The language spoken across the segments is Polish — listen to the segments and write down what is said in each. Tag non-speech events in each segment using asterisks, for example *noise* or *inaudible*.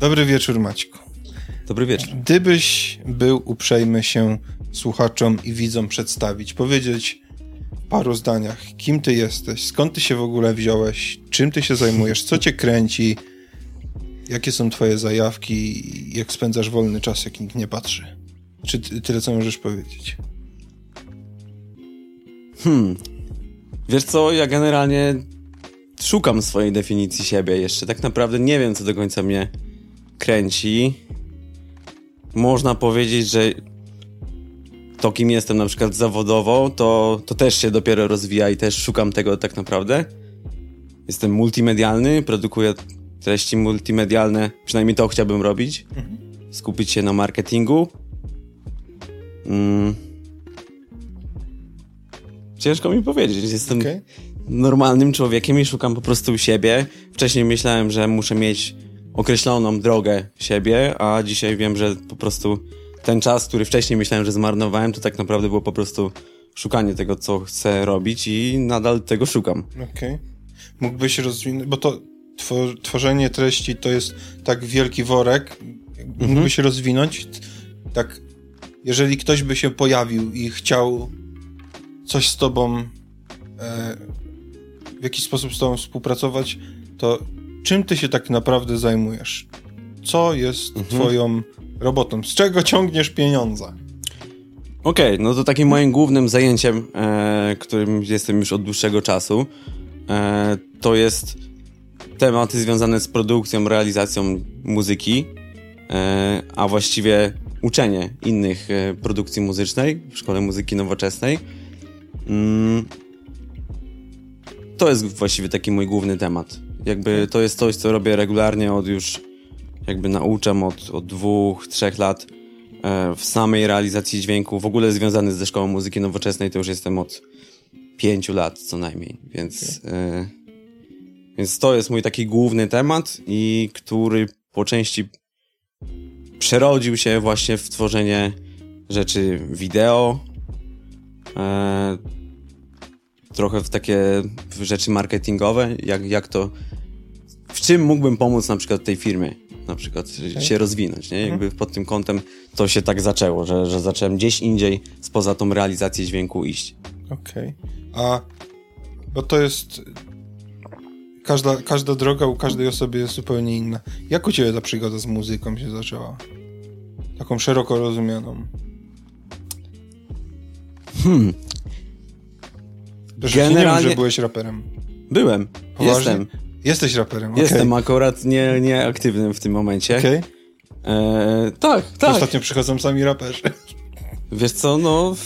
Dobry wieczór, Maćku. Dobry wieczór. Gdybyś był uprzejmy się słuchaczom i widzom przedstawić, powiedzieć w paru zdaniach, kim ty jesteś, skąd ty się w ogóle wziąłeś, czym ty się zajmujesz, co cię kręci, jakie są twoje zajawki, jak spędzasz wolny czas, jak nikt nie patrzy. Czy tyle, co możesz powiedzieć? Hmm. Wiesz co, ja generalnie szukam swojej definicji siebie jeszcze. Tak naprawdę nie wiem, co do końca mnie kręci. Można powiedzieć, że to, kim jestem na przykład zawodowo, to, to też się dopiero rozwija i też szukam tego tak naprawdę. Jestem multimedialny, produkuję treści multimedialne, przynajmniej to chciałbym robić. Mhm. Skupić się na marketingu. Mm. Ciężko mi powiedzieć. Jestem okay. normalnym człowiekiem i szukam po prostu siebie. Wcześniej myślałem, że muszę mieć określoną drogę siebie, a dzisiaj wiem, że po prostu ten czas, który wcześniej myślałem, że zmarnowałem, to tak naprawdę było po prostu szukanie tego, co chcę robić i nadal tego szukam. Okej. Okay. Mógłbyś rozwinąć, bo to tworzenie treści to jest tak wielki worek. Mhm. Mógłbyś rozwinąć tak, jeżeli ktoś by się pojawił i chciał coś z tobą e, w jakiś sposób z tobą współpracować, to czym ty się tak naprawdę zajmujesz? Co jest mhm. twoją robotą? Z czego ciągniesz pieniądze? Okej, okay, no to takim moim głównym zajęciem, e, którym jestem już od dłuższego czasu, e, to jest tematy związane z produkcją, realizacją muzyki, e, a właściwie uczenie innych e, produkcji muzycznej w Szkole Muzyki Nowoczesnej. Mm, to jest właściwie taki mój główny temat. Jakby to jest coś, co robię regularnie od już, jakby nauczam od, od dwóch, trzech lat e, w samej realizacji dźwięku, w ogóle związany ze Szkołą Muzyki Nowoczesnej, to już jestem od pięciu lat co najmniej, więc, e, więc to jest mój taki główny temat i który po części przerodził się właśnie w tworzenie rzeczy wideo, e, trochę w takie rzeczy marketingowe, jak, jak to, w czym mógłbym pomóc na przykład tej firmie, na przykład okay. się rozwinąć, nie? Mhm. Jakby pod tym kątem to się tak zaczęło, że, że zacząłem gdzieś indziej spoza tą realizację dźwięku iść. Okej. Okay. A, bo to jest każda, każda droga u każdej osoby jest zupełnie inna. Jak u ciebie ta przygoda z muzyką się zaczęła? Taką szeroko rozumianą. Hmm, Generalnie... Nie że byłeś raperem. Byłem. Poważnie? Jestem. Jesteś raperem, okay. Jestem akurat nie, nie aktywnym w tym momencie. Okej. Okay. E, tak, tak. Ostatnio przychodzą sami raperzy. Wiesz co, no...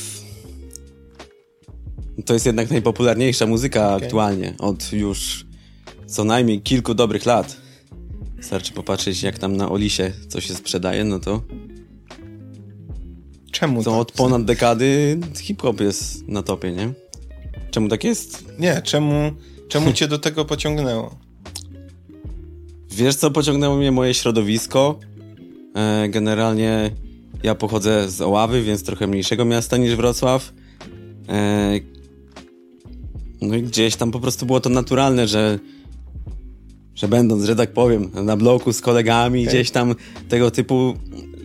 To jest jednak najpopularniejsza muzyka okay. aktualnie. Od już co najmniej kilku dobrych lat. Wystarczy popatrzeć, jak tam na Olisie coś się sprzedaje, no to... Czemu to? Tak? od ponad dekady hip-hop jest na topie, nie? Czemu tak jest? Nie, czemu, czemu cię do tego pociągnęło? Wiesz co, pociągnęło mnie moje środowisko. E, generalnie ja pochodzę z Oławy, więc trochę mniejszego miasta niż Wrocław. E, no i gdzieś tam po prostu było to naturalne, że że będąc, że tak powiem, na bloku z kolegami, okay. gdzieś tam tego typu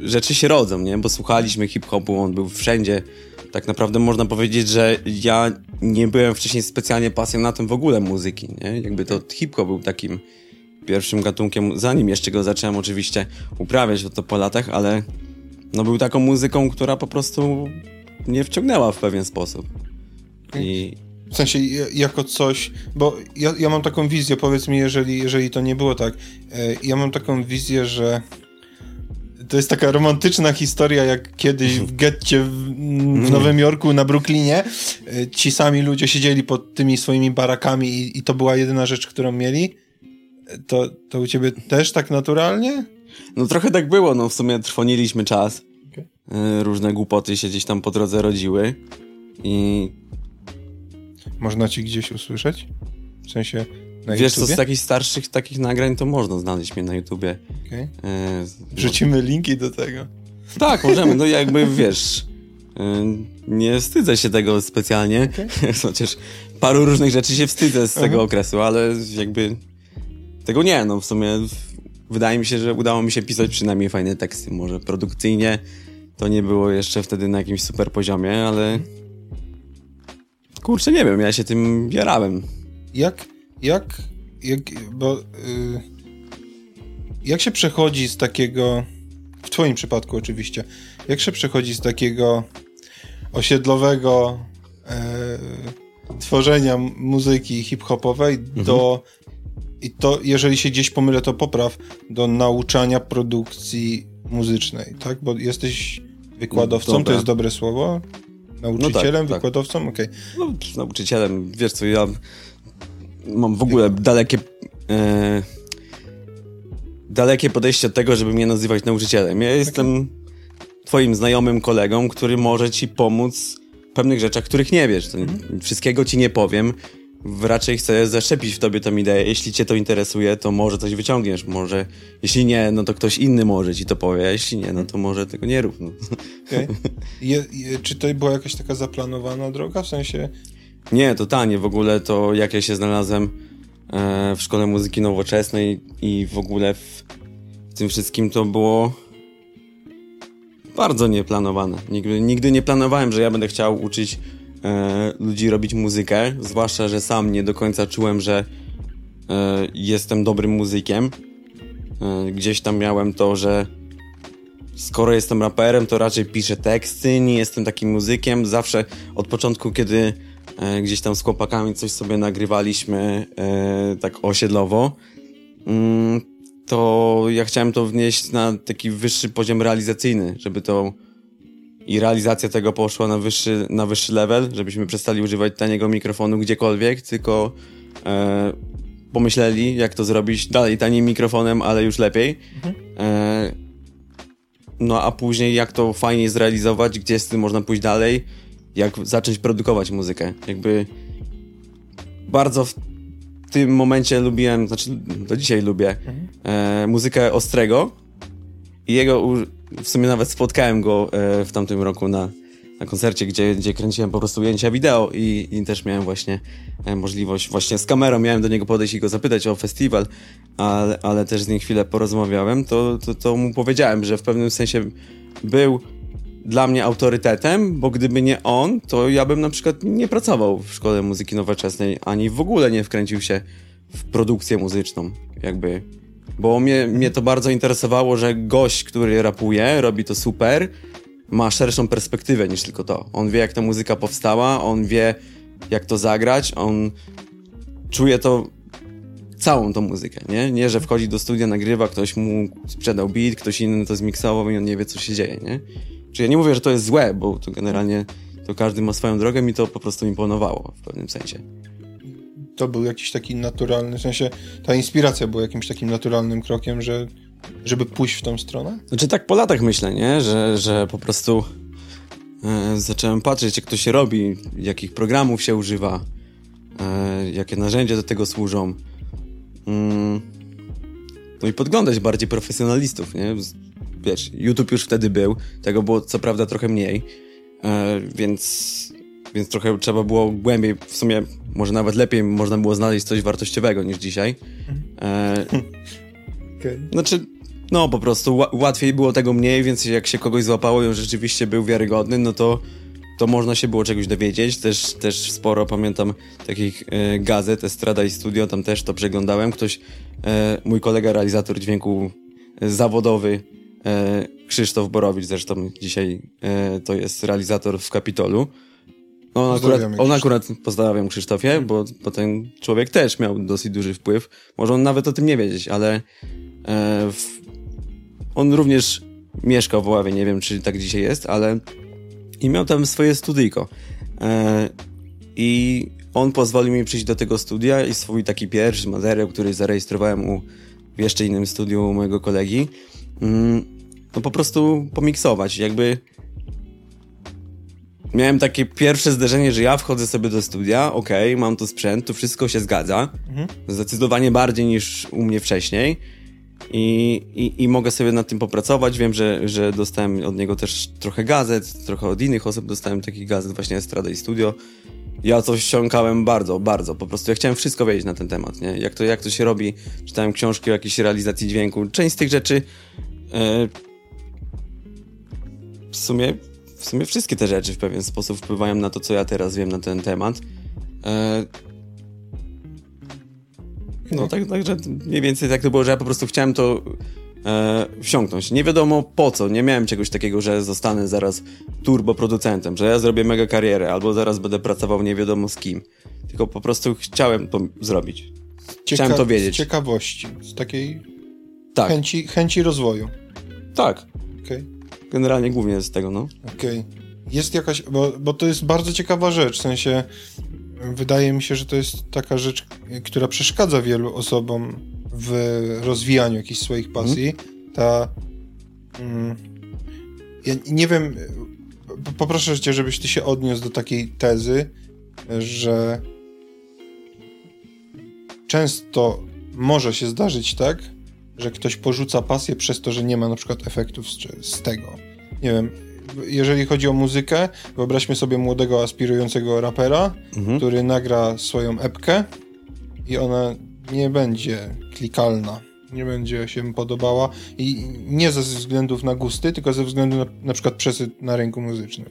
rzeczy się rodzą, nie? Bo słuchaliśmy hip-hopu, on był wszędzie tak naprawdę można powiedzieć, że ja nie byłem wcześniej specjalnie pasjonatem w ogóle muzyki, nie? Jakby to hip-hop był takim pierwszym gatunkiem, zanim jeszcze go zacząłem oczywiście uprawiać, to po latach, ale no był taką muzyką, która po prostu mnie wciągnęła w pewien sposób. I... W sensie jako coś, bo ja, ja mam taką wizję, powiedz mi, jeżeli, jeżeli to nie było tak, e, ja mam taką wizję, że to jest taka romantyczna historia, jak kiedyś w getcie w, w mm. Nowym Jorku, na Brooklynie. E, ci sami ludzie siedzieli pod tymi swoimi barakami i, i to była jedyna rzecz, którą mieli. E, to, to u ciebie też tak naturalnie? No trochę tak było, no w sumie trwoniliśmy czas. Okay. E, różne głupoty się gdzieś tam po drodze rodziły i... Można ci gdzieś usłyszeć? W sensie na Wiesz YouTubie? co, z takich starszych takich nagrań to można znaleźć mnie na YouTubie. Okay. E, Wrzucimy no. linki do tego. Tak, możemy. No *laughs* jakby wiesz, e, nie wstydzę się tego specjalnie. Okay. *laughs* Chociaż paru różnych rzeczy się wstydzę z Aha. tego okresu, ale jakby tego nie, no w sumie wydaje mi się, że udało mi się pisać przynajmniej fajne teksty. Może produkcyjnie to nie było jeszcze wtedy na jakimś super poziomie, ale kurczę, nie wiem, ja się tym jarałem. Jak, jak, jak, bo yy, jak się przechodzi z takiego, w twoim przypadku oczywiście, jak się przechodzi z takiego osiedlowego yy, tworzenia muzyki hip-hopowej mhm. do i to, jeżeli się gdzieś pomylę, to popraw, do nauczania produkcji muzycznej, tak? Bo jesteś wykładowcą, Dobra. to jest dobre słowo? Nauczycielem, no tak, tak. wykładowcą? Tak. Okej. Okay. No, nauczycielem, wiesz co, ja mam w ogóle dalekie... E, dalekie podejście od tego, żeby mnie nazywać nauczycielem. Ja jestem twoim znajomym kolegą, który może ci pomóc w pewnych rzeczach, których nie wiesz. Mhm. Wszystkiego ci nie powiem raczej chcę zaszczepić w tobie tą ideę. Jeśli cię to interesuje, to może coś wyciągniesz. Może, jeśli nie, no to ktoś inny może ci to powie, a jeśli nie, no to może tego nie rób. No. Okay. Je, je, czy to była jakaś taka zaplanowana droga? W sensie... Nie, totalnie. W ogóle to jak ja się znalazłem e, w Szkole Muzyki Nowoczesnej i w ogóle w, w tym wszystkim to było bardzo nieplanowane. Nigdy, nigdy nie planowałem, że ja będę chciał uczyć e, ludzi robić muzykę, zwłaszcza, że sam nie do końca czułem, że e, jestem dobrym muzykiem. E, gdzieś tam miałem to, że skoro jestem raperem, to raczej piszę teksty, nie jestem takim muzykiem. Zawsze od początku, kiedy gdzieś tam z chłopakami coś sobie nagrywaliśmy e, tak osiedlowo, mm, to ja chciałem to wnieść na taki wyższy poziom realizacyjny, żeby to i realizacja tego poszła na wyższy, na wyższy level, żebyśmy przestali używać taniego mikrofonu gdziekolwiek, tylko e, pomyśleli, jak to zrobić dalej tanim mikrofonem, ale już lepiej. Mhm. E, no a później jak to fajnie zrealizować, gdzie z tym można pójść dalej, jak zacząć produkować muzykę. Jakby bardzo w tym momencie lubiłem, znaczy do dzisiaj lubię, mhm. e, muzykę Ostrego i jego w sumie nawet spotkałem go e, w tamtym roku na, na koncercie, gdzie, gdzie kręciłem po prostu ujęcia wideo i, i też miałem właśnie e, możliwość, właśnie z kamerą miałem do niego podejść i go zapytać o festiwal, ale, ale też z nim chwilę porozmawiałem, to, to, to mu powiedziałem, że w pewnym sensie był dla mnie autorytetem, bo gdyby nie on, to ja bym na przykład nie pracował w Szkole Muzyki Nowoczesnej, ani w ogóle nie wkręcił się w produkcję muzyczną. Jakby bo mnie, mnie to bardzo interesowało, że gość, który rapuje, robi to super, ma szerszą perspektywę niż tylko to. On wie, jak ta muzyka powstała, on wie, jak to zagrać, on czuje to całą tą muzykę, nie? Nie, że wchodzi do studia, nagrywa, ktoś mu sprzedał beat, ktoś inny to zmiksował i on nie wie, co się dzieje, nie? Czyli ja nie mówię, że to jest złe, bo to generalnie to każdy ma swoją drogę, mi to po prostu imponowało w pewnym sensie to był jakiś taki naturalny, w sensie ta inspiracja była jakimś takim naturalnym krokiem, że żeby pójść w tą stronę? Znaczy tak po latach myślę, nie? Że, że po prostu e, zacząłem patrzeć, jak to się robi, jakich programów się używa, e, jakie narzędzia do tego służą. Mm. No i podglądać bardziej profesjonalistów, nie? Wiesz, YouTube już wtedy był, tego było co prawda trochę mniej, e, więc więc trochę trzeba było głębiej, w sumie może nawet lepiej można było znaleźć coś wartościowego niż dzisiaj. E, okay. Znaczy, no po prostu łatwiej było tego mniej, więc jak się kogoś złapało i on rzeczywiście był wiarygodny, no to to można się było czegoś dowiedzieć. Też, też sporo pamiętam takich e, gazet, Estrada i Studio, tam też to przeglądałem. Ktoś, e, mój kolega realizator dźwięku e, zawodowy, Krzysztof Borowicz zresztą dzisiaj e, to jest realizator w Kapitolu. On akurat, on akurat, pozdrawiam Krzysztofie, bo, bo ten człowiek też miał dosyć duży wpływ. Może on nawet o tym nie wiedzieć, ale e, w, on również mieszkał w Oławie, nie wiem czy tak dzisiaj jest, ale i miał tam swoje studyjko. E, I on pozwolił mi przyjść do tego studia i swój taki pierwszy materiał, który zarejestrowałem u, w jeszcze innym studiu mojego kolegi, no po prostu pomiksować. Jakby miałem takie pierwsze zderzenie, że ja wchodzę sobie do studia, okej, okay, mam tu sprzęt, tu wszystko się zgadza. Mhm. Zdecydowanie bardziej niż u mnie wcześniej. I, i, I mogę sobie nad tym popracować. Wiem, że, że dostałem od niego też trochę gazet, trochę od innych osób dostałem takich gazet, właśnie Estrada i Studio. ja coś ściągałem bardzo, bardzo. Po prostu ja chciałem wszystko wiedzieć na ten temat, nie? Jak to, jak to się robi. Czytałem książki o jakiejś realizacji dźwięku. Część z tych rzeczy w sumie w sumie wszystkie te rzeczy w pewien sposób wpływają na to, co ja teraz wiem na ten temat. E, no tak, także mniej więcej tak to było, że ja po prostu chciałem to e, wsiąknąć. Nie wiadomo po co, nie miałem czegoś takiego, że zostanę zaraz turboproducentem, że ja zrobię mega karierę, albo zaraz będę pracował nie wiadomo z kim. Tylko po prostu chciałem to zrobić. Cieka chciałem to wiedzieć. Z ciekawości, z takiej tak. chęci, chęci rozwoju. Tak. Okay. Generalnie głównie z tego, no. Okej. Okay. Jest jakaś, bo, bo to jest bardzo ciekawa rzecz, w sensie wydaje mi się, że to jest taka rzecz, która przeszkadza wielu osobom w rozwijaniu jakichś swoich pasji. Hmm. Ta. Mm, ja nie wiem. Poproszę cię, żebyś ty się odniósł do takiej tezy, że często może się zdarzyć tak, że ktoś porzuca pasję przez to, że nie ma na przykład efektów z, z tego. Nie wiem, jeżeli chodzi o muzykę, wyobraźmy sobie młodego, aspirującego rapera, mhm. który nagra swoją epkę i ona nie będzie klikalna, nie będzie się podobała i nie ze względów na gusty, tylko ze względu na, na przykład przesyt na rynku muzycznym.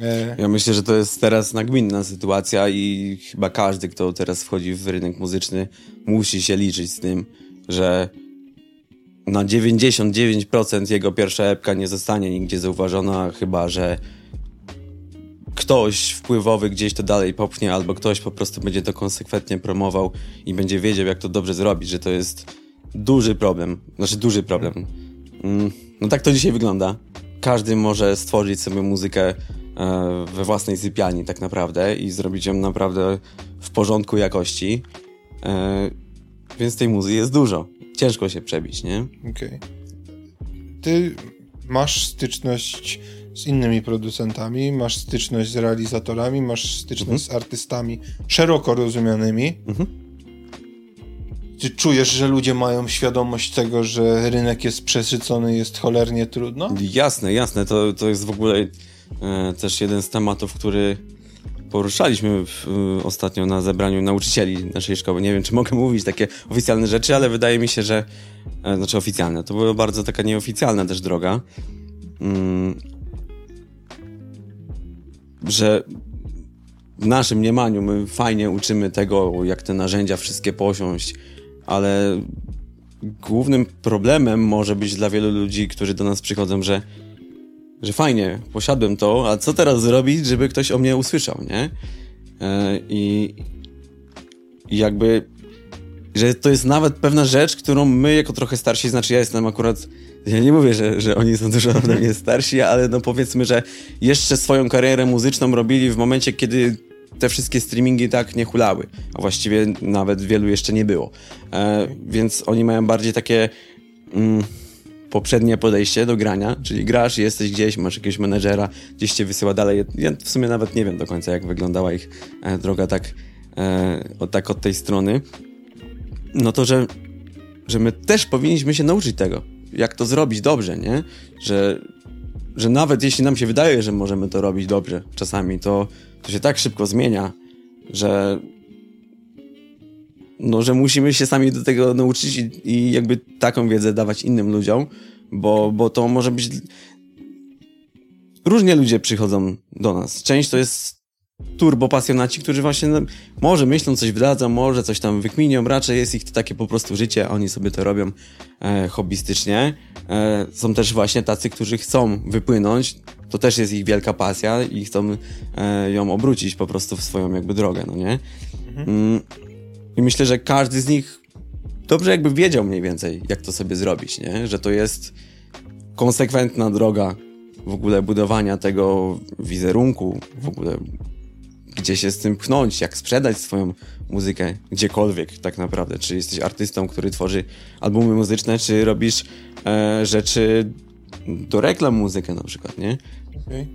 E... Ja myślę, że to jest teraz nagminna sytuacja i chyba każdy, kto teraz wchodzi w rynek muzyczny, musi się liczyć z tym, że na 99% jego pierwsza epka nie zostanie nigdzie zauważona, chyba że ktoś wpływowy gdzieś to dalej popchnie, albo ktoś po prostu będzie to konsekwentnie promował i będzie wiedział, jak to dobrze zrobić, że to jest duży problem. Znaczy, duży problem. Mm, no tak to dzisiaj wygląda. Każdy może stworzyć sobie muzykę e, we własnej sypialni, tak naprawdę, i zrobić ją naprawdę w porządku jakości. E, więc tej muzyki jest dużo ciężko się przebić, nie? Okej. Okay. Ty masz styczność z innymi producentami, masz styczność z realizatorami, masz styczność mhm. z artystami szeroko rozumianymi. Mhm. Czy czujesz, że ludzie mają świadomość tego, że rynek jest przesycony, jest cholernie trudno? Jasne, jasne. To, to jest w ogóle e, też jeden z tematów, który poruszaliśmy w, y, ostatnio na zebraniu nauczycieli naszej szkoły. Nie wiem, czy mogę mówić takie oficjalne rzeczy, ale wydaje mi się, że e, znaczy oficjalne. To była bardzo taka nieoficjalna też droga. Mm, że w naszym mniemaniu my fajnie uczymy tego, jak te narzędzia wszystkie posiąść, ale głównym problemem może być dla wielu ludzi, którzy do nas przychodzą, że że fajnie, posiadłem to, a co teraz zrobić, żeby ktoś o mnie usłyszał, nie? E, I, i jakby, że to jest nawet pewna rzecz, którą my jako trochę starsi, znaczy ja jestem akurat, ja nie mówię, że, że oni są dużo ode mnie starsi, ale no powiedzmy, że jeszcze swoją karierę muzyczną robili w momencie, kiedy te wszystkie streamingi tak nie hulały, a właściwie nawet wielu jeszcze nie było. E, więc oni mają bardziej takie... Mm, poprzednie podejście do grania, czyli grasz, jesteś gdzieś, masz jakiegoś menedżera, gdzieś cię wysyła dalej. Ja w sumie nawet nie wiem do końca, jak wyglądała ich e, droga tak, e, od, tak od tej strony. No to, że, że my też powinniśmy się nauczyć tego, jak to zrobić dobrze, nie? Że, że nawet jeśli nam się wydaje, że możemy to robić dobrze czasami, to, to się tak szybko zmienia, że no, że musimy się sami do tego nauczyć i, i jakby taką wiedzę dawać innym ludziom, bo, bo to może być... Różnie ludzie przychodzą do nas. Część to jest turbo pasjonaci, którzy właśnie no, może myślą, coś wydadzą, może coś tam wykminią, raczej jest ich to takie po prostu życie, oni sobie to robią e, hobbystycznie. E, są też właśnie tacy, którzy chcą wypłynąć, to też jest ich wielka pasja i chcą e, ją obrócić po prostu w swoją jakby drogę, no nie? Mhm. I myślę, że każdy z nich dobrze jakby wiedział mniej więcej, jak to sobie zrobić, nie? Że to jest konsekwentna droga w ogóle budowania tego wizerunku, w ogóle gdzie się z tym pchnąć, jak sprzedać swoją muzykę gdziekolwiek tak naprawdę. Czy jesteś artystą, który tworzy albumy muzyczne, czy robisz e, rzeczy do reklam muzykę na przykład, nie? Okay.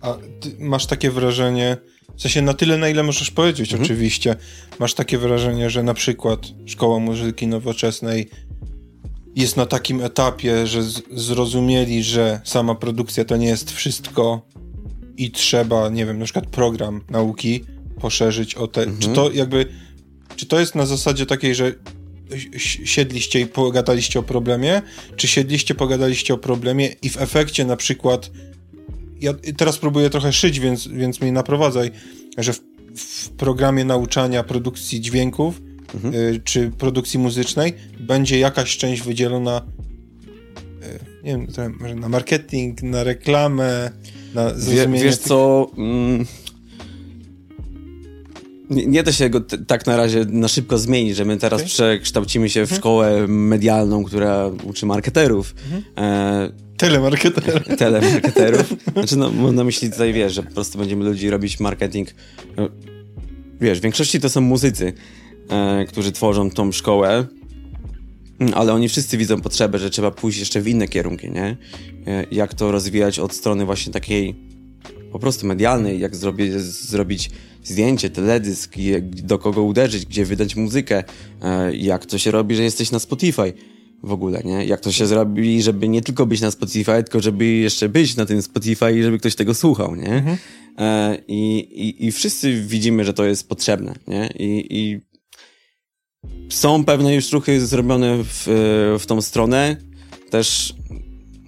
A ty masz takie wrażenie, w sensie na tyle, na ile możesz powiedzieć, mhm. oczywiście. Masz takie wrażenie, że na przykład Szkoła Muzyki Nowoczesnej jest na takim etapie, że zrozumieli, że sama produkcja to nie jest wszystko i trzeba, nie wiem, na przykład program nauki poszerzyć o te... Mhm. Czy to jakby... Czy to jest na zasadzie takiej, że siedliście i pogadaliście o problemie, czy siedliście, pogadaliście o problemie i w efekcie na przykład ja teraz próbuję trochę szyć, więc, więc mnie naprowadzaj, że w, w programie nauczania produkcji dźwięków mhm. y, czy produkcji muzycznej będzie jakaś część wydzielona y, nie wiem, może na marketing, na reklamę, na zrozumienie... Wie, wiesz tych... co... Mm nie, nie da się go tak na razie na szybko zmienić, że my teraz okay. przekształcimy się w mhm. szkołę medialną, która uczy marketerów. Mhm. E, telemarketerów. *laughs* Telemarketerów. Znaczy, no, mam na myśli tutaj, wiesz, że po prostu będziemy ludzi robić marketing. No, wiesz, w większości to są muzycy, e, którzy tworzą tą szkołę, ale oni wszyscy widzą potrzebę, że trzeba pójść jeszcze w inne kierunki, nie? E, jak to rozwijać od strony właśnie takiej po prostu medialnej, jak zrobić zdjęcie, teledysk, do kogo uderzyć, gdzie wydać muzykę, e, jak to się robi, że jesteś na Spotify w ogóle, nie? Jak to się zrobi, żeby nie tylko być na Spotify, tylko żeby jeszcze być na tym Spotify i żeby ktoś tego słuchał, nie? Mhm. E, I, i, I wszyscy widzimy, że to jest potrzebne, nie? I, i są pewne już ruchy zrobione w, w tą stronę. Też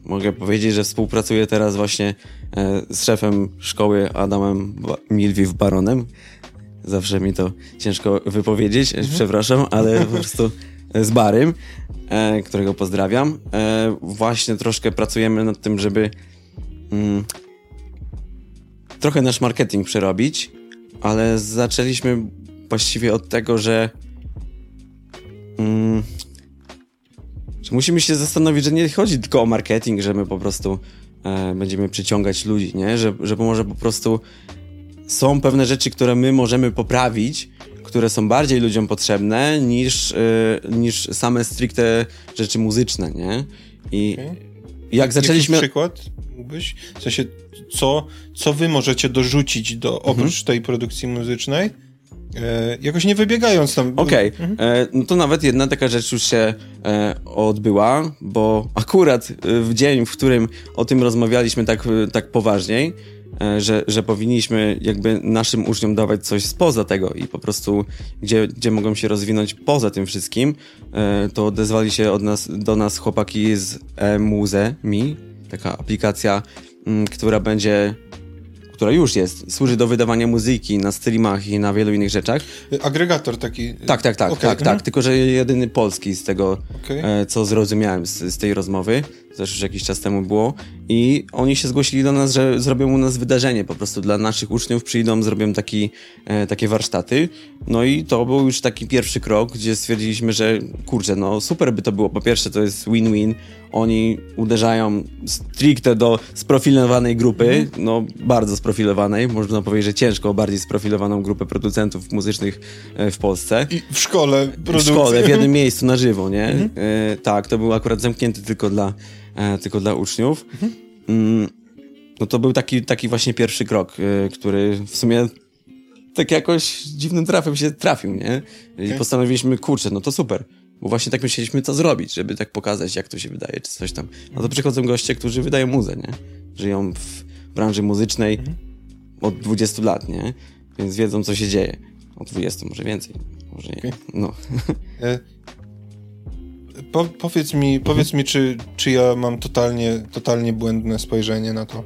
mogę powiedzieć, że współpracuję teraz właśnie e, z szefem szkoły Adamem Milwiw Baronem. Zawsze mi to ciężko wypowiedzieć, mhm. przepraszam, ale po prostu z Barym, e, którego pozdrawiam. E, właśnie troszkę pracujemy nad tym, żeby mm, trochę nasz marketing przerobić, ale zaczęliśmy właściwie od tego, że mm, musimy się zastanowić, że nie chodzi tylko o marketing, że my po prostu e, będziemy przyciągać ludzi, nie? Że, że może po prostu są pewne rzeczy, które my możemy poprawić, które są bardziej ludziom potrzebne niż, e, niż same stricte rzeczy muzyczne, nie? I okay. jak zaczęliśmy... Jakiś przykład mógłbyś? W sensie, co, co wy możecie dorzucić do, oprócz mhm. tej produkcji muzycznej, E, jakoś nie wybiegając tam. Okej, okay. mhm. e, no to nawet jedna taka rzecz już się e, odbyła, bo *laughs* akurat e, w dzień, w którym o tym rozmawialiśmy tak, e, tak poważniej, że, że powinniśmy jakby naszym uczniom dawać coś spoza tego i po prostu gdzie, gdzie mogą się rozwinąć poza tym wszystkim, to odezwali się od nas, do nas chłopaki z e-Muze.mi, taka aplikacja, m, która będzie która już jest, służy do wydawania muzyki na streamach i na wielu innych rzeczach. Agregator taki. Tak, tak, tak, okay. tak, mhm. tak, tylko że jedyny polski z tego, okay. e, co zrozumiałem z, z tej rozmowy, też już jakiś czas temu było i oni się zgłosili do nas, że zrobią u nas wydarzenie, po prostu dla naszych uczniów przyjdą, zrobią taki, e, takie warsztaty, no i to był już taki pierwszy krok, gdzie stwierdziliśmy, że kurczę, no super by to było, po pierwsze to jest win-win, oni uderzają stricte do sprofilowanej grupy, mm. no bardzo sprofilowanej, można powiedzieć, że ciężko bardziej sprofilowaną grupę producentów muzycznych e, w Polsce. I w szkole produkcji. W szkole, w jednym miejscu na żywo, nie? Mm. E, tak, to był akurat zamknięty tylko dla, tylko dla uczniów. Mhm. No to był taki, taki właśnie pierwszy krok, e, który w sumie tak jakoś dziwnym trafem się trafił, nie? I okay. postanowiliśmy, kurczę, no to super bo właśnie tak myśleliśmy, co zrobić, żeby tak pokazać, jak to się wydaje, czy coś tam. No to przychodzą goście, którzy wydają muzę, nie? Żyją w branży muzycznej mhm. od 20 lat, nie? Więc wiedzą, co się dzieje. Od 20, może więcej. Może nie. Okay. No. Po, powiedz mi, powiedz mi czy, czy ja mam totalnie, totalnie błędne spojrzenie na to.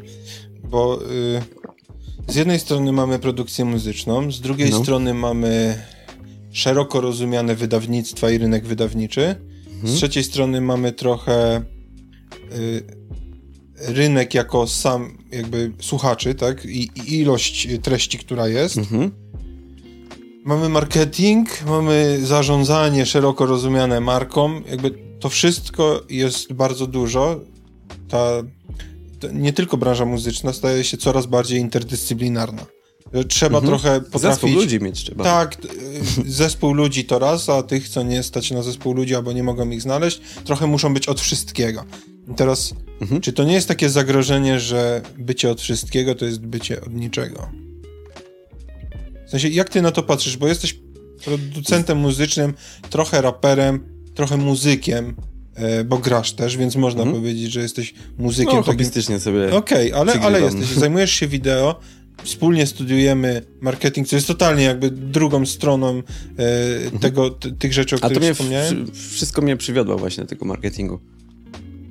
Bo y, z jednej strony mamy produkcję muzyczną, z drugiej no. strony mamy szeroko rozumiane wydawnictwa i rynek wydawniczy. Mhm. Z trzeciej strony mamy trochę y, rynek jako sam jakby słuchaczy, tak? I, i ilość treści, która jest. Mhm. Mamy marketing, mamy zarządzanie szeroko rozumiane marką. Jakby to wszystko jest bardzo dużo. Ta, nie tylko branża muzyczna staje się coraz bardziej interdyscyplinarna. Trzeba mhm. trochę potrafić... Zespół ludzi mieć trzeba. Tak, *laughs* zespół ludzi to raz, a tych, co nie stać na zespół ludzi albo nie mogą ich znaleźć, trochę muszą być od wszystkiego. I teraz, mhm. czy to nie jest takie zagrożenie, że bycie od wszystkiego to jest bycie od niczego? W sensie, jak ty na to patrzysz? Bo jesteś producentem muzycznym, trochę raperem, trochę muzykiem, e, bo grasz też, więc można mhm. powiedzieć, że jesteś muzykiem. No, hobbystycznie takim... sobie Okej, okay, ale, ale jesteś, zajmujesz się wideo, wspólnie studiujemy marketing, co jest totalnie jakby drugą stroną e, mhm. tego, t, tych rzeczy, o których A to wspomniałem. wszystko mnie przywiodło właśnie do tego marketingu.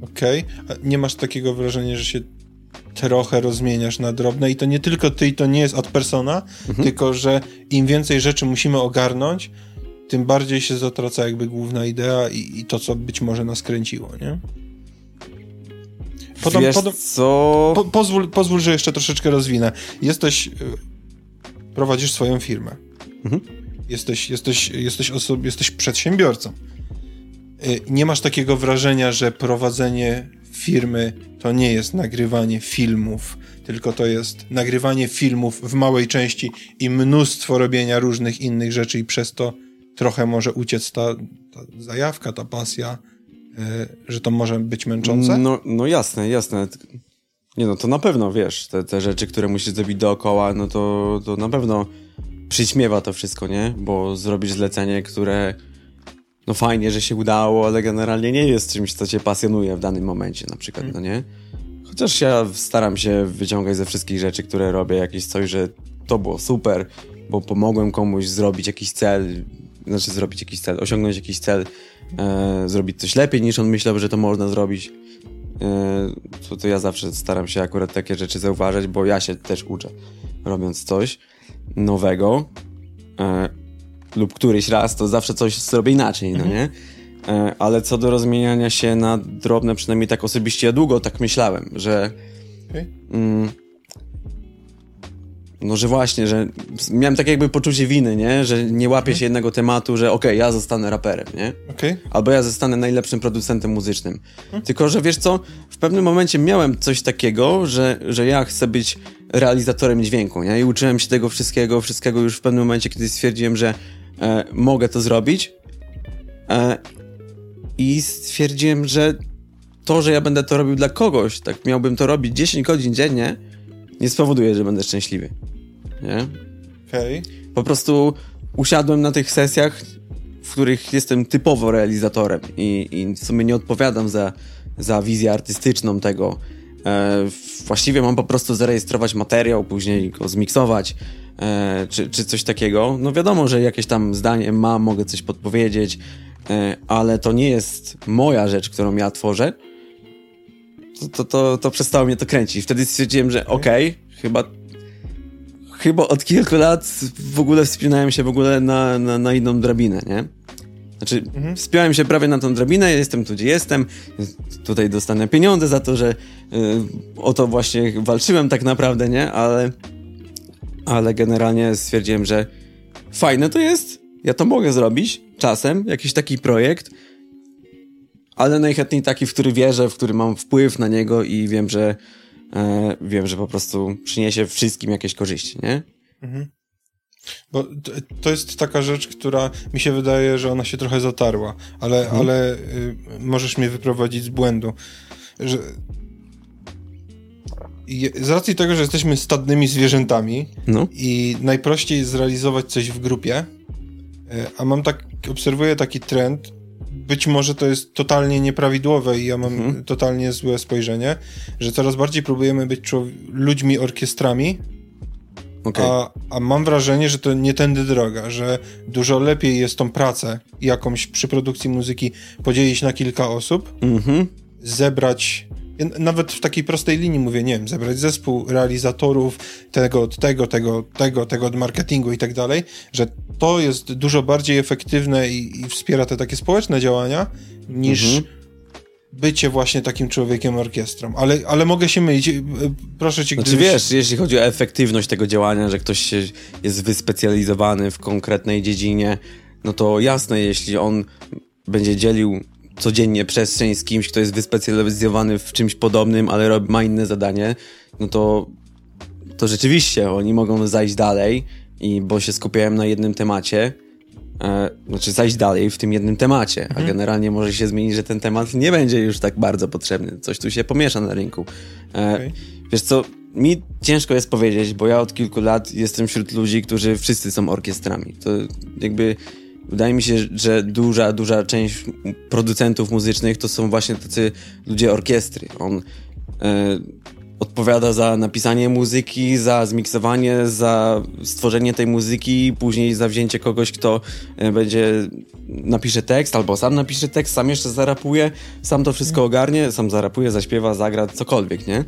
Okej. Okay. Nie masz takiego wrażenia, że się trochę rozmieniasz na drobne i to nie tylko ty i to nie jest ad persona, mhm. tylko że im więcej rzeczy musimy ogarnąć, tym bardziej się zatraca jakby główna idea i, i to, co być może nas kręciło, nie? Potom, Wiesz co? Po, pozwól, pozwól, że jeszcze troszeczkę rozwinę. Jesteś, y, prowadzisz swoją firmę. Mhm. Jesteś, jesteś, jesteś, osob, jesteś przedsiębiorcą. Y, nie masz takiego wrażenia, że prowadzenie firmy to nie jest nagrywanie filmów, tylko to jest nagrywanie filmów w małej części i mnóstwo robienia różnych innych rzeczy i przez to trochę może uciec ta, ta zajawka, ta pasja, yy, że to może być męczące? No, no jasne, jasne. Nie no, to na pewno, wiesz, te, te rzeczy, które musisz zrobić dookoła, no to, to na pewno przyćmiewa to wszystko, nie? Bo zrobisz zlecenie, które no fajnie, że się udało, ale generalnie nie jest czymś, co cię pasjonuje w danym momencie na przykład, no nie? Chociaż ja staram się wyciągać ze wszystkich rzeczy, które robię, jakieś coś, że to było super, bo pomogłem komuś zrobić jakiś cel, znaczy zrobić jakiś cel, osiągnąć jakiś cel, e, zrobić coś lepiej niż on myślał, że to można zrobić. E, to, to ja zawsze staram się akurat takie rzeczy zauważać, bo ja się też uczę, robiąc coś nowego. E, lub któryś raz, to zawsze coś zrobię inaczej, no mhm. nie? E, ale co do rozmieniania się na drobne, przynajmniej tak osobiście ja długo tak myślałem, że okay. mm, no, że właśnie, że miałem takie jakby poczucie winy, nie? Że nie łapię mhm. się jednego tematu, że okej, okay, ja zostanę raperem, nie? Okay. Albo ja zostanę najlepszym producentem muzycznym. Mhm. Tylko, że wiesz co, w pewnym momencie miałem coś takiego, że, że ja chcę być realizatorem dźwięku, nie? I uczyłem się tego wszystkiego, wszystkiego już w pewnym momencie, kiedy stwierdziłem, że e, mogę to zrobić. E, I stwierdziłem, że to, że ja będę to robił dla kogoś, tak miałbym to robić 10 godzin dziennie, nie spowoduje, że będę szczęśliwy. Nie? Okej. Okay. Po prostu usiadłem na tych sesjach, w których jestem typowo realizatorem i, i w sumie nie odpowiadam za, za wizję artystyczną tego. E, właściwie mam po prostu zarejestrować materiał, później go zmiksować, czy, czy coś takiego. No wiadomo, że jakieś tam zdanie mam, mogę coś podpowiedzieć, e, ale to nie jest moja rzecz, którą ja tworzę. To, to, to, to przestało mnie to kręcić. Wtedy stwierdziłem, że okej, okay, chyba chyba od kilku lat w ogóle wspinałem się w ogóle na, na, na inną drabinę, nie? Znaczy, mhm. wspiąłem się prawie na tą drabinę, jestem tu, gdzie jestem. Tutaj dostanę pieniądze za to, że y, o to właśnie walczyłem tak naprawdę, nie? Ale ale generalnie stwierdziłem, że fajne to jest, ja to mogę zrobić czasem, jakiś taki projekt, ale najchętniej taki, w który wierzę, w który mam wpływ na niego i wiem, że e, wiem, że po prostu przyniesie wszystkim jakieś korzyści, nie? Mhm. Bo to jest taka rzecz, która mi się wydaje, że ona się trochę zatarła, ale, mhm. ale y, możesz mnie wyprowadzić z błędu. Że z racji tego, że jesteśmy stadnymi zwierzętami no. i najprościej zrealizować coś w grupie, e, a mam tak, obserwuję taki trend, być może to jest totalnie nieprawidłowe i ja mam mhm. totalnie złe spojrzenie, że coraz bardziej próbujemy być ludźmi orkiestrami, okay. a, a mam wrażenie, że to nie tędy droga, że dużo lepiej jest tą pracę jakąś przy produkcji muzyki podzielić na kilka osób, mhm. zebrać nawet w takiej prostej linii mówię, nie wiem, zebrać zespół realizatorów, tego od tego, tego, tego, tego od marketingu i tak dalej, że to jest dużo bardziej efektywne i, i wspiera te takie społeczne działania niż mhm. bycie właśnie takim człowiekiem orkiestrą. Ale, ale mogę się mylić. E, proszę cię, Znaczy wiesz, jeśli chodzi o efektywność tego działania, że ktoś się jest wyspecjalizowany w konkretnej dziedzinie, no to jasne, jeśli on będzie dzielił codziennie przestrzeń z kimś, kto jest wyspecjalizowany w czymś podobnym, ale robi, ma inne zadanie, no to, to rzeczywiście oni mogą zajść dalej, i bo się skupiałem na jednym temacie, e, znaczy zajść dalej w tym jednym temacie, mhm. a generalnie może się zmienić, że ten temat nie będzie już tak bardzo potrzebny. Coś tu się pomiesza na rynku. E, okay. Wiesz co, mi ciężko jest powiedzieć, bo ja od kilku lat jestem wśród ludzi, którzy wszyscy są orkiestrami. To jakby Wydaje mi się, że duża, duża część producentów muzycznych to są właśnie tacy ludzie orkiestry. On e, odpowiada za napisanie muzyki, za zmiksowanie, za stworzenie tej muzyki, później za wzięcie kogoś, kto e, będzie napisze tekst, albo sam napisze tekst, sam jeszcze zarapuje, sam to wszystko ogarnie, sam zarapuje, zaśpiewa, zagra, cokolwiek, nie?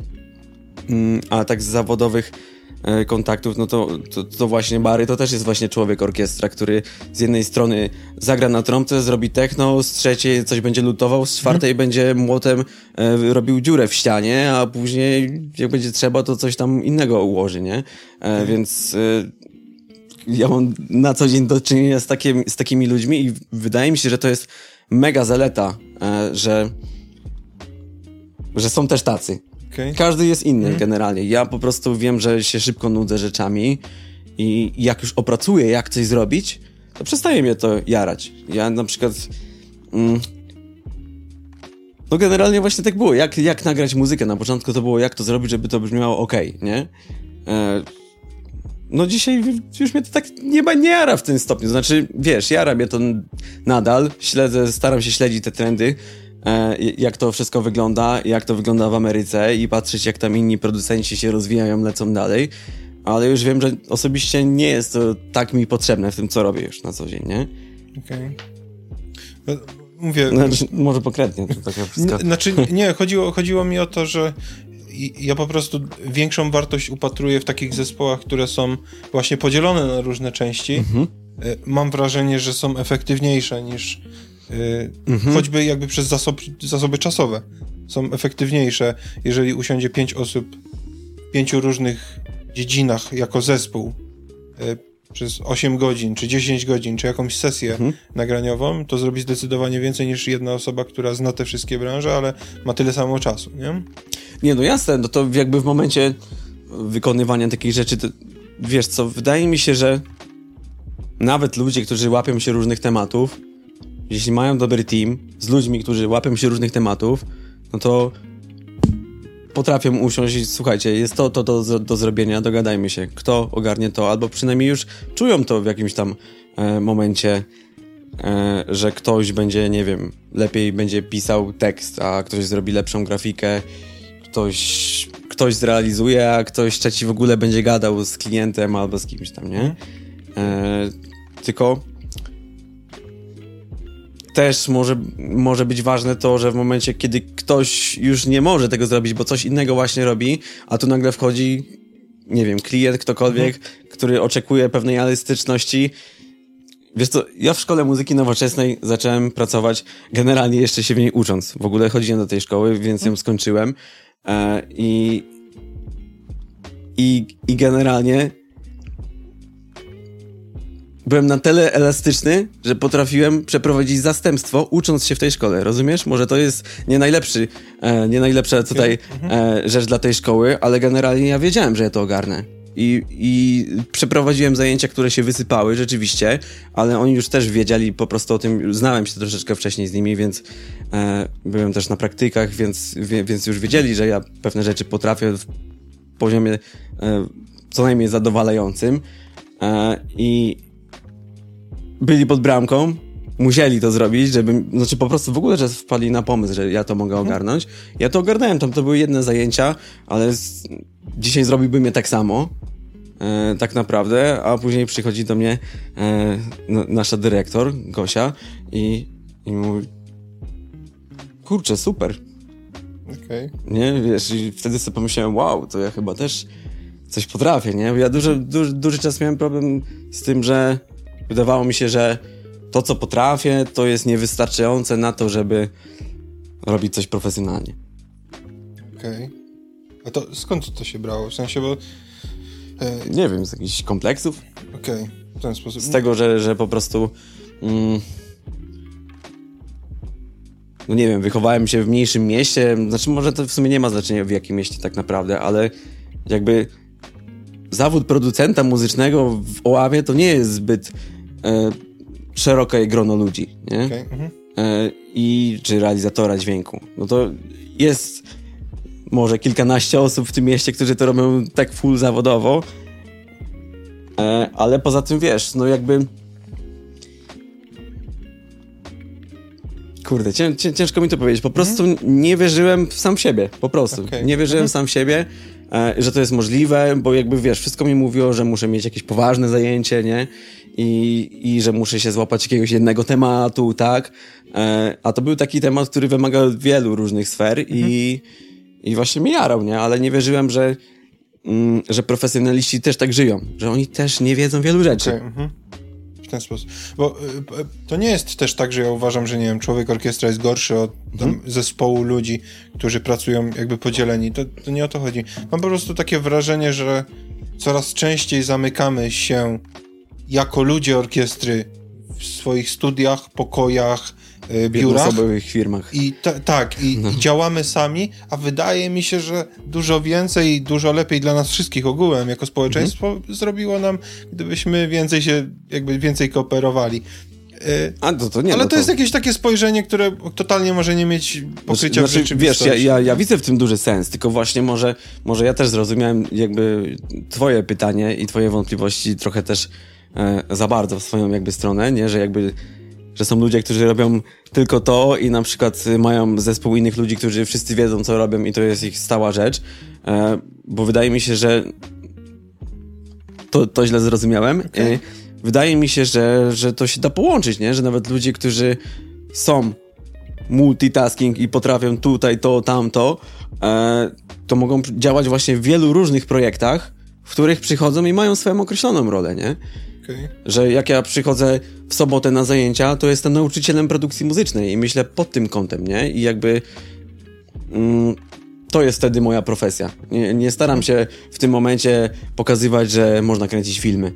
Mm, a tak z zawodowych kontaktów, no to, to, to, właśnie Bary to też jest właśnie człowiek orkiestra, który z jednej strony zagra na trąbce, zrobi techno, z trzeciej coś będzie lutował, z czwartej hmm. będzie młotem e, robił dziurę w ścianie, a później jak będzie trzeba, to coś tam innego ułoży, nie? E, Więc e, ja mam na co dzień do czynienia z, takim, z takimi ludźmi i wydaje mi się, że to jest mega zaleta, e, że że są też tacy. Okay. Każdy jest inny mm. generalnie. Ja po prostu wiem, że się szybko nudzę rzeczami i jak już opracuję, jak coś zrobić, to przestaje mnie to jarać. Ja na przykład... Mm, no generalnie właśnie tak było. Jak, jak nagrać muzykę? Na początku to było jak to zrobić, żeby to brzmiało ok, nie? E, no dzisiaj już mnie to tak nie, nie jara w tym stopniu. Znaczy, wiesz, jara mnie to nadal. Śledzę, staram się śledzić te trendy. E, jak to wszystko wygląda, jak to wygląda w Ameryce i patrzeć, jak tam inni producenci się rozwijają, lecą dalej. Ale już wiem, że osobiście nie jest to tak mi potrzebne w tym, co robię już na co dzień, nie? Okej. Okay. Mówię... Znaczy, może konkretnie. To taka wszystko... Znaczy, nie, chodziło, chodziło mi o to, że ja po prostu większą wartość upatruję w takich zespołach, które są właśnie podzielone na różne części. Mhm. E, mam wrażenie, że są efektywniejsze niż mhm. choćby jakby przez zasob, zasoby czasowe. Są efektywniejsze, jeżeli usiądzie pięć osób w pięciu różnych dziedzinach jako zespół y, przez 8 godzin, czy 10 godzin, czy jakąś sesję mhm. nagraniową, to zrobi zdecydowanie więcej niż jedna osoba, która zna te wszystkie branże, ale ma tyle samo czasu, nie? Nie, no jasne, no to jakby w momencie wykonywania takich rzeczy, to, wiesz co, wydaje mi się, że nawet ludzie, którzy łapią się różnych tematów, jeśli mają dobry team z ludźmi, którzy łapią się różnych tematów, no to potrafią usiąść i słuchajcie, jest to, to, to do zrobienia, dogadajmy się, kto ogarnie to, albo przynajmniej już czują to w jakimś tam e, momencie, e, że ktoś będzie, nie wiem, lepiej będzie pisał tekst, a ktoś zrobi lepszą grafikę, ktoś, ktoś zrealizuje, a ktoś trzeci w ogóle będzie gadał z klientem albo z kimś tam, nie? E, tylko też może, może być ważne to, że w momencie, kiedy ktoś już nie może tego zrobić, bo coś innego właśnie robi, a tu nagle wchodzi, nie wiem, klient, ktokolwiek, mhm. który oczekuje pewnej elastyczności. Wiesz co, ja w szkole muzyki nowoczesnej zacząłem pracować generalnie jeszcze się w niej ucząc. W ogóle chodziłem do tej szkoły, więc ją skończyłem. E, I, i, i generalnie byłem na tyle elastyczny, że potrafiłem przeprowadzić zastępstwo, ucząc się w tej szkole, rozumiesz? Może to jest nie najlepszy, e, nie najlepsza tutaj e, rzecz dla tej szkoły, ale generalnie ja wiedziałem, że ja to ogarnę. I, I przeprowadziłem zajęcia, które się wysypały, rzeczywiście, ale oni już też wiedzieli po prostu o tym, znałem się troszeczkę wcześniej z nimi, więc e, byłem też na praktykach, więc, wie, więc już wiedzieli, że ja pewne rzeczy potrafię w poziomie e, co najmniej zadowalającym. E, I byli pod bramką, musieli to zrobić, żeby, znaczy po prostu w ogóle, że wpadli na pomysł, że ja to mogę mhm. ogarnąć. Ja to ogarnąłem, tam to były jedne zajęcia, ale z, dzisiaj zrobiłbym je tak samo, e, tak naprawdę, a później przychodzi do mnie e, nasza dyrektor, Gosia i, i mówi kurczę, super. Okay. Nie, wiesz, i wtedy sobie pomyślałem, wow, to ja chyba też coś potrafię, nie? Ja duży, duży, duży czas miałem problem z tym, że Wydawało mi się, że to, co potrafię, to jest niewystarczające na to, żeby robić coś profesjonalnie. Okej. Okay. A to skąd to się brało? W sensie, bo... E... Nie wiem, z jakichś kompleksów. Okej, okay. w ten sposób. Z tego, że, że po prostu... Mm, no nie wiem, wychowałem się w mniejszym mieście, znaczy może to w sumie nie ma znaczenia w jakim mieście tak naprawdę, ale jakby zawód producenta muzycznego w Oławie to nie jest zbyt szerokie grono ludzi, nie? Okay, mhm. e, I czy realizatora dźwięku. No to jest może kilkanaście osób w tym mieście, którzy to robią tak full zawodowo, e, ale poza tym wiesz, no jakby Kurde, cię, cię, ciężko mi to powiedzieć. Po prostu mhm. nie wierzyłem w sam siebie. Po prostu. Okay. Nie wierzyłem mhm. sam w siebie, e, że to jest możliwe, bo jakby wiesz, wszystko mi mówiło, że muszę mieć jakieś poważne zajęcie, nie? I, i że muszę się złapać jakiegoś jednego tematu, tak? E, a to był taki temat, który wymagał wielu różnych sfer mhm. i, i właśnie mnie jarał, nie? Ale nie wierzyłem, że, mm, że profesjonaliści też tak żyją, że oni też nie wiedzą wielu rzeczy. Okay. W ten sposób. Bo y, y, to nie jest też tak, że ja uważam, że nie wiem, człowiek orkiestra jest gorszy od mhm. zespołu ludzi, którzy pracują jakby podzieleni. To, to nie o to chodzi. Mam po prostu takie wrażenie, że coraz częściej zamykamy się jako ludzie orkiestry w swoich studiach, pokojach, biurach. W firmach. I tak, i, no. i, działamy sami, a wydaje mi się, że dużo więcej i dużo lepiej dla nas wszystkich ogółem, jako społeczeństwo, mhm. zrobiło nam, gdybyśmy więcej się, jakby więcej kooperowali. Y, a, to, to nie, Ale no to, to, jest jakieś takie spojrzenie, które totalnie może nie mieć pokrycia znaczy, w rzeczywistości. Wiesz, ja, ja, ja, widzę w tym duży sens, tylko właśnie może, może ja też zrozumiałem jakby twoje pytanie i twoje wątpliwości trochę też e, za bardzo w swoją jakby stronę, nie, że jakby że są ludzie, którzy robią tylko to i na przykład mają zespół innych ludzi, którzy wszyscy wiedzą, co robią i to jest ich stała rzecz, e, bo wydaje mi się, że to, to źle zrozumiałem. Okay. E, wydaje mi się, że, że to się da połączyć, nie? Że nawet ludzie, którzy są multitasking i potrafią tutaj to, tamto, e, to mogą działać właśnie w wielu różnych projektach, w których przychodzą i mają swoją określoną rolę, nie? Okay. Że jak ja przychodzę w sobotę na zajęcia, to jestem nauczycielem produkcji muzycznej i myślę pod tym kątem, nie? I jakby mm, to jest wtedy moja profesja. Nie, nie, staram się w tym momencie pokazywać, że można kręcić filmy.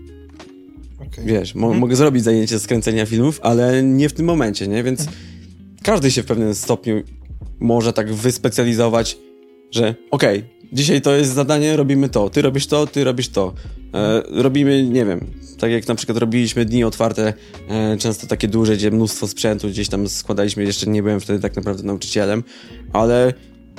Okay. Wiesz, mo mhm. mogę zrobić zajęcie z kręcenia filmów, ale nie w tym momencie, nie? Więc mhm. każdy się w pewnym stopniu może tak wyspecjalizować, że okej, okay, dzisiaj to jest zadanie, robimy to, ty robisz to, ty robisz to. E, robimy, nie wiem, tak jak na przykład robiliśmy dni otwarte, e, często takie duże, gdzie mnóstwo sprzętu gdzieś tam składaliśmy, jeszcze nie byłem wtedy tak naprawdę nauczycielem, ale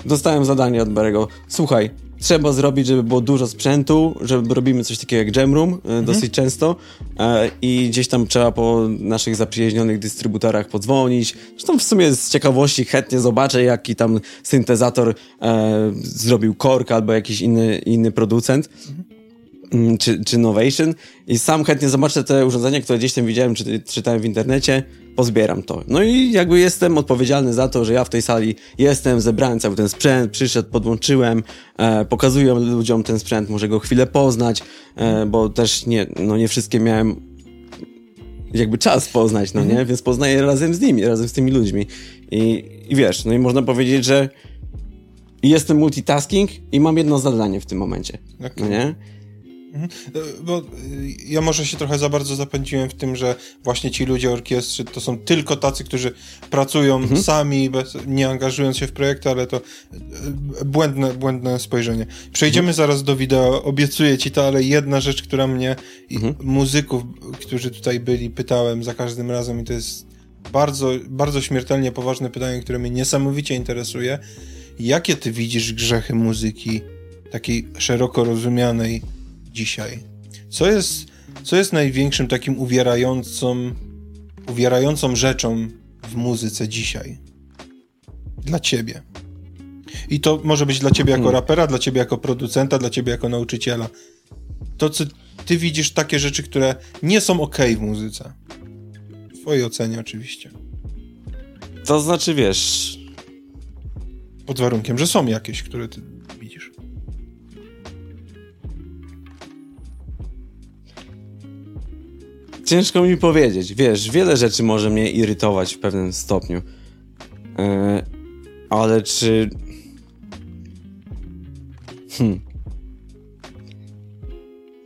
dostałem zadanie od Berego, słuchaj, trzeba zrobić, żeby było dużo sprzętu, żeby robimy coś takiego jak Jam Room e, mhm. dosyć często e, i gdzieś tam trzeba po naszych zaprzyjaźnionych dystrybutorach podzwonić. Zresztą w sumie z ciekawości chętnie zobaczę, jaki tam syntezator e, zrobił Kork albo jakiś inny, inny producent. Mhm. Mm, czy, czy Novation i sam chętnie zobaczę te urządzenia, które gdzieś tam widziałem, czy czytałem w internecie, pozbieram to. No i jakby jestem odpowiedzialny za to, że ja w tej sali jestem, zebrałem cały ten sprzęt, przyszedł, podłączyłem, e, pokazuję ludziom ten sprzęt, może go chwilę poznać, e, bo też nie, no nie wszystkie miałem jakby czas poznać, no nie? Mhm. Więc poznaję razem z nimi, razem z tymi ludźmi. I, I wiesz, no i można powiedzieć, że jestem multitasking i mam jedno zadanie w tym momencie, okay. no nie? Mhm. E, bo e, ja może się trochę za bardzo zapędziłem w tym, że właśnie ci ludzie orkiestry to są tylko tacy, którzy pracują mhm. sami, bez, nie angażując się w projekty, ale to e, błędne, błędne spojrzenie. Przejdziemy mhm. zaraz do wideo, obiecuję ci to, ale jedna rzecz, która mnie mhm. muzyków, którzy tutaj byli, pytałem za każdym razem i to jest bardzo, bardzo śmiertelnie poważne pytanie, które mnie niesamowicie interesuje. Jakie ty widzisz grzechy muzyki takiej szeroko rozumianej dzisiaj? Co jest, co jest największym takim uwierającą, uwierającą rzeczą w muzyce dzisiaj? Dla ciebie. I to może być dla ciebie jako hmm. rapera, dla ciebie jako producenta, dla ciebie jako nauczyciela. To, co ty widzisz takie rzeczy, które nie są ok w muzyce. W twojej ocenie oczywiście. To znaczy, wiesz... Pod warunkiem, że są jakieś, które ty Ciężko mi powiedzieć. Wiesz, wiele rzeczy może mnie irytować w pewnym stopniu. Yy, ale czy. Hmm.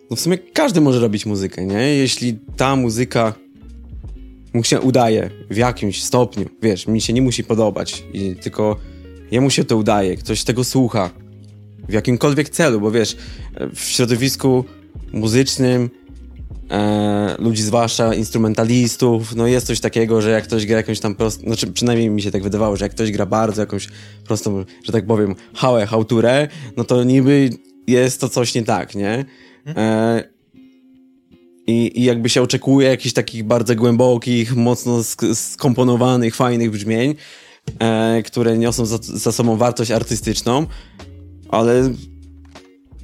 No w sumie każdy może robić muzykę, nie? Jeśli ta muzyka mu się udaje w jakimś stopniu, wiesz, mi się nie musi podobać, i tylko jemu się to udaje, ktoś tego słucha w jakimkolwiek celu, bo wiesz, w środowisku muzycznym e, ludzi, zwłaszcza instrumentalistów. No jest coś takiego, że jak ktoś gra jakąś tam prostą, znaczy przynajmniej mi się tak wydawało, że jak ktoś gra bardzo jakąś prostą, że tak powiem, hałę, hałturę, no to niby jest to coś nie tak, nie? E, i, i jakby się oczekuje jakichś takich bardzo głębokich, mocno sk skomponowanych, fajnych brzmień, e, które niosą za, za sobą wartość artystyczną, ale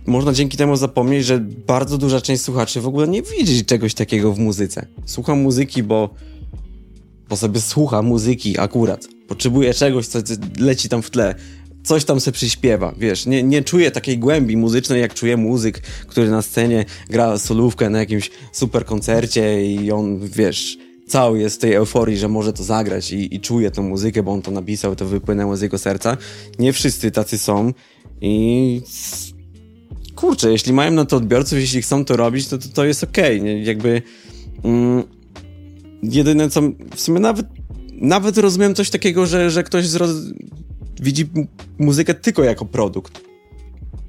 można dzięki temu zapomnieć, że bardzo duża część słuchaczy w ogóle nie widzi czegoś takiego w muzyce. Słucha muzyki, bo, bo sobie słucha muzyki akurat. Potrzebuje czegoś, co leci tam w tle. Coś tam se przyśpiewa, wiesz, nie, nie takiej głębi muzycznej, jak czuje muzyk, który na scenie gra solówkę na jakimś super koncercie i on, wiesz, cały jest w tej euforii, że może to zagrać i, i czuje tą muzykę, bo on to napisał, to wypłynęło z jego serca. Nie wszyscy tacy są i kurczę, jeśli mają na to odbiorców, jeśli chcą to robić, to to, to jest okej. Okay, jakby mm, jedyne co, w sumie nawet nawet rozumiem coś takiego, że, że ktoś zroz... widzi muzykę tylko jako produkt.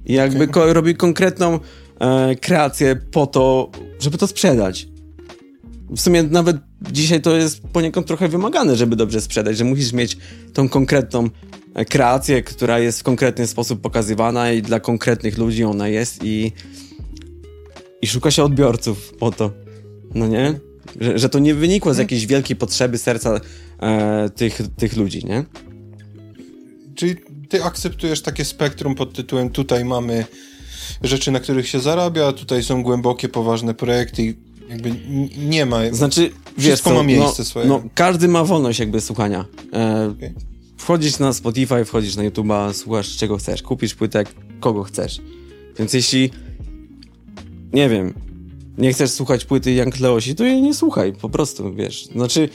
I jakby okay. ko robi konkretną e, kreację po to, żeby to sprzedać. W sumie nawet dzisiaj to jest poniekąd trochę wymagane, żeby dobrze sprzedać, że musisz mieć tą konkretną kreację, która jest w konkretny sposób pokazywana i dla konkretnych ludzi ona jest i, i szuka się odbiorców po to. No nie? Że, że to nie wynikło z jakiejś wielkiej potrzeby serca e, tych, tych ludzi, nie? Czyli ty akceptujesz takie spektrum pod tytułem tutaj mamy rzeczy, na których się zarabia, tutaj są głębokie, poważne projekty jakby nie ma. Znaczy, wszystko wiesz ma miejsce no, swoje. No, każdy ma wolność jakby słuchania. E, okay. Wchodzisz na Spotify, wchodzisz na YouTube'a, słuchasz czego chcesz, kupisz płytek, kogo chcesz. Więc jeśli, nie wiem, nie chcesz słuchać płyty Jank Leosi, to jej nie słuchaj, po prostu, wiesz. Znaczy,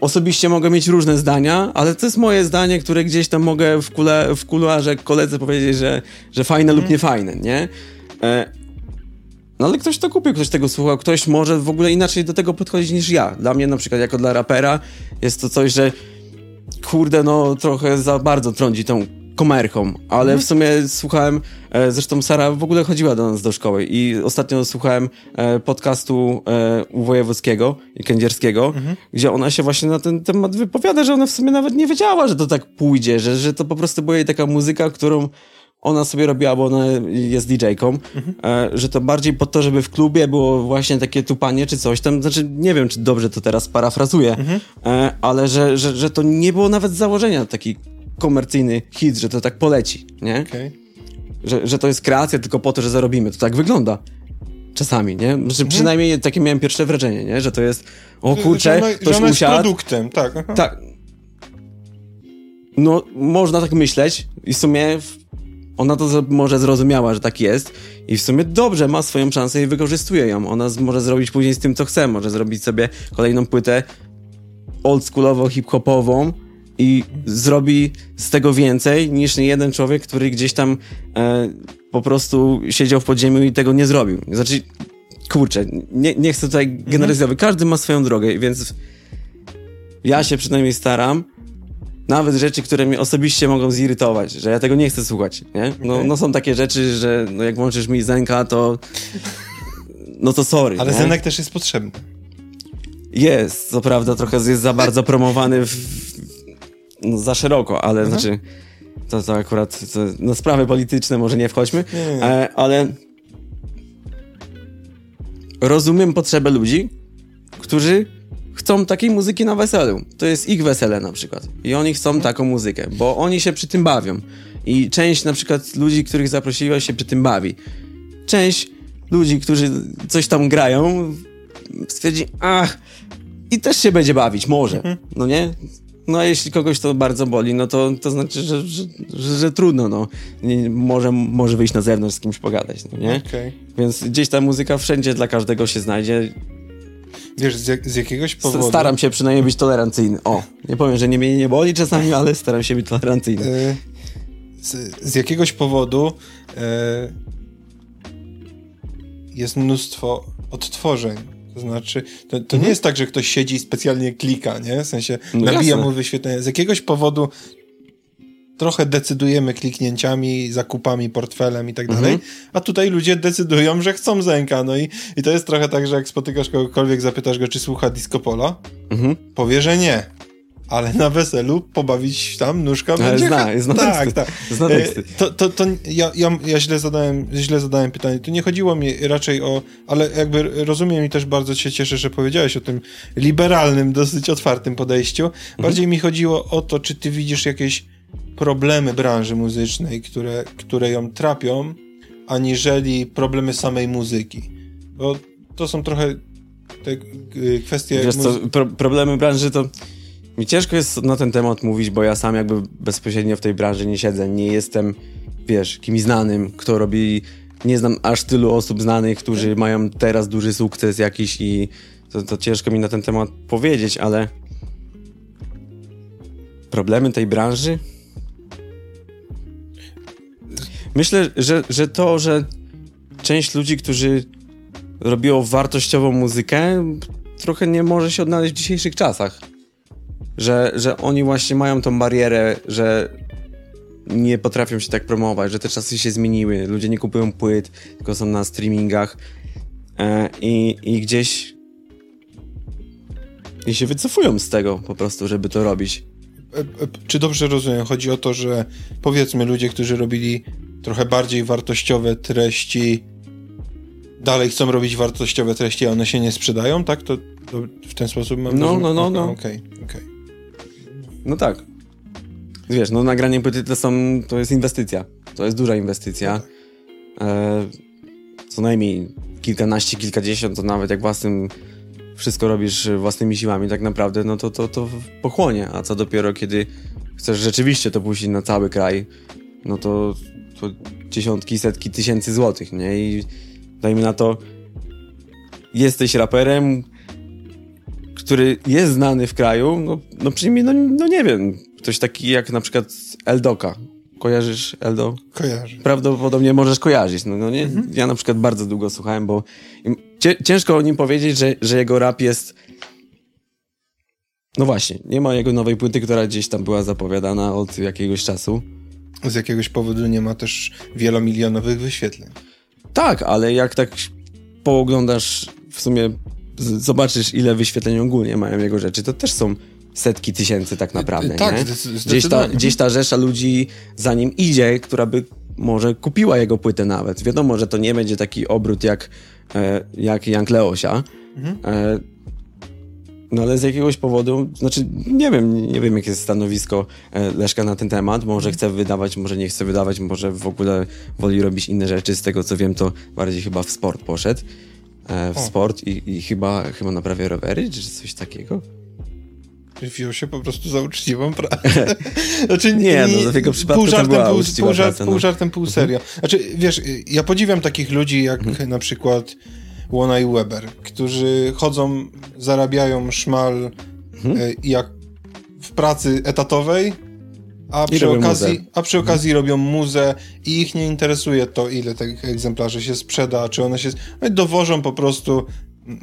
osobiście mogę mieć różne zdania, ale to jest moje zdanie, które gdzieś tam mogę w, kule, w kuluarze koledze powiedzieć, że, że fajne mm. lub mhm. niefajne, nie? E, no ale ktoś to kupił, ktoś tego słuchał, ktoś może w ogóle inaczej do tego podchodzić niż ja. Dla mnie na przykład jako dla rapera jest to coś, że kurde, no trochę za bardzo trąci tą komerką, ale w sumie słuchałem, e, zresztą Sara w ogóle chodziła do nas do szkoły i ostatnio słuchałem e, podcastu e, u Wojewódzkiego i Kędzierskiego, mhm. gdzie ona się właśnie na ten temat wypowiada, że ona w sumie nawet nie wiedziała, że to tak pójdzie, że, że to po prostu była jej taka muzyka, którą ona sobie robiła, bo ona jest DJ-ką, mhm. e, że to bardziej po to, żeby w klubie było właśnie takie tupanie czy coś tam, znaczy nie wiem, czy dobrze to teraz parafrazuję, mhm. e, ale że, że, że to nie było nawet założenia taki komercyjny hit, że to tak poleci, nie? Okay. Że, że to jest kreacja tylko po to, że zarobimy. To tak wygląda. Czasami, nie? Znaczy, mhm. Przynajmniej takie miałem pierwsze wrażenie, nie? Że to jest, o kurczę, że ona, ktoś że ona usiadł. jest produktem, tak. Aha. Tak. No, można tak myśleć i w sumie ona to może zrozumiała, że tak jest i w sumie dobrze ma swoją szansę i wykorzystuje ją. Ona może zrobić później z tym, co chce. Może zrobić sobie kolejną płytę oldschoolowo hip-hopową i zrobi z tego więcej niż jeden człowiek, który gdzieś tam e, po prostu siedział w podziemiu i tego nie zrobił. Znaczy, kurczę, nie, nie chcę tutaj generalizować. Każdy ma swoją drogę, więc ja się przynajmniej staram nawet rzeczy, które mnie osobiście mogą zirytować, że ja tego nie chcę słuchać, nie? No, okay. no są takie rzeczy, że no jak włączysz mi Zenka, to no to sorry. Ale nie? Zenek też jest potrzebny. Jest, co prawda trochę jest za bardzo promowany w, no, za szeroko, ale mhm. znaczy to, to akurat to, no sprawy polityczne może nie wchodźmy, nie, nie, nie. E, ale rozumiem potrzebę ludzi, którzy chcą takiej muzyki na weselu. To jest ich wesele na przykład. I oni chcą taką muzykę, bo oni się przy tym bawią. I część na przykład ludzi, których zaprosiłeś się przy tym bawi. Część ludzi, którzy coś tam grają, stwierdzi, ach, i też się będzie bawić, może, mhm. no nie? No a jeśli kogoś to bardzo boli, no to, to znaczy, że, że, że, że trudno, no. Nie, może, może wyjść na zewnątrz z kimś pogadać, no nie? Okay. Więc gdzieś ta muzyka wszędzie dla każdego się znajdzie. Wiesz, z, jak, z jakiegoś powodu... Staram się przynajmniej być tolerancyjny. O, nie powiem, że nie mnie nie boli czasami, *laughs* ale staram się być tolerancyjny. E, z, z jakiegoś powodu e, jest mnóstwo odtworzeń. To znaczy, to, to mhm. nie jest tak, że ktoś siedzi i specjalnie klika, nie? W sensie no nabija jasne. mu wyświetlenie. Z jakiegoś powodu trochę decydujemy kliknięciami, zakupami, portfelem i tak dalej, a tutaj ludzie decydują, że chcą Zenka, no i, i to jest trochę tak, że jak spotykasz kogokolwiek, zapytasz go, czy słucha Disco Polo, mhm. powie, że nie. ale na weselu pobawić tam nóżka ale będzie... Zna, zna tak, tak. Zna teksty. To, to, to ja, ja, ja źle, zadałem, źle zadałem pytanie. Tu nie chodziło mi raczej o... Ale jakby rozumiem i też bardzo się cieszę, że powiedziałeś o tym liberalnym, dosyć otwartym podejściu. Bardziej mhm. mi chodziło o to, czy ty widzisz jakieś problemy branży muzycznej, które, które ją trapią, aniżeli problemy samej muzyki. Bo to są trochę te kwestie... Wiesz co, pro problemy branży to... Mi ciężko jest na ten temat mówić, bo ja sam jakby bezpośrednio w tej branży nie siedzę. Nie jestem, wiesz, kimś znanym, kto robi... Nie znam aż tylu osób znanych, którzy mają teraz duży sukces jakiś i to, to ciężko mi na ten temat powiedzieć, ale problemy tej branży? Myślę, że, że to, że część ludzi, którzy robiło wartościową muzykę, trochę nie może się odnaleźć w dzisiejszych czasach. Że, że oni właśnie mają tą barierę, że nie potrafią się tak promować, że te czasy się zmieniły, ludzie nie kupują płyt, tylko są na streamingach e, i, i gdzieś i się wycofują z tego po prostu, żeby to robić. E, e, czy dobrze rozumiem? Chodzi o to, że powiedzmy ludzie, którzy robili trochę bardziej wartościowe treści, dalej chcą robić wartościowe treści, a one się nie sprzedają, tak? To, to w ten sposób mam No, no, no, no. Okej, okay, okej. Okay. No tak. Wiesz, no nagranie płyty to są, to jest inwestycja. To jest duża inwestycja. No tak. e, co najmniej kilkanaście, kilkadziesiąt, to nawet jak własnym wszystko robisz własnymi siłami tak naprawdę, no to to, to pochłonie. A co dopiero, kiedy chcesz rzeczywiście to puścić na cały kraj, no to, to dziesiątki, setki tysięcy złotych, nie? I dajmy na to, jesteś raperem, który jest znany w kraju, no, no przynajmniej, no, no nie wiem, ktoś taki jak na przykład Eldoka. Kojarzysz Eldo? Kojarzę. Prawdopodobnie możesz kojarzyć. No, no nie? Mhm. Ja na przykład bardzo długo słuchałem, bo ciężko o nim powiedzieć, że, że jego rap jest... No właśnie, nie ma jego nowej płyty, która gdzieś tam była zapowiadana od jakiegoś czasu. Z jakiegoś powodu nie ma też wielomilionowych wyświetleń. Tak, ale jak tak pooglądasz, w sumie zobaczysz, ile wyświetleń ogólnie mają jego rzeczy, to też są setki tysięcy tak naprawdę, tak, nie? Gdzieś ta, gdzieś ta rzesza ludzi za nim idzie, która by może kupiła jego płytę nawet. Wiadomo, że to nie będzie taki obrót jak, e, jak Jank Leosia, mhm. No ale z jakiegoś powodu, znaczy nie wiem, nie wiem jakie jest stanowisko e, Leszka na ten temat, może chce wydawać, może nie chce wydawać, może w ogóle woli robić inne rzeczy, z tego co wiem to bardziej chyba w sport poszedł, e, w o. sport i, i, chyba, chyba naprawia rowery, czy coś takiego. Wziął się po prostu za uczciwą pracę. *laughs* Znaczy, nie, no w jego przypadku pół żartem, to była pół, pół, żart, praca, no. pół żartem, pół mhm. serio. Znaczy, wiesz, ja podziwiam takich ludzi jak mhm. na przykład Łona i Weber, którzy chodzą, zarabiają szmal mhm. E, jak w pracy etatowej, a przy, okazji, a przy okazji mhm. robią muzę i ich nie interesuje to, ile tych egzemplarzy się sprzeda, czy one się... Dowożą po prostu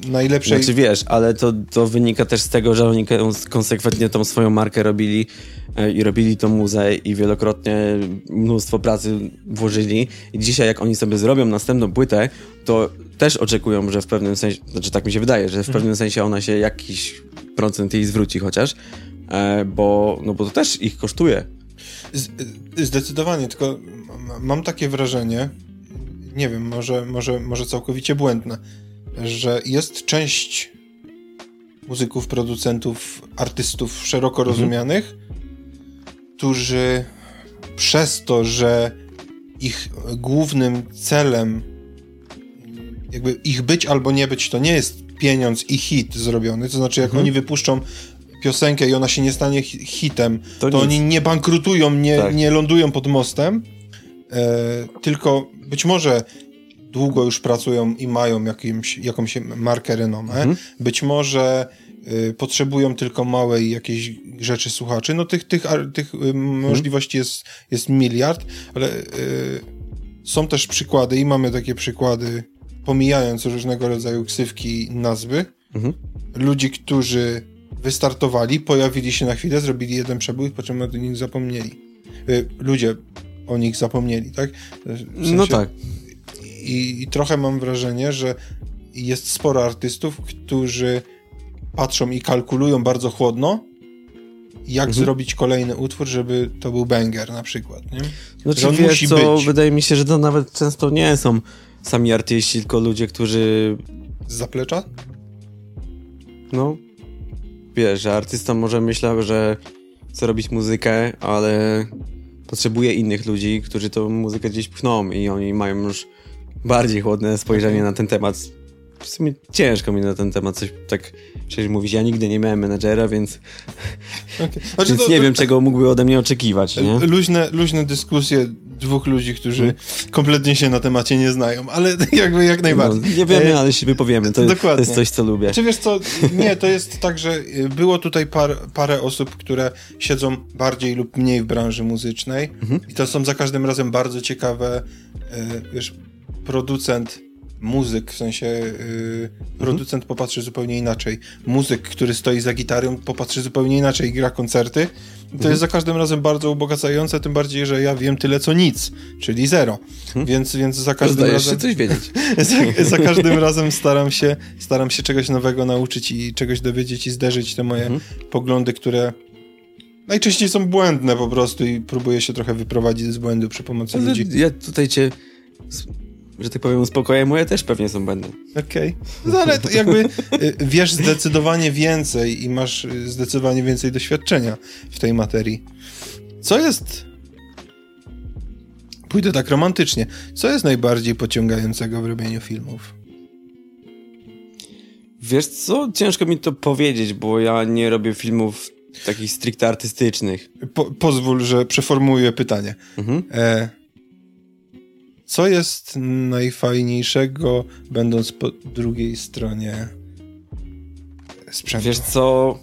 najlepszej... Znaczy wiesz, ale to, to wynika też z tego, że oni konsekwentnie tą swoją markę robili e, i robili tą muzę i wielokrotnie mnóstwo pracy włożyli i dzisiaj jak oni sobie zrobią następną płytę, to też oczekują, że w pewnym sensie, znaczy tak mi się wydaje, że w mhm. pewnym sensie ona się jakiś procent jej zwróci chociaż, e, bo, no bo to też ich kosztuje. Zdecydowanie, tylko mam takie wrażenie, nie wiem, może, może, może całkowicie błędne, że jest część muzyków, producentów, artystów szeroko mhm. rozumianych, którzy przez to, że ich głównym celem jakby ich być albo nie być to nie jest pieniądz i hit zrobiony, to znaczy jak mhm. oni wypuszczą piosenkę i ona się nie stanie hitem, to, to oni nie bankrutują, nie, tak. nie lądują pod mostem, e, tylko być może długo już pracują i mają jakimś, jakąś markę renomę. Mhm. Być może y, potrzebują tylko małej jakiejś rzeczy słuchaczy. No tych, tych, tych y, mhm. możliwości jest, jest miliard, ale y, są też przykłady i mamy takie przykłady, pomijając różnego rodzaju ksywki nazwy, mhm. ludzi, którzy wystartowali, pojawili się na chwilę, zrobili jeden przebój, po czym o nich zapomnieli. Y, ludzie o nich zapomnieli, tak? W sensie, no tak i, i trochę mam wrażenie, że jest sporo artystów, którzy patrzą i kalkulują bardzo chłodno jak mhm. zrobić kolejny utwór, żeby to był banger na przykład, nie? Znaczy, on wiesz, musi co, być. wydaje mi się, że to nawet często nie są sami artyści, tylko ludzie, którzy... Z zaplecza? No, wiesz, że artysta może myślał, że chce robić muzykę, ale potrzebuje innych ludzi, którzy tą muzykę gdzieś pchną i oni mają już bardziej chłodne spojrzenie na ten temat. W sumie ciężko mi na ten temat coś tak przecież mówić. Ja nigdy nie miałem menedżera, więc, okay. znaczy więc to, nie wiem, czego mógłby ode mnie oczekiwać. Nie? Luźne, luźne dyskusje dwóch ludzi, którzy hmm. kompletnie się na temacie nie znają, ale *laughs* jakby jak najbardziej. No, nie wiemy, e, ale się wypowiemy. To, Dokładnie. to jest coś, co lubię. Czy wiesz co, nie, to jest tak, że y, było tutaj par, parę osób, które siedzą bardziej lub mniej w branży muzycznej mhm. i to są za każdym razem bardzo ciekawe, e, wiesz, producent muzyk, w sensie yy, producent popatrzy zupełnie inaczej. Muzyk, który stoi za gitarą, popatrzy zupełnie inaczej i gra koncerty. To mhm. jest za każdym razem bardzo ubogacające, tym bardziej, że ja wiem tyle co nic, czyli zero. Mhm. Więc, więc za każdym razem. się coś wiedzieć. *laughs* za, za, każdym razem staram się, staram się czegoś nowego nauczyć i czegoś dowiedzieć i zderzyć te moje mhm. poglądy, które najczęściej są błędne po prostu i próbuję się trochę wyprowadzić z błędu przy pomocy Ale ludzi. Ja tutaj cię że tak powiem, uspokoję, moje też pewnie są błędne. Okej. Okay. No ale jakby y, wiesz zdecydowanie więcej i masz y, zdecydowanie więcej doświadczenia w tej materii. Co jest... Pójdę tak romantycznie. Co jest najbardziej pociągającego w robieniu filmów? Wiesz co? Ciężko mi to powiedzieć, bo ja nie robię filmów takich stricte artystycznych. Po, pozwól, że przeformułuję pytanie. Mhm. E, co jest najfajniejszego, będąc po drugiej stronie sprzętu? Wiesz co?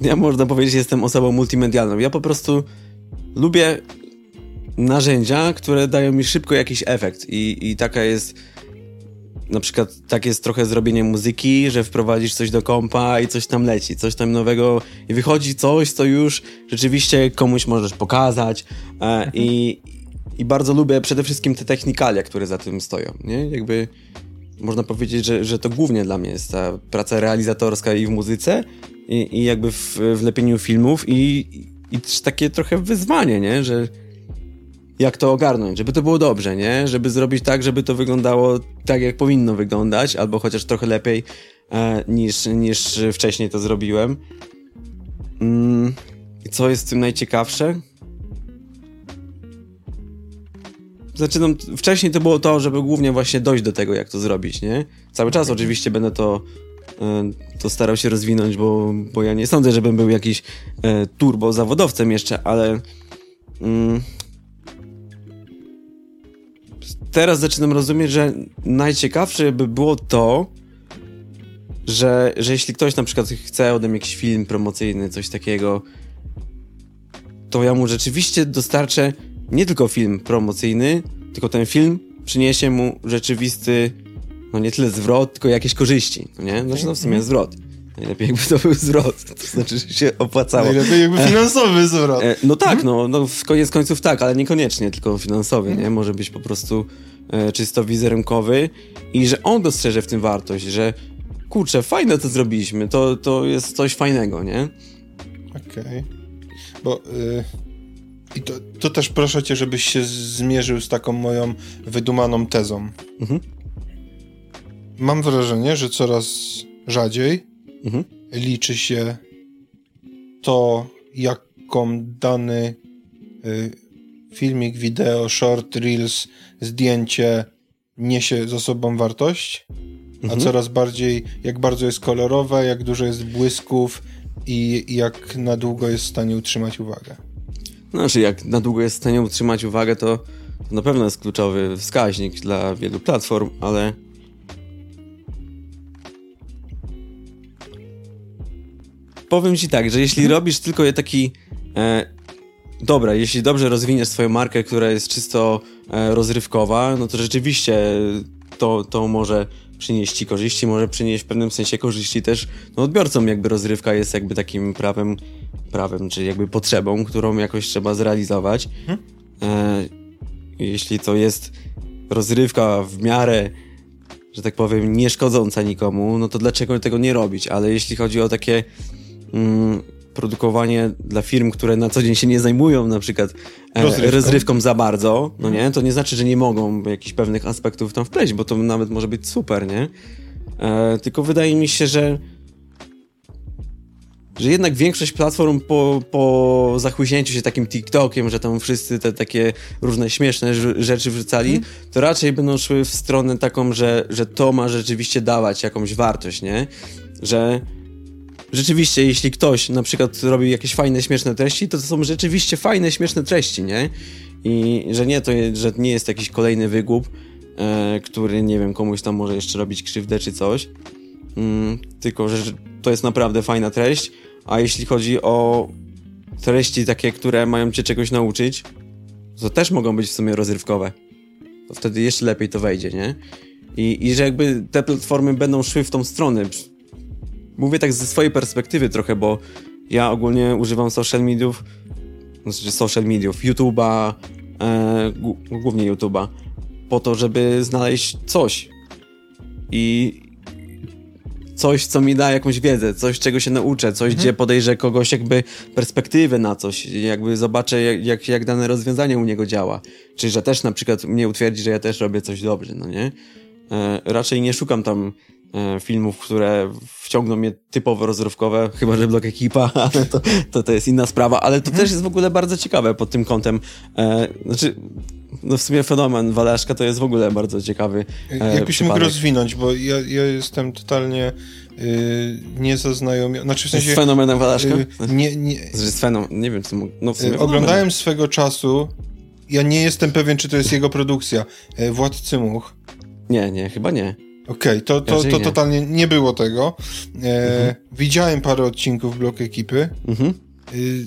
Ja można powiedzieć, jestem osobą multimedialną. Ja po prostu lubię narzędzia, które dają mi szybko jakiś efekt i, i taka jest na przykład tak jest trochę zrobienie muzyki, że wprowadzisz coś do kompa i coś tam leci, coś tam nowego i wychodzi coś, co już rzeczywiście komuś możesz pokazać e, i, i bardzo lubię przede wszystkim te technikalia, które za tym stoją, nie? Jakby można powiedzieć, że, że to głównie dla mnie jest ta praca realizatorska i w muzyce i, i jakby w, w lepieniu filmów i, i takie trochę wyzwanie, nie? Że jak to ogarnąć, żeby to było dobrze, nie? Żeby zrobić tak, żeby to wyglądało tak, jak powinno wyglądać, albo chociaż trochę lepiej e, niż, niż wcześniej to zrobiłem. Mm, co jest w tym najciekawsze? Znaczy, no, wcześniej to było to, żeby głównie właśnie dojść do tego, jak to zrobić, nie? Cały czas oczywiście będę to, e, to starał się rozwinąć, bo, bo ja nie sądzę, żebym był jakiś e, turbo zawodowcem jeszcze, ale mm, teraz zaczynam rozumieć, że najciekawsze by było to, że, że jeśli ktoś na przykład chce ode mnie jakiś film promocyjny, coś takiego, to ja mu rzeczywiście dostarczę nie tylko film promocyjny, tylko ten film przyniesie mu rzeczywisty, no nie tyle zwrot, tylko jakieś korzyści, no nie? Znaczy no w sumie zwrot. Najlepiej jakby to był zwrot, to znaczy, że się opłacało. Najlepiej jakby e, finansowy zwrot. E, no tak, mhm. no, no w koniec końców tak, ale niekoniecznie tylko finansowy, nie? Mhm. Może być po prostu e, czysto wizerunkowy i że on dostrzeże w tym wartość, że kurczę, fajne to zrobiliśmy, to, to jest coś fajnego, nie? Okej. Okay. Bo... Y i to, to, też proszę cię, żebyś się zmierzył z taką moją wydumaną tezą. Mhm. Mam wrażenie, że coraz rzadziej mhm. liczy się to, jaką dany y, filmik, wideo, short, reels, zdjęcie niesie za sobą wartość, mhm. a coraz bardziej, jak bardzo jest kolorowe, jak dużo jest błysków i, i jak na długo jest w stanie utrzymać uwagę. Znaczy, jak na długo jest w stanie utrzymać uwagę, to, to na pewno jest kluczowy wskaźnik dla wielu platform, ale powiem ci tak, że jeśli mhm. robisz tylko taki. E, dobra, jeśli dobrze rozwiniesz swoją markę, która jest czysto e, rozrywkowa, no to rzeczywiście to, to może przynieść ci korzyści, może przynieść w pewnym sensie korzyści też no, odbiorcom, jakby rozrywka jest jakby takim prawem, prawem, czy jakby potrzebą, którą jakoś trzeba zrealizować. Mhm. E, jeśli to jest rozrywka w miarę że tak powiem, nie szkodząca nikomu, no to dlaczego tego nie robić? Ale jeśli chodzi o takie produkowanie dla firm, które na co dzień się nie zajmują na przykład e, rozrywką. rozrywką za bardzo, no nie, to nie znaczy, że nie mogą jakichś pewnych aspektów tam wpleść, bo to nawet może być super, nie? E, tylko wydaje mi się, że że jednak większość platform po, po zachłyśnięciu się takim TikTokiem, że tam wszyscy te takie różne śmieszne rzeczy wrzucali, mm. to raczej będą szły w stronę taką, że, że to ma rzeczywiście dawać jakąś wartość, nie? Że rzeczywiście, jeśli ktoś na przykład robi jakieś fajne, śmieszne treści, to to są rzeczywiście fajne, śmieszne treści, nie? I że nie, to je, że nie jest jakiś kolejny wygłup, e, który, nie wiem, komuś tam może jeszcze robić krzywdę czy coś, mm, tylko, że to jest naprawdę fajna treść, a jeśli chodzi o treści takie, które mają cię czegoś nauczyć, to też mogą być w sumie rozrywkowe. To wtedy jeszcze lepiej to wejdzie, nie? I, i że jakby te platformy będą szły w tą stronę. Mówię tak ze swojej perspektywy trochę, bo ja ogólnie używam social mediów, znaczy social mediów, YouTube'a, e, głównie YouTube'a, po to, żeby znaleźć coś. I, coś, co mi da jakąś wiedzę, coś, czego się nauczę, coś, mhm. gdzie podejrzę kogoś jakby perspektywę na coś, jakby zobaczę, jak, jak, jak dane rozwiązanie u niego działa. Czyli, że też na przykład mnie utwierdzi, że ja też robię coś dobrze, no nie? E, raczej nie szukam tam e, filmów, które wciągną mnie typowo rozrywkowe, chyba że blok ekipa, *laughs* ale to, to, to jest inna sprawa, ale to mhm. też jest w ogóle bardzo ciekawe pod tym kątem. E, znaczy, no w sumie fenomen Walaszka to jest w ogóle bardzo ciekawy. E, Jakbyś mógł rozwinąć, bo ja, ja jestem totalnie y, niezaznajomiony. Znaczy w sensie. Z fenomenem Walaszka? Y, nie, nie. Z fenom, nie wiem, co mógł. No w sumie y, Oglądałem swego czasu. Ja nie jestem pewien, czy to jest jego produkcja. Y, Władcy Much. Nie, nie, chyba nie. Okej, okay, to, to, to, totalnie nie było tego. E, mhm. Widziałem parę odcinków Blok Ekipy. Mhm. Y,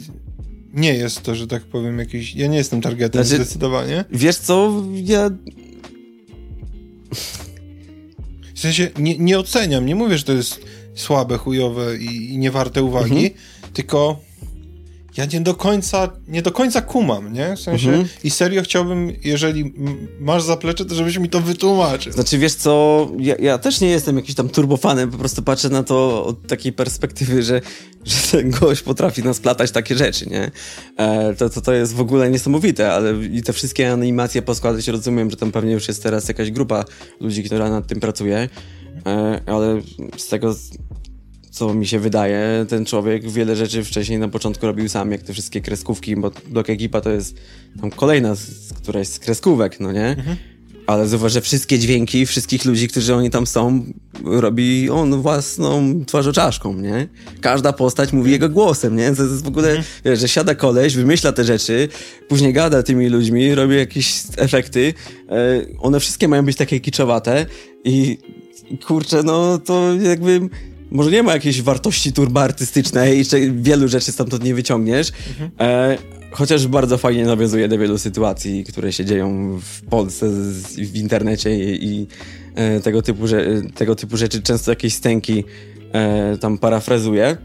nie jest to, że tak powiem, jakiś. Ja nie jestem targetem znaczy, zdecydowanie. Wiesz co, ja. W sensie nie, nie oceniam, nie mówię, że to jest słabe, chujowe i, i niewarte uwagi, mhm. tylko ja nie do końca, nie do końca kumam, nie? W sensie mhm. i serio chciałbym, jeżeli masz zaplecze, to żebyś mi to wytłumaczył. Znaczy, wiesz co, ja, ja też nie jestem jakiś tam turbofanem, po prostu patrzę na to od takiej perspektywy, że, że ten gość potrafi nas platać takie rzeczy, nie? E, to, to, to jest w ogóle niesamowite, ale i te wszystkie animacje poskładać, rozumiem, że tam pewnie już jest teraz jakaś grupa ludzi, która nad tym pracuje, e, ale z tego co mi się wydaje, ten człowiek wiele rzeczy wcześniej na początku robił sam, jak te wszystkie kreskówki, bo Blok Ekipa to jest tam kolejna z któraś z kreskówek, no nie? Mhm. Ale zauważ, że wszystkie dźwięki wszystkich ludzi, którzy oni tam są, robi on własną twarzoczaszką, nie? Każda postać mówi jego głosem, nie? To jest w ogóle, mhm. wiesz, że siada koleś, wymyśla te rzeczy, później gada tymi ludźmi, robi jakieś efekty. E, one wszystkie mają być takie kiczowate i kurczę, no to jakby może nie ma jakiejś wartości turboartystycznej i wielu rzeczy stamtąd nie wyciągniesz, mhm. e, chociaż bardzo fajnie nawiązuje do wielu sytuacji, które się dzieją w Polsce, w internecie i, i e, tego, typu, tego typu rzeczy. Często jakieś stęki e, tam parafrazuje.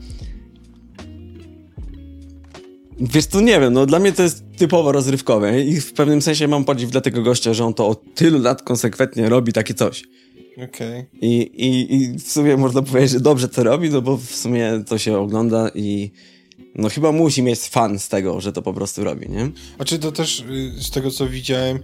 Wiesz, to nie wiem, no dla mnie to jest typowo rozrywkowe i w pewnym sensie mam podziw dla tego gościa, że on to od tylu lat konsekwentnie robi takie coś. Okay. I, i, I w sumie można powiedzieć, że dobrze to robi, no bo w sumie to się ogląda i no chyba musi mieć fan z tego, że to po prostu robi, nie? A czy to też y, z tego co widziałem,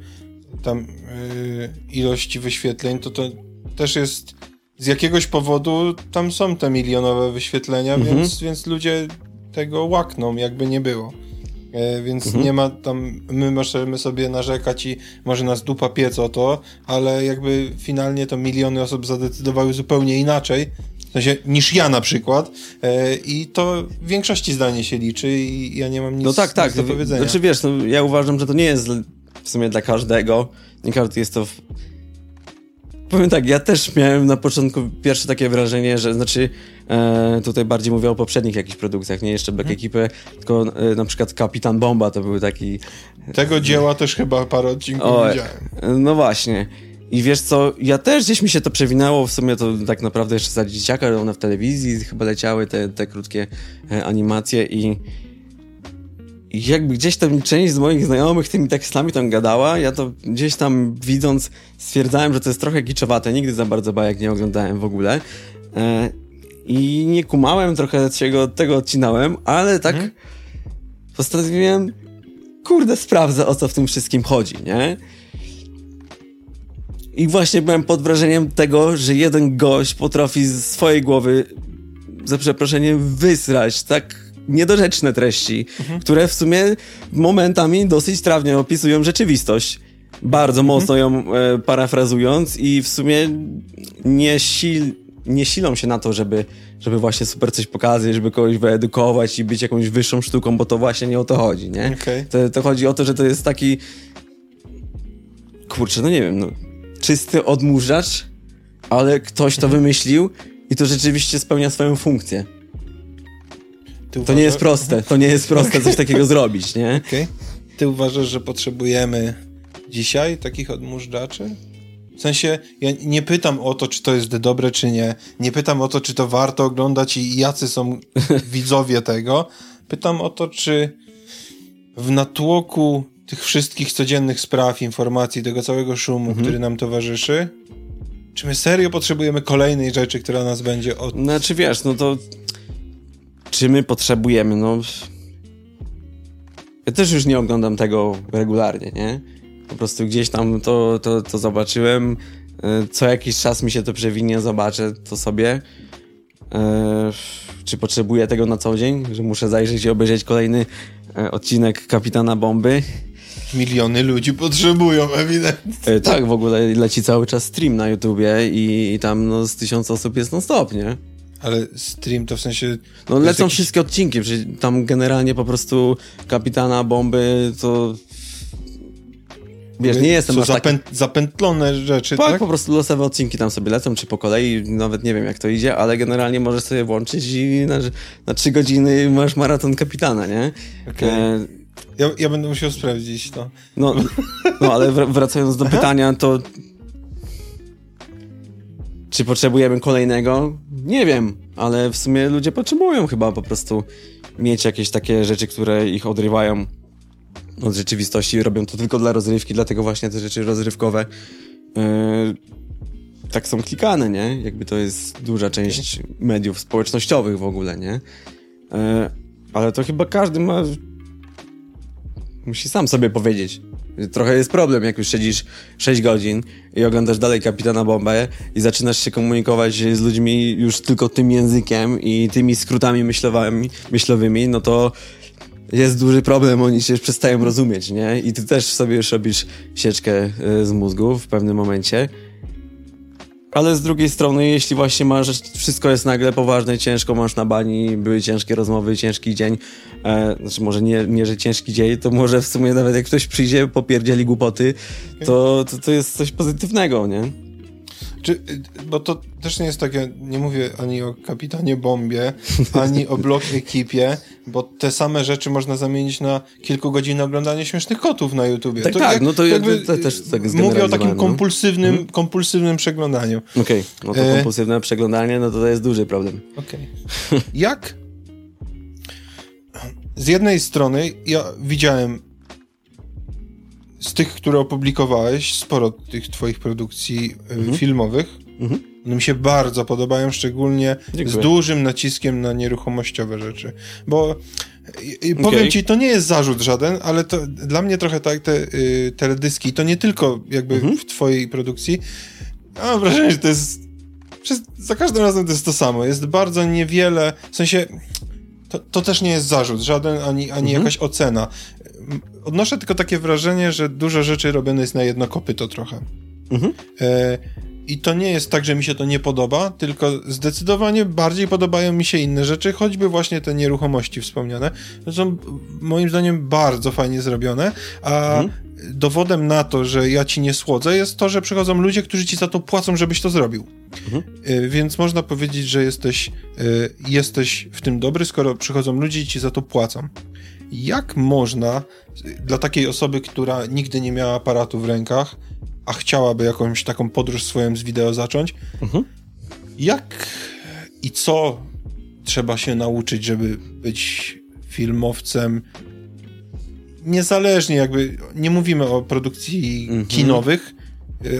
tam yy, ilości wyświetleń, to to też jest z jakiegoś powodu tam są te milionowe wyświetlenia, mhm. więc, więc ludzie tego łakną, jakby nie było. E, więc mhm. nie ma tam, my możemy sobie narzekać i może nas dupa piec o to, ale jakby finalnie to miliony osób zadecydowały zupełnie inaczej, w sensie niż ja na przykład e, i to w większości zdanie się liczy i ja nie mam nic, no tak, tak. do powiedzenia. Znaczy wiesz, no, ja uważam, że to nie jest w sumie dla każdego, nie każdy jest to w Powiem tak, ja też miałem na początku pierwsze takie wrażenie, że znaczy e, tutaj bardziej mówię o poprzednich jakichś produkcjach, nie jeszcze Black hmm. Ekipy, tylko e, na przykład Kapitan Bomba to był taki... Tego dzieła też chyba parę odcinków o, widziałem. No właśnie. I wiesz co, ja też gdzieś mi się to przewinęło, w sumie to tak naprawdę jeszcze za dzieciaka, one w telewizji chyba leciały te, te krótkie e, animacje i jakby gdzieś tam część z moich znajomych tymi tekstami tam gadała, ja to gdzieś tam widząc stwierdzałem, że to jest trochę kiczowate, nigdy za bardzo bajek nie oglądałem w ogóle e, i nie kumałem trochę tego, tego odcinałem, ale tak mhm. postanowiłem kurde, sprawdzę o co w tym wszystkim chodzi, nie? I właśnie byłem pod wrażeniem tego, że jeden gość potrafi z swojej głowy, za przeproszeniem, wysrać tak niedorzeczne treści, mhm. które w sumie momentami dosyć trawnie opisują rzeczywistość. Bardzo mhm. mocno ją e, parafrazując i w sumie nie, sil, nie silą się na to, żeby, żeby właśnie super coś pokazać, żeby kogoś wyedukować i być jakąś wyższą sztuką, bo to właśnie nie o to chodzi, nie? Okay. To, to chodzi o to, że to jest taki kurczę, no nie wiem, no, czysty odmurzacz, ale ktoś to mhm. wymyślił i to rzeczywiście spełnia swoją funkcję. Ty to uważasz... nie jest proste, to nie jest proste coś takiego zrobić, nie? Okay. Ty uważasz, że potrzebujemy dzisiaj takich odmurzaczaczy? W sensie, ja nie pytam o to, czy to jest dobre, czy nie. Nie pytam o to, czy to warto oglądać i jacy są *laughs* widzowie tego. Pytam o to, czy w natłoku tych wszystkich codziennych spraw, informacji, tego całego szumu, mhm. który nam towarzyszy, czy my serio potrzebujemy kolejnej rzeczy, która nas będzie od... Znaczy wiesz, no to czy my potrzebujemy, no... Ja też już nie oglądam tego regularnie, nie? Po prostu gdzieś tam to, to, to zobaczyłem. E, co jakiś czas mi się to przewinie, zobaczę to sobie. E, czy potrzebuję tego na co dzień, że muszę zajrzeć i obejrzeć kolejny e, odcinek Kapitana Bomby. Miliony ludzi potrzebują, ewidentnie. tak, w ogóle leci cały czas stream na YouTubie i, i tam no, z tysiąc osób jest non-stop, nie? Ale stream to w sensie... No lecą jakiś... wszystkie odcinki, przecież tam generalnie po prostu Kapitana Bomby to Wiesz, nie jestem Co, zapę taki... zapętlone rzeczy, tak, tak? po prostu losowe odcinki tam sobie lecą, czy po kolei, nawet nie wiem jak to idzie, ale generalnie możesz sobie włączyć i na, na trzy godziny masz maraton kapitana, nie? Okay. E... Ja, ja będę musiał sprawdzić to. No, no ale wracając do pytania, to czy potrzebujemy kolejnego? Nie wiem, ale w sumie ludzie potrzebują chyba po prostu mieć jakieś takie rzeczy, które ich odrywają od rzeczywistości, robią to tylko dla rozrywki, dlatego właśnie te rzeczy rozrywkowe yy, tak są klikane, nie? Jakby to jest duża część mediów społecznościowych w ogóle, nie? Yy, ale to chyba każdy ma... Musi sam sobie powiedzieć. Trochę jest problem, jak już siedzisz 6 godzin i oglądasz dalej Kapitana Bombę i zaczynasz się komunikować z ludźmi już tylko tym językiem i tymi skrótami myślowymi, myślowymi no to jest duży problem, oni się przestają rozumieć, nie? I ty też sobie już robisz sieczkę e, z mózgu w pewnym momencie. Ale z drugiej strony, jeśli właśnie masz, wszystko jest nagle poważne, ciężko masz na bani, były ciężkie rozmowy, ciężki dzień, e, znaczy może nie, nie, że ciężki dzień, to może w sumie nawet jak ktoś przyjdzie, popierdzieli głupoty, to, to, to jest coś pozytywnego, nie? Czy, bo to też nie jest takie, nie mówię ani o kapitanie Bombie, ani o blok ekipie, bo te same rzeczy można zamienić na kilku godzin oglądania śmiesznych kotów na YouTubie. Tak, to tak, jak, no to jakby, to też tak Mówię o takim no. kompulsywnym, no. kompulsywnym przeglądaniu. Okej, okay. no to e... kompulsywne przeglądanie, no to to jest duży problem. Okej. Okay. Jak? Z jednej strony ja widziałem z tych, które opublikowałeś, sporo tych twoich produkcji e, mhm. filmowych. Mhm. One mi się bardzo podobają, szczególnie Dziękuję. z dużym naciskiem na nieruchomościowe rzeczy. Bo i, powiem okay. ci, to nie jest zarzut żaden, ale to dla mnie trochę tak te y, teledyski, to nie tylko jakby mhm. w twojej produkcji. mam wrażenie, że to jest przez, za każdym razem to jest to samo. Jest bardzo niewiele, w sensie to, to też nie jest zarzut żaden, ani, ani mhm. jakaś ocena odnoszę tylko takie wrażenie, że dużo rzeczy robione jest na jedno kopyto trochę. Mhm. E, I to nie jest tak, że mi się to nie podoba, tylko zdecydowanie bardziej podobają mi się inne rzeczy, choćby właśnie te nieruchomości wspomniane. To są moim zdaniem bardzo fajnie zrobione, a mhm. dowodem na to, że ja ci nie słodzę, jest to, że przychodzą ludzie, którzy ci za to płacą, żebyś to zrobił. Mhm. E, więc można powiedzieć, że jesteś, e, jesteś w tym dobry, skoro przychodzą ludzie i ci za to płacą. Jak można dla takiej osoby, która nigdy nie miała aparatu w rękach, a chciałaby jakąś taką podróż swoją z wideo zacząć, mhm. jak i co trzeba się nauczyć, żeby być filmowcem niezależnie jakby, nie mówimy o produkcji mhm. kinowych,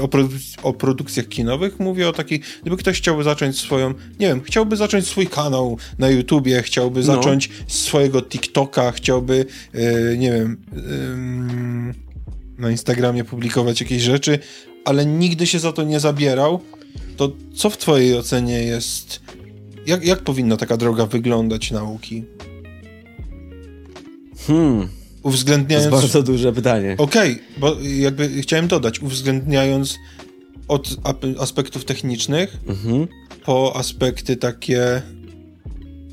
o, produ o, produkcjach kinowych, mówię o takiej, gdyby ktoś chciałby zacząć swoją, nie wiem, chciałby zacząć swój kanał na YouTubie, chciałby no. zacząć swojego TikToka, chciałby, yy, nie wiem, yy, na Instagramie publikować jakieś rzeczy, ale nigdy się za to nie zabierał, to co w twojej ocenie jest, jak, jak powinna taka droga wyglądać nauki? Hmm. Uwzględniając... To jest bardzo duże pytanie. Okej, okay, bo jakby chciałem dodać, uwzględniając od aspektów technicznych mhm. po aspekty takie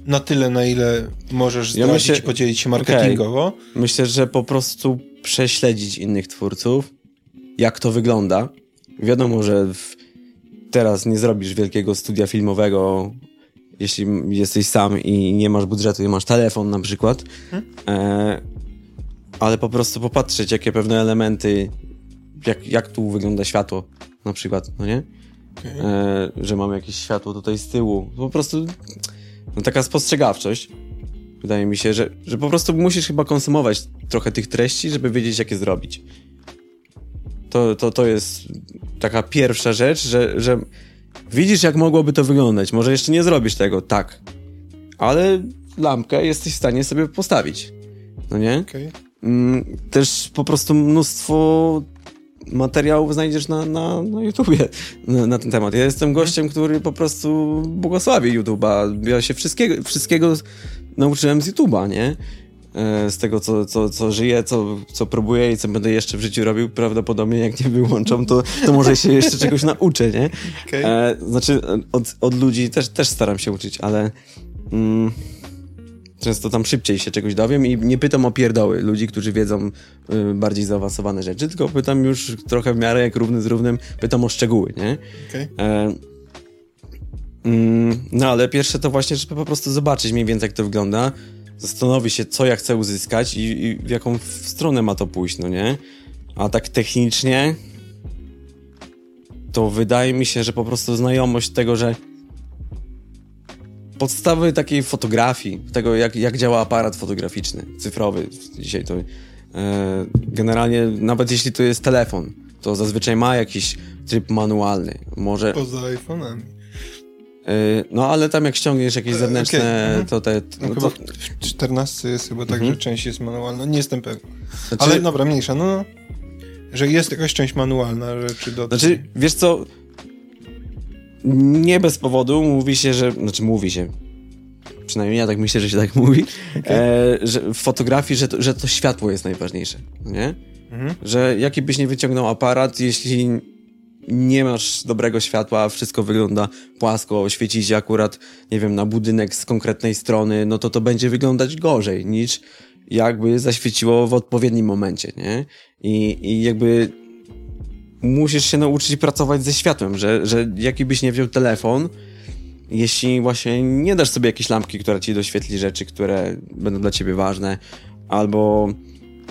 na tyle, na ile możesz zdradzić ja myślę, i podzielić się marketingowo. Okay. Myślę, że po prostu prześledzić innych twórców, jak to wygląda. Wiadomo, że w... teraz nie zrobisz wielkiego studia filmowego, jeśli jesteś sam i nie masz budżetu i masz telefon na przykład. Hmm? E ale po prostu popatrzeć, jakie pewne elementy, jak, jak tu wygląda światło na przykład, no nie? Okay. E, że mamy jakieś światło tutaj z tyłu. Po prostu no, taka spostrzegawczość. Wydaje mi się, że, że po prostu musisz chyba konsumować trochę tych treści, żeby wiedzieć, jak je zrobić. To, to, to jest taka pierwsza rzecz, że, że widzisz, jak mogłoby to wyglądać. Może jeszcze nie zrobisz tego, tak. Ale lampkę jesteś w stanie sobie postawić. No nie? Okay. Mm, też po prostu mnóstwo materiałów znajdziesz na, na, na YouTubie na, na, ten temat. Ja jestem gościem, który po prostu błogosławi YouTube'a. Ja się wszystkiego, wszystkiego nauczyłem z YouTube'a, nie? E, z tego, co, co, co żyję, co, co próbuję i co będę jeszcze w życiu robił, prawdopodobnie jak nie wyłączą, to, to może się jeszcze czegoś nauczę, nie? *laughs* Okay. E, znaczy, od, od ludzi też, też staram się uczyć, ale... Mm, często tam szybciej się czegoś dowiem i nie pytam o pierdoły ludzi, którzy wiedzą y, bardziej zaawansowane rzeczy, tylko pytam już trochę w miarę jak równy z równym, pytam o szczegóły, nie? Okay. E, mm, no ale pierwsze to właśnie, żeby po prostu zobaczyć mniej więcej jak to wygląda, zastanowić się, co ja chcę uzyskać i, i w jaką stronę ma to pójść, no nie? A tak technicznie to wydaje mi się, że po prostu znajomość tego, że podstawy takiej fotografii, tego jak, jak działa aparat fotograficzny, cyfrowy dzisiaj to e, generalnie nawet jeśli to jest telefon, to zazwyczaj ma jakiś tryb manualny. Może... Poza iPhone'ami. E, no ale tam jak ściągniesz jakieś e, zewnętrzne, okay. Mhm. to te... No, no to... W 14 jest chyba tak, mhm. że część jest manualna, nie jestem pewien. Znaczy... Ale dobra, mniejsza, no, no. Że jest jakaś część manualna rzeczy do... Znaczy, wiesz co, nie bez powodu mówi się, że. Znaczy, mówi się. Przynajmniej ja tak myślę, że się tak mówi, okay. e, że w fotografii, że to, że to światło jest najważniejsze. Nie? Mhm. Że jaki byś nie wyciągnął aparat, jeśli nie masz dobrego światła, wszystko wygląda płasko, świeci się akurat, nie wiem, na budynek z konkretnej strony, no to to będzie wyglądać gorzej niż jakby zaświeciło w odpowiednim momencie, nie? I, i jakby musisz się nauczyć pracować ze światłem, że, że jaki byś nie wziął telefon, jeśli właśnie nie dasz sobie jakiejś lampki, która ci doświetli rzeczy, które będą dla ciebie ważne, albo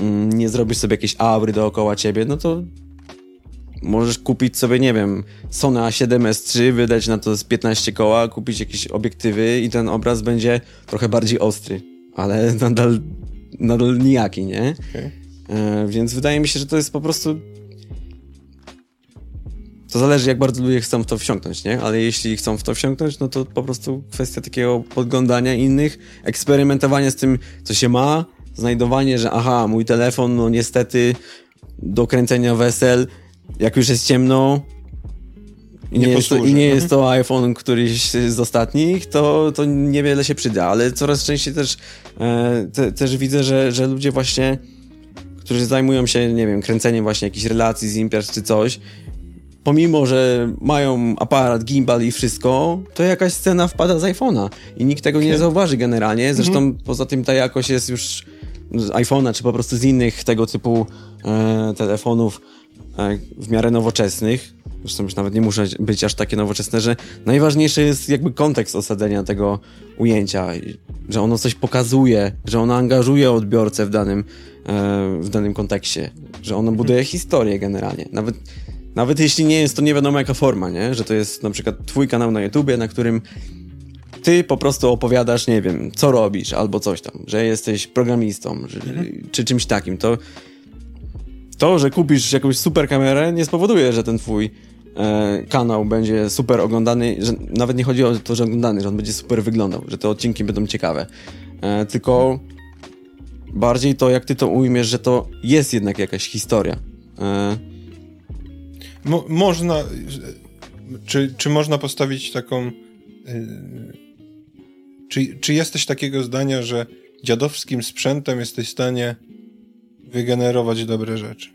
mm, nie zrobisz sobie jakiejś aury dookoła ciebie, no to możesz kupić sobie, nie wiem, Sony A7S3, wydać na to z 15 koła, kupić jakieś obiektywy i ten obraz będzie trochę bardziej ostry, ale *laughs* nadal, nadal nijaki, nie? Okay. E, więc wydaje mi się, że to jest po prostu to zależy, jak bardzo ludzie chcą w to wsiąknąć, nie? Ale jeśli chcą w to wsiąknąć, no to po prostu kwestia takiego podglądania innych, eksperymentowania z tym, co się ma, znajdowanie, że aha, mój telefon, no niestety do kręcenia wesel, jak już jest ciemno, i nie, nie jest to, i nie jest to iPhone któryś z ostatnich, to, to niewiele się przyda, ale coraz częściej też, e, te, też widzę, że, że ludzie właśnie, którzy zajmują się, nie wiem, kręceniem właśnie jakichś relacji z imprez czy coś, pomimo, że mają aparat, gimbal i wszystko, to jakaś scena wpada z iPhone'a i nikt tego nie zauważy generalnie. Zresztą mhm. poza tym ta jakość jest już z iPhone'a, czy po prostu z innych tego typu e, telefonów e, w miarę nowoczesnych. Zresztą już nawet nie muszą być aż takie nowoczesne, że najważniejszy jest jakby kontekst osadzenia tego ujęcia, że ono coś pokazuje, że ono angażuje odbiorcę w danym, e, w danym kontekście, że ono buduje mhm. historię generalnie. Nawet nawet jeśli nie jest to nie wiadomo jaka forma, nie? Że to jest na przykład twój kanał na YouTubie, na którym ty po prostu opowiadasz, nie wiem, co robisz albo coś tam, że jesteś programistą że, mhm. czy czymś takim, to to, że kupisz jakąś super kamerę nie spowoduje, że ten twój e, kanał będzie super oglądany, że nawet nie chodzi o to, że oglądany, że on będzie super wyglądał, że te odcinki będą ciekawe, e, tylko bardziej to, jak ty to ujmiesz, że to jest jednak jakaś historia. E... Mo można, czy, czy można postawić taką, yy, czy, czy jesteś takiego zdania, że dziadowskim sprzętem jesteś w stanie wygenerować dobre rzeczy?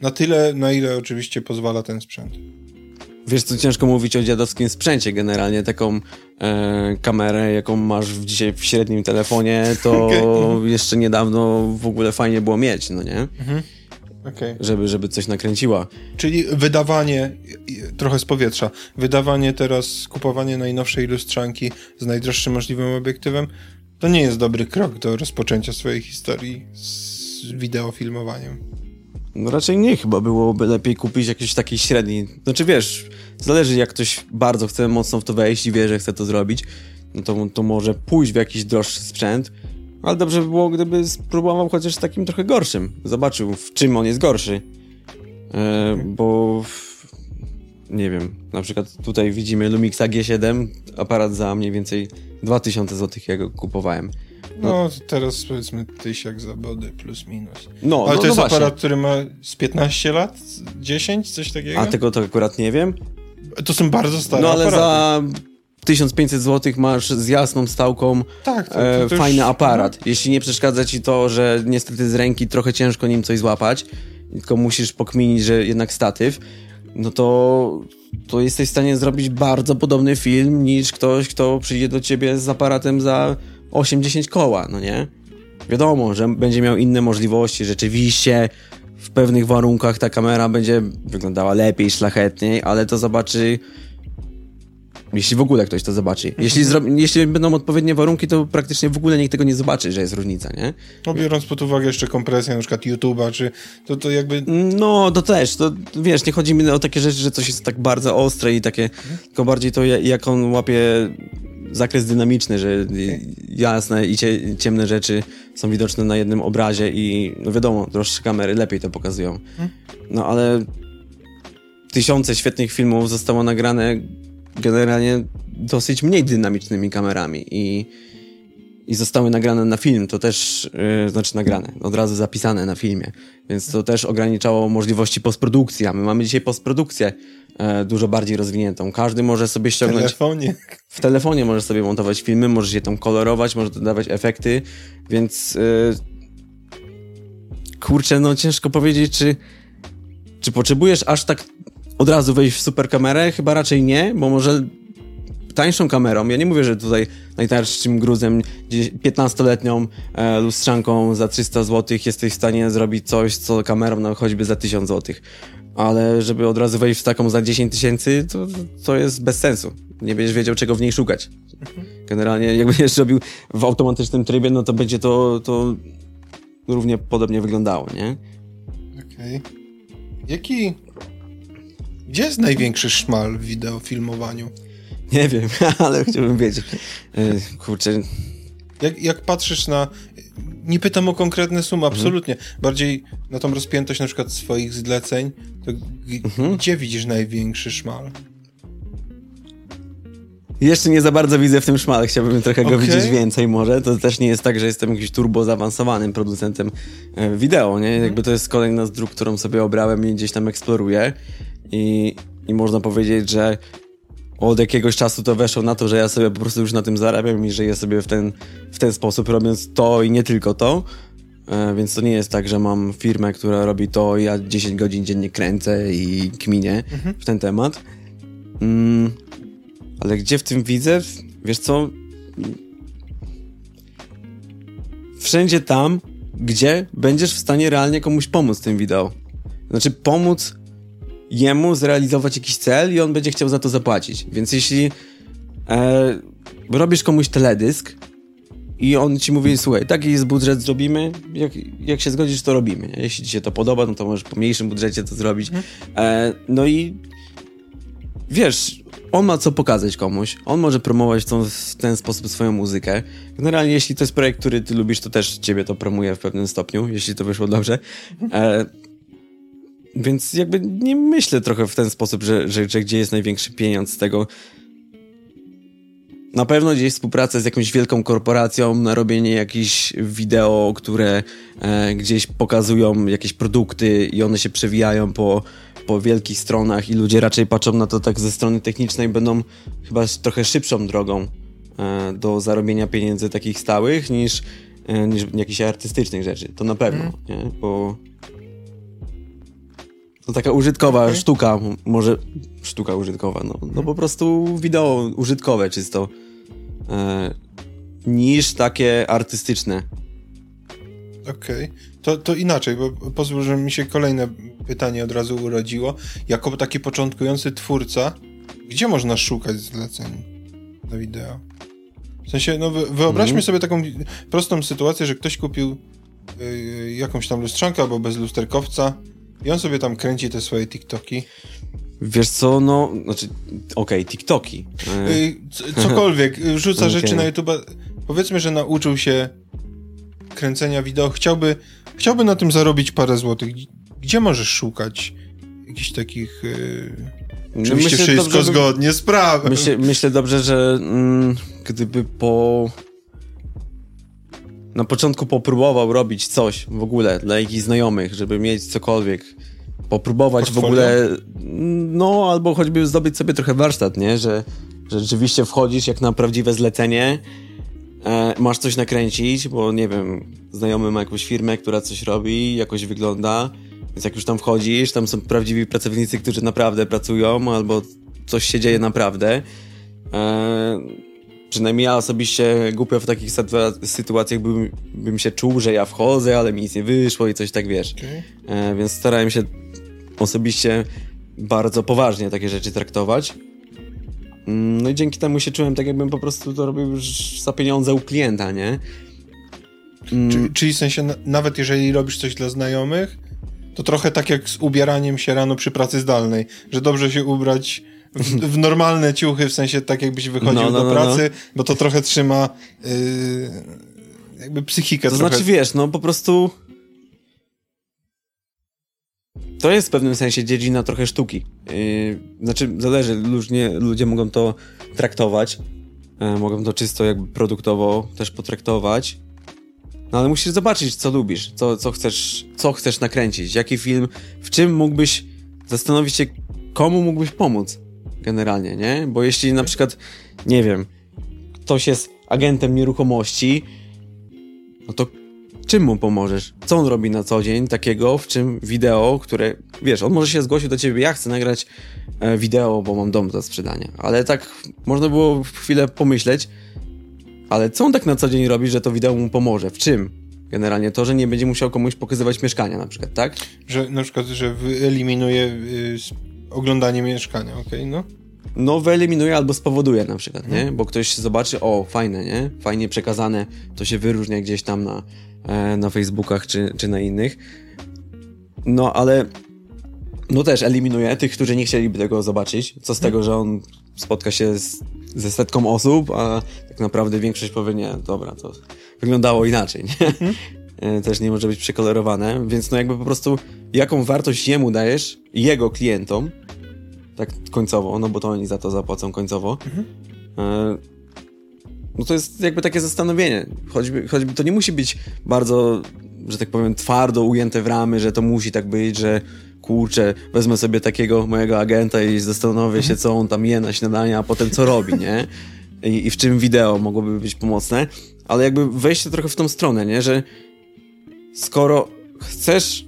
Na tyle, na ile oczywiście pozwala ten sprzęt. Wiesz, co ciężko mówić o dziadowskim sprzęcie. Generalnie taką e, kamerę, jaką masz dzisiaj w średnim telefonie, to *laughs* okay. jeszcze niedawno w ogóle fajnie było mieć, no nie? Mhm. Okay. Żeby, żeby coś nakręciła. Czyli wydawanie, trochę z powietrza, wydawanie teraz, kupowanie najnowszej lustrzanki z najdroższym możliwym obiektywem, to nie jest dobry krok do rozpoczęcia swojej historii z wideofilmowaniem. No raczej nie, chyba byłoby lepiej kupić jakiś taki średni. Znaczy wiesz, zależy jak ktoś bardzo chce mocno w to wejść i wie, że chce to zrobić, no to, to może pójść w jakiś droższy sprzęt, ale dobrze by było, gdyby spróbował chociaż takim trochę gorszym. Zobaczył, w czym on jest gorszy. E, bo nie wiem, na przykład tutaj widzimy Lumixa G7, aparat za mniej więcej 2000 zł, jak go kupowałem. No, no teraz powiedzmy tysiak za body plus minus. No, Ale no, to jest no aparat, który ma z 15 lat? 10? Coś takiego? A tego to akurat nie wiem. To są bardzo stare No ale aparaty. za 1500 zł masz z jasną stałką tak, to, to, e, to fajny już... aparat. No. Jeśli nie przeszkadza ci to, że niestety z ręki trochę ciężko nim coś złapać, tylko musisz pokminić, że jednak statyw, no to, to jesteś w stanie zrobić bardzo podobny film niż ktoś, kto przyjdzie do ciebie z aparatem za 8-10 koła, no nie? Wiadomo, że będzie miał inne możliwości, rzeczywiście w pewnych warunkach ta kamera będzie wyglądała lepiej, szlachetniej, ale to zobaczy jeśli w ogóle ktoś to zobaczy. Jeśli, jeśli będą odpowiednie warunki, to praktycznie w ogóle nikt tego nie zobaczy, że jest różnica, nie? No biorąc pod uwagę jeszcze kompresję na przykład YouTube'a, czy to, to jakby... No, to też. To, wiesz, nie chodzi mi o takie rzeczy, że coś jest tak bardzo ostre i takie, mhm. tylko bardziej to jak on łapie zakres dynamiczny, że jasne i ciemne rzeczy są widoczne na jednym obrazie i no wiadomo, droższe kamery lepiej to pokazują. Mhm. No ale tysiące świetnych filmów zostało nagrane generalnie dosyć mniej dynamicznymi kamerami i, i zostały nagrane na film, to też, yy, znaczy nagrane, od razu zapisane na filmie, więc to też ograniczało możliwości postprodukcji, a my mamy dzisiaj postprodukcję yy, dużo bardziej rozwiniętą. Każdy może sobie ściągnąć... W telefonie. W telefonie możesz sobie montować filmy, możesz je tam kolorować, możesz dodawać efekty, więc yy, kurczę, no ciężko powiedzieć, czy czy potrzebujesz aż tak od razu wejść w super kamerę? Chyba raczej nie, bo może tańszą kamerą, ja nie mówię, że tutaj najtańszym gruzem 15-letnią e, lustrzanką za 300 zł jesteś w stanie zrobić coś, co kamerą no, choćby za 1000 zł. Ale żeby od razu wejść w taką za 10 tysięcy, to, to jest bez sensu. Nie będziesz wiedział, czego w niej szukać. Generalnie, jak będziesz robił w automatycznym trybie, no to będzie to, to równie podobnie wyglądało, nie? Okej. Okay. Jaki gdzie jest największy szmal w wideofilmowaniu? Nie wiem, *laughs* ale chciałbym wiedzieć. E, kurczę. Jak, jak patrzysz na. Nie pytam o konkretne sumy, mhm. absolutnie. Mhm. Bardziej na tą rozpiętość na przykład swoich zleceń, to mhm. gdzie widzisz największy szmal? Jeszcze nie za bardzo widzę w tym szmal, chciałbym trochę go okay. widzieć więcej może. To też nie jest tak, że jestem jakimś turbo zaawansowanym producentem e, wideo, nie? Jakby to jest kolejna z dróg, którą sobie obrałem i gdzieś tam eksploruję i, i można powiedzieć, że od jakiegoś czasu to weszło na to, że ja sobie po prostu już na tym zarabiam i żyję sobie w ten, w ten sposób, robiąc to i nie tylko to. E, więc to nie jest tak, że mam firmę, która robi to i ja 10 godzin dziennie kręcę i kminię mhm. w ten temat. Mm, ale gdzie w tym widzę? Wiesz co? Wszędzie tam, gdzie będziesz w stanie realnie komuś pomóc tym wideo. Znaczy pomóc jemu zrealizować jakiś cel i on będzie chciał za to zapłacić. Więc jeśli e, robisz komuś teledysk i on ci mówi, słuchaj, taki jest budżet, zrobimy, jak, jak się zgodzisz, to robimy. Jeśli ci się to podoba, no to możesz po mniejszym budżecie to zrobić. Mhm. E, no i wiesz, on ma co pokazać komuś, on może promować tą, w ten sposób swoją muzykę. Generalnie, jeśli to jest projekt, który ty lubisz, to też ciebie to promuje w pewnym stopniu, jeśli to wyszło dobrze. E, więc jakby nie myślę trochę w ten sposób, że, że, że gdzie jest największy pieniądz z tego. Na pewno gdzieś współpraca z jakąś wielką korporacją na robienie jakichś wideo, które e, gdzieś pokazują jakieś produkty i one się przewijają po, po wielkich stronach i ludzie raczej patrzą na to tak ze strony technicznej, będą chyba trochę szybszą drogą e, do zarobienia pieniędzy takich stałych niż, e, niż jakichś artystycznych rzeczy. To na pewno, mm. nie? Bo to taka użytkowa okay. sztuka, może sztuka użytkowa, no, no po prostu wideo użytkowe czysto, e, niż takie artystyczne. Okej, okay. to, to inaczej, bo pozwól, że mi się kolejne pytanie od razu urodziło. Jako taki początkujący twórca, gdzie można szukać zleceń do wideo? W sensie, no wyobraźmy mm. sobie taką prostą sytuację, że ktoś kupił y, jakąś tam lustrzankę albo bez lusterkowca i on sobie tam kręci te swoje TikToki. Wiesz co, no, znaczy, okej, okay, TikToki. Y, cokolwiek, rzuca okay. *laughs* rzeczy na YouTube. Powiedzmy, że nauczył się kręcenia wideo, chciałby, chciałby na tym zarobić parę złotych. Gdzie możesz szukać jakichś takich... Yy... Oczywiście myślę wszystko dobrze, zgodnie z prawem. Myślę, myślę dobrze, że mm, gdyby po... Na początku popróbował robić coś w ogóle dla jakichś znajomych, żeby mieć cokolwiek, popróbować Portfolio? w ogóle, no albo choćby zdobyć sobie trochę warsztat, nie? Że, że rzeczywiście wchodzisz jak na prawdziwe zlecenie, e, masz coś nakręcić, bo nie wiem, znajomy ma jakąś firmę, która coś robi, jakoś wygląda, więc jak już tam wchodzisz, tam są prawdziwi pracownicy, którzy naprawdę pracują, albo coś się dzieje naprawdę. E, przynajmniej ja osobiście głupio w takich sytuacjach bym, bym się czuł, że ja wchodzę, ale mi nic nie wyszło i coś tak wiesz. Okay. E, więc starałem się osobiście bardzo poważnie takie rzeczy traktować. Mm, no i dzięki temu się czułem tak, jakbym po prostu to robił już za pieniądze u klienta, nie? Mm. Czyli w sensie, nawet jeżeli robisz coś dla znajomych, to trochę tak jak z ubieraniem się rano przy pracy zdalnej, że dobrze się ubrać w, w normalne ciuchy, w sensie tak jakbyś wychodził no, no, do no, pracy, no. bo to trochę trzyma yy, jakby psychikę To trochę. znaczy, wiesz, no po prostu to jest w pewnym sensie dziedzina trochę sztuki. Yy, znaczy, zależy, ludzie, ludzie mogą to traktować, yy, mogą to czysto jakby produktowo też potraktować, no ale musisz zobaczyć, co lubisz, co, co, chcesz, co chcesz nakręcić, jaki film, w czym mógłbyś zastanowić się, komu mógłbyś pomóc generalnie, nie? Bo jeśli na przykład, nie wiem, ktoś jest agentem nieruchomości, no to czym mu pomożesz? Co on robi na co dzień takiego, w czym wideo, które, wiesz, on może się zgłosił do ciebie, ja chcę nagrać e, wideo, bo mam dom do sprzedania. Ale tak można było w chwilę pomyśleć, ale co on tak na co dzień robi, że to wideo mu pomoże? W czym? Generalnie to, że nie będzie musiał komuś pokazywać mieszkania na przykład, tak? Że na przykład, że wyeliminuje y, oglądanie mieszkania, okej, okay, no? No, wyeliminuje albo spowoduje na przykład, nie? Hmm. Bo ktoś zobaczy, o, fajne, nie? Fajnie przekazane, to się wyróżnia gdzieś tam na, e, na Facebookach czy, czy na innych. No, ale no też eliminuje tych, którzy nie chcieliby tego zobaczyć. Co z hmm. tego, że on spotka się z, ze setką osób, a tak naprawdę większość powie, nie, dobra, to wyglądało inaczej, nie? *laughs* Mhm. E, też nie może być przekolorowane, więc no jakby po prostu jaką wartość jemu dajesz, jego klientom, tak końcowo, no bo to oni za to zapłacą końcowo, mhm. E, no to jest jakby takie zastanowienie. Choćby, choćby to nie musi być bardzo, że tak powiem, twardo ujęte w ramy, że to musi tak być, że kurczę, wezmę sobie takiego mojego agenta i zastanowię się, co on tam je na śniadanie, a potem co robi, nie? I, I, w czym wideo mogłoby być pomocne, ale jakby wejście trochę w tą stronę, nie? Że skoro chcesz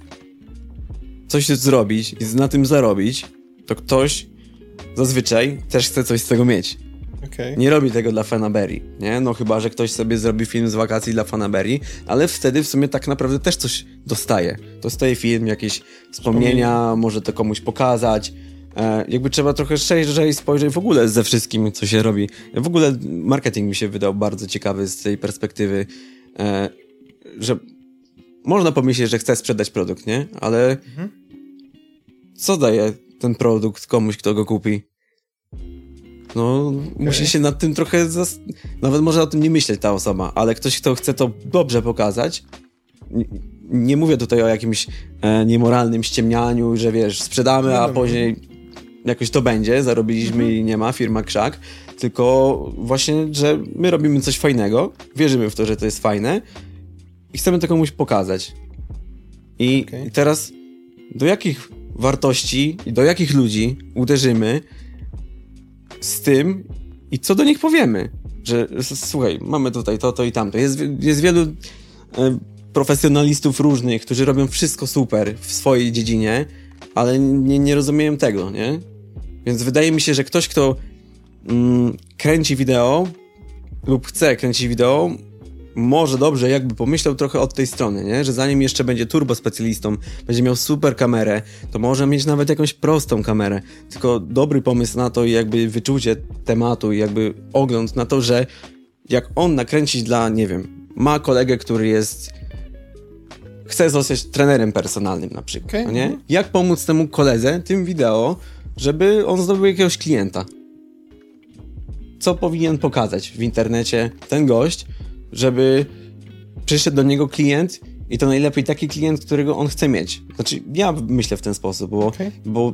coś zrobić i na tym zarobić, to ktoś zazwyczaj też chce coś z tego mieć. Okay. Nie robi tego dla Fanaberry, nie? No chyba, że ktoś sobie zrobi film z wakacji dla Fanaberry, ale wtedy w sumie tak naprawdę też coś dostaje. Dostaje film, jakieś wspomnienia, może to komuś pokazać. E, jakby trzeba trochę szerzej spojrzeć w ogóle ze wszystkim, co się robi. W ogóle marketing mi się wydał bardzo ciekawy z tej perspektywy, e, że można pomyśleć, że chce sprzedać produkt, nie? Ale mhm. co daje ten produkt komuś, kto go kupi? no okay. musi się nad tym trochę, zas... nawet może o tym nie myśleć ta osoba, ale ktoś, kto chce to dobrze pokazać, nie, nie mówię tutaj o jakimś e, niemoralnym ściemnianiu, że wiesz, sprzedamy, a później jakoś to będzie, zarobiliśmy mhm. i nie ma, firma krzak, tylko właśnie, że my robimy coś fajnego, wierzymy w to, że to jest fajne i chcemy to komuś pokazać. I okay. teraz do jakich wartości i do jakich ludzi uderzymy z tym i co do nich powiemy? Że słuchaj, mamy tutaj to, to i tamto. Jest, jest wielu e, profesjonalistów różnych, którzy robią wszystko super w swojej dziedzinie, ale nie, nie rozumieją tego, nie? Więc wydaje mi się, że ktoś, kto mm, kręci wideo lub chce kręcić wideo, może dobrze jakby pomyślał trochę od tej strony, nie? że zanim jeszcze będzie turbo specjalistą, będzie miał super kamerę, to może mieć nawet jakąś prostą kamerę. Tylko dobry pomysł na to i jakby wyczucie tematu i jakby ogląd na to, że jak on nakręcić dla, nie wiem, ma kolegę, który jest chce zostać trenerem personalnym na przykład, okay. no nie? Jak pomóc temu koledze, tym wideo, żeby on zdobył jakiegoś klienta? Co powinien pokazać w internecie ten gość, żeby przyszedł do niego klient i to najlepiej taki klient, którego on chce mieć. Znaczy, ja myślę w ten sposób, bo, okay. bo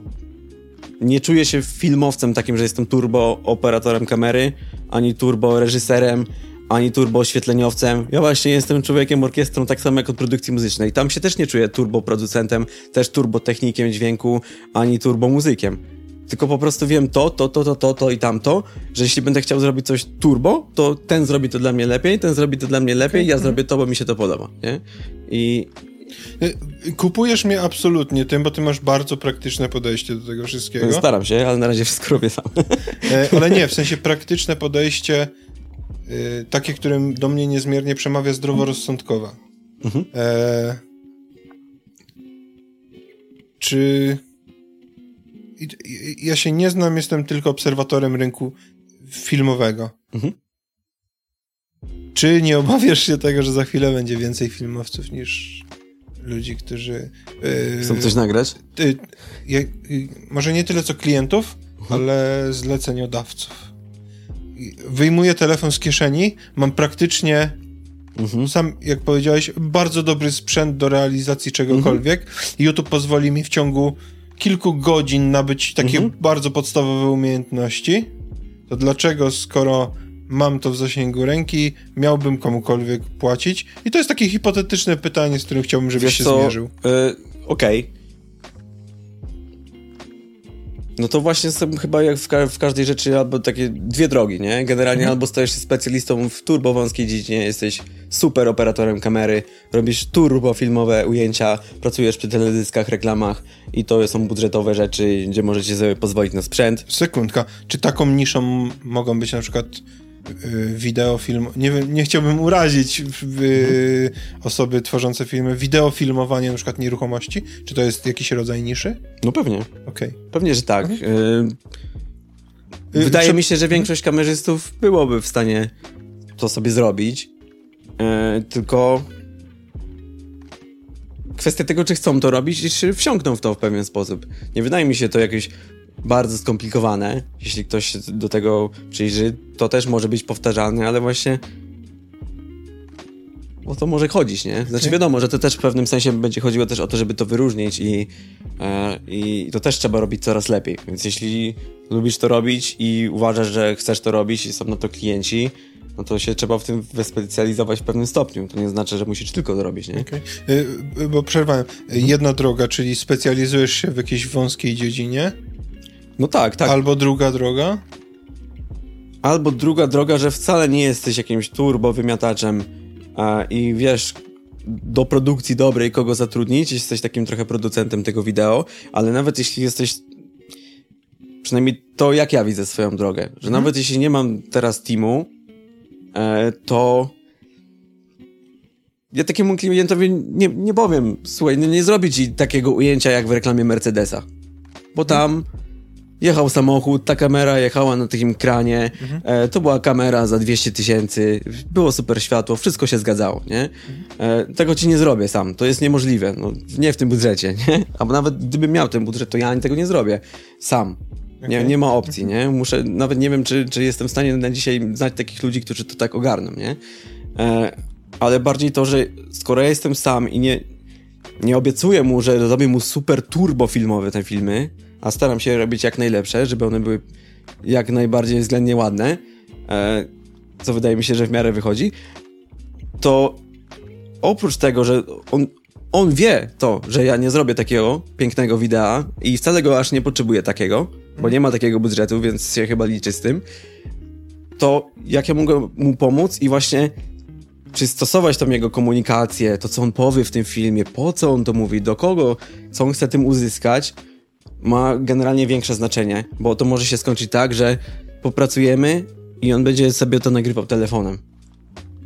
nie czuję się filmowcem takim, że jestem turbo operatorem kamery, ani turbo reżyserem, ani turbo oświetleniowcem. Ja właśnie jestem człowiekiem orkiestrą, tak samo jak od produkcji muzycznej. Tam się też nie czuję turbo producentem, też turbo technikiem dźwięku, ani turbo muzykiem tylko po prostu wiem to, to, to, to, to, to i tamto, że jeśli będę chciał zrobić coś turbo, to ten zrobi to dla mnie lepiej, ten zrobi to dla mnie lepiej, ja zrobię to, bo mi się to podoba, nie? I... Y, kupujesz mnie absolutnie tym, bo ty masz bardzo praktyczne podejście do tego wszystkiego. Staram się, ale na razie wszystko robię sam. E, ale nie, w *laughs* sensie praktyczne podejście, y, takie, którym do mnie niezmiernie przemawia zdroworozsądkowa. Mhm. E... Czy ja się nie znam, jestem tylko obserwatorem rynku filmowego. Mhm. Czy nie obawiasz się tego, że za chwilę będzie więcej filmowców niż ludzi, którzy. Yy, Chcą coś nagrać? Yy, yy, może nie tyle co klientów, mhm. ale zleceniodawców. Wyjmuję telefon z kieszeni, mam praktycznie Mhm. Sam, jak powiedziałeś, bardzo dobry sprzęt do realizacji czegokolwiek. Mhm. YouTube pozwoli mi w ciągu kilku godzin nabyć takie mhm. bardzo podstawowe umiejętności, to dlaczego, skoro mam to w zasięgu ręki, miałbym komukolwiek płacić? I to jest takie hipotetyczne pytanie, z którym chciałbym, żebyś Wiesz się co? zmierzył. Yy, Okej. Okay. No to właśnie są chyba jak w, ka w, każdej rzeczy albo takie dwie drogi, nie? Generalnie mhm. albo stajesz się specjalistą w turbo wąskiej dziedzinie, jesteś super operatorem kamery, robisz turbo filmowe ujęcia, pracujesz przy teledyskach, reklamach i to są budżetowe rzeczy, gdzie możecie sobie pozwolić na sprzęt. Sekundka, czy taką niszą mogą być na przykład wideofilm, nie, nie chciałbym urazić y, osoby tworzące filmy, wideofilmowanie na przykład nieruchomości? Czy to jest jakiś rodzaj niszy? No pewnie. Okay. Pewnie, że tak. Mhm. Y, wydaje mi się, że większość kamerzystów byłoby w stanie to sobie zrobić, tylko kwestia tego, czy chcą to robić i czy wsiąkną w to w pewien sposób. Nie wydaje mi się to jakieś bardzo skomplikowane. Jeśli ktoś do tego przyjrzy, to też może być powtarzalne, ale właśnie o to może chodzić, nie? Znaczy wiadomo, że to też w pewnym sensie będzie chodziło też o to, żeby to wyróżnić i, e, i to też trzeba robić coraz lepiej. Więc jeśli lubisz to robić i uważasz, że chcesz to robić i są na to klienci, no to się trzeba w tym wyspecjalizować w pewnym stopniu. To nie znaczy, że musisz tylko to robić, nie? Okay. Bo przerwałem. Jedna droga, czyli specjalizujesz się w jakiejś wąskiej dziedzinie, no tak, tak. Albo druga droga? Albo druga droga, że wcale nie jesteś jakimś turbo wymiataczem a, i wiesz do produkcji dobrej kogo zatrudnić, jesteś takim trochę producentem tego wideo, ale nawet jeśli jesteś przynajmniej to jak ja widzę swoją drogę, że hmm. nawet jeśli nie mam teraz teamu, e, to ja takiemu klientowi nie, nie powiem, słuchaj, no nie zrobić ci takiego ujęcia jak w reklamie Mercedesa, bo tam hmm Jechał samochód, ta kamera jechała na takim kranie, mhm. e, to była kamera za 200 tysięcy, było super światło, wszystko się zgadzało, nie? E, tego ci nie zrobię sam, to jest niemożliwe, no, nie w tym budżecie, *laughs* nie? Albo nawet gdybym miał ten budżet, to ja ani tego nie zrobię sam. Okay. Nie, nie ma opcji, nie? Muszę, nawet nie wiem, czy, czy jestem w stanie na dzisiaj znać takich ludzi, którzy to tak ogarną, nie? E, ale bardziej to, że skoro ja jestem sam i nie, nie obiecuję mu, że zrobię mu super turbo filmowe te filmy, a staram się robić jak najlepsze, żeby one były jak najbardziej względnie ładne, e, co wydaje mi się, że w miarę wychodzi, to oprócz tego, że on, on wie to, że ja nie zrobię takiego pięknego widea i wcale go aż nie potrzebuję takiego, bo nie ma takiego budżetu, więc się chyba liczy z tym, to jak ja mogę mu pomóc i właśnie przystosować tą jego komunikację, to co on powie w tym filmie, po co on to mówi, do kogo, co on chce tym uzyskać, ma generalnie większe znaczenie, bo to może się skończyć tak, że popracujemy i on będzie sobie to nagrywał telefonem,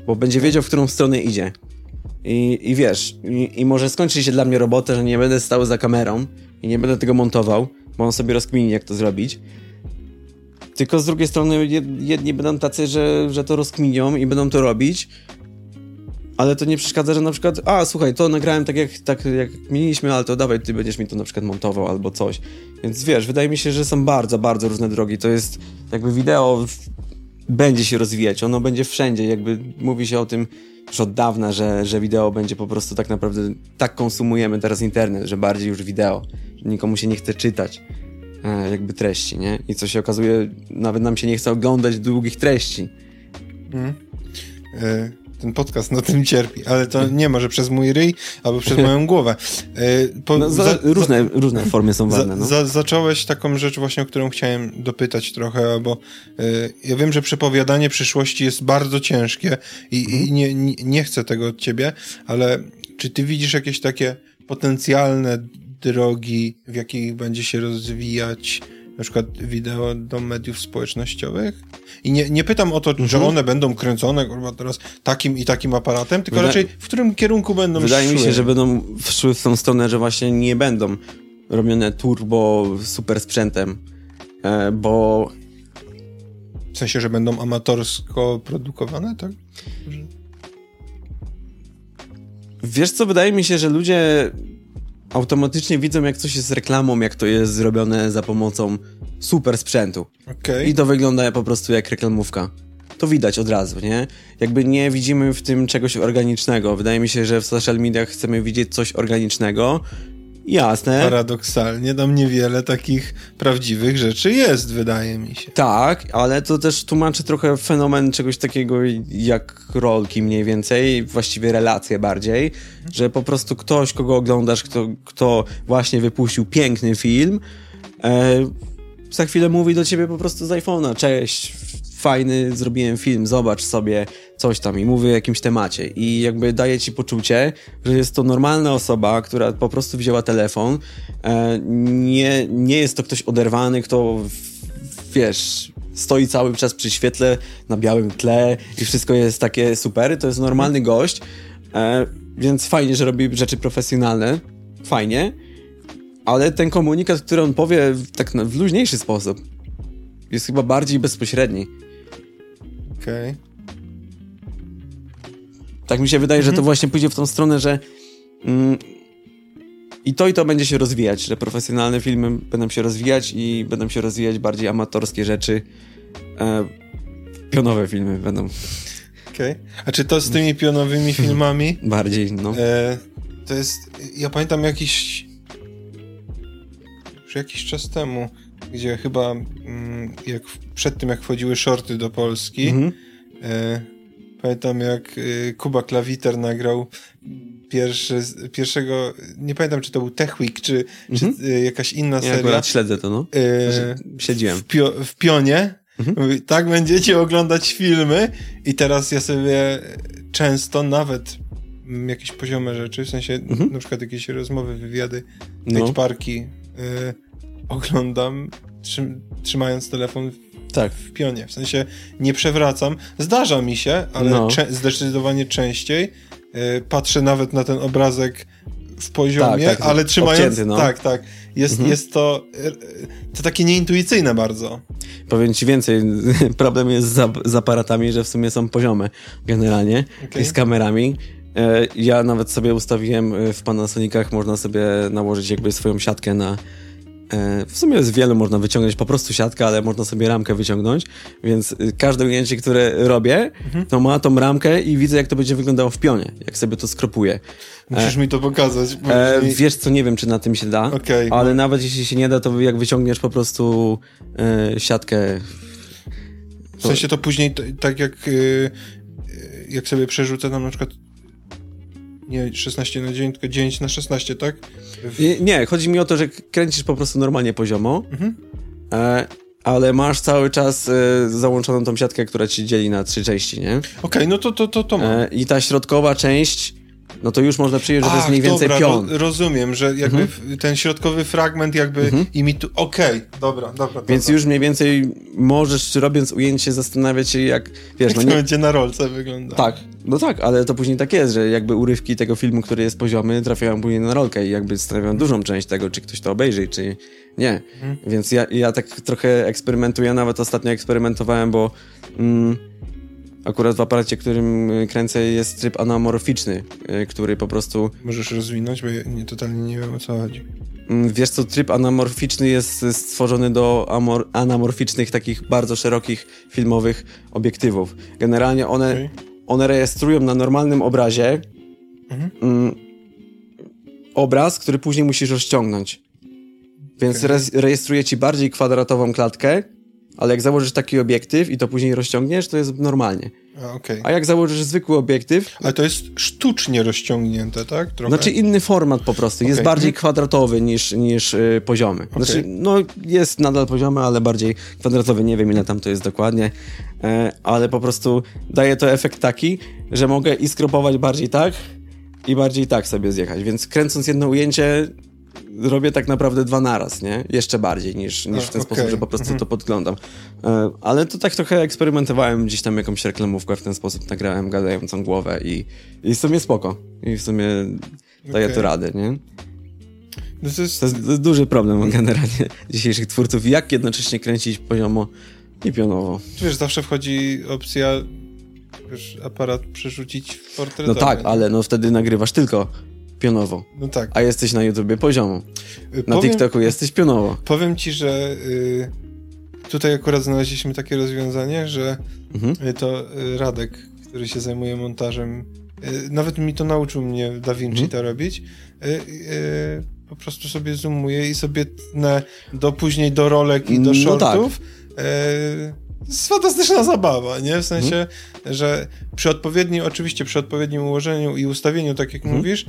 bo będzie wiedział, w którą stronę idzie. I, i wiesz, i, i może skończy się dla mnie robota, że nie będę stał za kamerą i nie będę tego montował, bo on sobie rozkmini, jak to zrobić. Tylko z drugiej strony jedni będą tacy, że, że to rozkminią i będą to robić, ale to nie przeszkadza, że na przykład, a słuchaj, to nagrałem tak jak, tak jak mieliśmy, ale to dawaj, ty będziesz mi to na przykład montował albo coś. Więc wiesz, wydaje mi się, że są bardzo, bardzo różne drogi. To jest jakby wideo będzie się rozwijać, ono będzie wszędzie, jakby mówi się o tym już od dawna, że, że wideo będzie po prostu tak naprawdę, tak konsumujemy teraz internet, że bardziej już wideo, że nikomu się nie chce czytać e, jakby treści, nie? I co się okazuje, nawet nam się nie chce oglądać długich treści. Mm. Y ten podcast na tym cierpi, ale to nie może przez mój ryj albo przez moją *laughs* głowę. E, po, no, za, za, różne, za, różne formy są ważne. No. zacząłeś taką rzecz właśnie, o którą chciałem dopytać trochę, bo y, ja wiem, że przepowiadanie przyszłości jest bardzo ciężkie i, mhm. i nie, nie, nie chcę tego od ciebie, ale czy ty widzisz jakieś takie potencjalne drogi, w jakich będzie się rozwijać na przykład wideo do mediów społecznościowych. I nie, nie pytam o to, mhm. że one będą kręcone kurwa, teraz takim i takim aparatem, tylko Wyda raczej w którym kierunku będą Wydaje szły. mi się, że będą szły w tą stronę, że właśnie nie będą robione turbo super sprzętem, e, bo... W sensie, że będą amatorsko produkowane, tak? Wiesz co, wydaje mi się, że ludzie automatycznie widzą, jak coś jest reklamą, jak to jest zrobione za pomocą super sprzętu. Okay. I to wygląda po prostu jak reklamówka. To widać od razu, nie? Jakby nie widzimy w tym czegoś organicznego. Wydaje mi się, że w social mediach chcemy widzieć coś organicznego, Jasne. Paradoksalnie tam niewiele takich prawdziwych rzeczy jest, wydaje mi się. Tak, ale to też tłumaczy trochę fenomen czegoś takiego jak rolki mniej więcej, właściwie relacje bardziej, że po prostu ktoś, kogo oglądasz, kto, kto właśnie wypuścił piękny film, e, za chwilę mówi do ciebie po prostu z iPhone'a, cześć, fajny, zrobiłem film, zobacz sobie coś tam i mówię o jakimś temacie. I jakby daje ci poczucie, że jest to normalna osoba, która po prostu wzięła telefon, e, nie, nie jest to ktoś oderwany, kto wiesz, stoi cały czas przy świetle na białym tle i wszystko jest takie super, to jest normalny gość, e, więc fajnie, że robi rzeczy profesjonalne, fajnie, ale ten komunikat, który on powie tak w luźniejszy sposób, jest chyba bardziej bezpośredni. Okej. Okay. Tak mi się wydaje, mhm. że to mhm. właśnie pójdzie w tą stronę, że mm, i to i to będzie się rozwijać, że profesjonalne filmy będą się rozwijać i będą się rozwijać bardziej amatorskie rzeczy. E, pionowe filmy będą. Okej. Okay. A czy to z tymi pionowymi filmami? *laughs* bardziej, no. E, to jest, ja pamiętam jakiś już jakiś czas temu gdzie chyba mm, jak przed tym, jak wchodziły shorty do Polski, mhm. e, pamiętam jak e, Kuba Klawiter nagrał pierwszy, pierwszego, nie pamiętam czy to był Tech Week, czy, mhm. czy e, jakaś inna ja seria. Ja śledzę to, no. E, Siedziłem. W, pio, w pionie. Mhm. Mówi, tak będziecie oglądać filmy i teraz ja sobie często nawet jakieś poziome rzeczy, w sensie mhm. na przykład jakieś rozmowy, wywiady, no. parki, y, oglądam trzym, trzymając telefon w, tak. w pionie. W sensie nie przewracam. Zdarza mi się, ale no. cze zdecydowanie częściej. Yy, patrzę nawet na ten obrazek w poziomie, tak, tak, ale trzymając... Obcięty, no. Tak, tak. Jest, mhm. jest to, to takie nieintuicyjne bardzo. Powiem ci więcej, *laughs* problem jest z, z aparatami, że w sumie są poziome generalnie okay. i z kamerami. E, ja nawet sobie ustawiłem e, w Panasonicach, można sobie nałożyć jakby swoją siatkę na w sumie z wielu można wyciągnąć po prostu siatkę, ale można sobie ramkę wyciągnąć, więc y, każde ujęcie, które robię, mhm. to ma tą ramkę i widzę, jak to będzie wyglądało w pionie, jak sobie to skropuję. Musisz e, mi to pokazać. E, wiesz co, nie wiem, czy na tym się da, okay, ale no. nawet jeśli się nie da, to jak wyciągniesz po prostu e, siatkę... To... W sensie to później, tak jak, y, y, jak sobie przerzucę tam na przykład nie 16 na 9, tylko 9 na 16, tak? W... Nie, chodzi mi o to, że kręcisz po prostu normalnie poziomo, mhm. e, ale masz cały czas e, załączoną tą siatkę, która ci dzieli na trzy części, nie? Okej, okay, no to, to, to, to mam. E, I ta środkowa część no to już można przyjąć, że to jest mniej więcej dobra, pion. Ro rozumiem, że jakby mhm. ten środkowy fragment jakby mhm. imituje... Okej, okay, dobra, dobra, Więc dobra. już mniej więcej możesz, robiąc ujęcie, zastanawiać się, jak... Wiesz, jak no nie... to będzie na rolce wygląda. Tak, no tak, ale to później tak jest, że jakby urywki tego filmu, który jest poziomy, trafiają później na rolkę i jakby stanowią dużą część tego, czy ktoś to obejrzy, czy nie. Mhm. Więc ja, ja tak trochę eksperymentuję, nawet ostatnio eksperymentowałem, bo... Mm, Akurat w aparacie, którym y, kręcę jest tryb anamorficzny, y, który po prostu... Możesz rozwinąć, bo ja nie, totalnie nie wiem o co chodzi. Mm, wiesz co, tryb anamorficzny jest stworzony do amor, anamorficznych, takich bardzo szerokich filmowych obiektywów. Generalnie one, okay. one rejestrują na normalnym obrazie mhm. mm, obraz, który później musisz rozciągnąć. Więc okay. re rejestruje ci bardziej kwadratową klatkę, ale jak założysz taki obiektyw i to później rozciągniesz, to jest normalnie. A, okay. A jak założysz zwykły obiektyw... Ale to jest sztucznie rozciągnięte, tak? Trochę? Znaczy inny format po prostu. Jest okay. bardziej kwadratowy niż, niż yy, poziomy. Okay. Znaczy, no jest nadal poziomy, ale bardziej kwadratowy. Nie wiem ile tam to jest dokładnie, yy, ale po prostu daje to efekt taki, że mogę i skropować bardziej tak i bardziej tak sobie zjechać. Więc kręcąc jedno ujęcie robię tak naprawdę dwa naraz, nie? Jeszcze bardziej niż, niż w ten okay. sposób, że po prostu mhm. to podglądam. E, ale to tak trochę eksperymentowałem, gdzieś tam jakąś reklamówkę w ten sposób nagrałem gadającą głowę i, i w sumie spoko. I w sumie daje okay. to radę, nie? No to, jest... duży problem *laughs* generalnie dzisiejszych twórców, jak jednocześnie kręcić poziomo i pionowo. Wiesz, zawsze wchodzi opcja wiesz, aparat przerzucić w portret. No tak, ale no wtedy nagrywasz tylko pionowo. No tak. A jesteś na YouTubie poziomo. Y, na powiem, TikToku jesteś pionowo. Powiem ci, że y, tutaj akurat znaleźliśmy takie rozwiązanie, że mhm. Y, to y, Radek, który się zajmuje montażem, y, nawet mi to nauczył mnie Da Vinci mhm. to robić, po prostu sobie zoomuje i sobie tnę do później do rolek i do no shortów. Tak jest fantastyczna zabawa, nie? W sensie, hmm. że przy odpowiednim, oczywiście przy odpowiednim ułożeniu i ustawieniu, tak jak hmm. mówisz,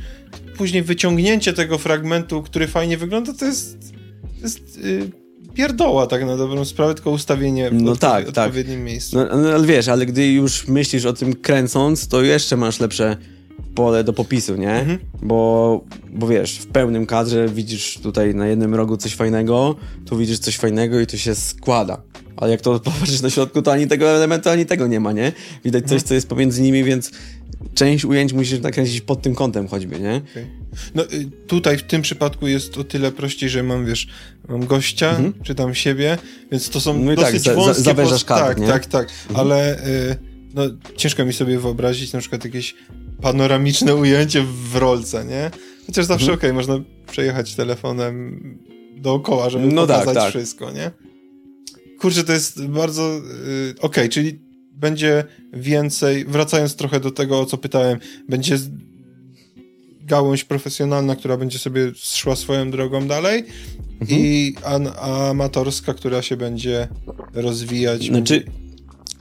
później wyciągnięcie tego fragmentu, który fajnie wygląda, to jest, to jest yy, pierdoła tak na dobrą sprawę, tylko ustawienie w no tak, tak. odpowiednim tak. miejscu. No, no, ale wiesz, ale gdy już myślisz o tym kręcąc, to jeszcze masz lepsze pole do popisu, nie? Mhm. Bo, bo wiesz, w pełnym kadrze widzisz tutaj na jednym rogu coś fajnego, tu widzisz coś fajnego i to się składa. Ale jak to *laughs* popatrzysz na środku, to ani tego elementu, ani tego nie ma, nie? Widać coś, mhm. co jest pomiędzy nimi, więc część ujęć musisz nakręcić pod tym kątem choćby, nie? Okay. No y, tutaj w tym przypadku jest o tyle prościej, że mam, wiesz, mam gościa, mhm. czy tam siebie, więc to są no dosyć tak, wąskie... Za, kadr, tak, nie? tak, tak, mhm. ale y, no, ciężko mi sobie wyobrazić na przykład jakieś panoramiczne *laughs* ujęcie w rolce, nie? Chociaż zawsze mhm. okej, okay, można przejechać telefonem dookoła, żeby no tak, pokazać tak, tak. wszystko, nie? Kurczę, to jest bardzo... Yy, okej, okay, czyli będzie więcej, wracając trochę do tego, o co pytałem, będzie gałąź profesjonalna, która będzie sobie szła swoją drogą dalej mhm. i an, amatorska, która się będzie rozwijać. Znaczy,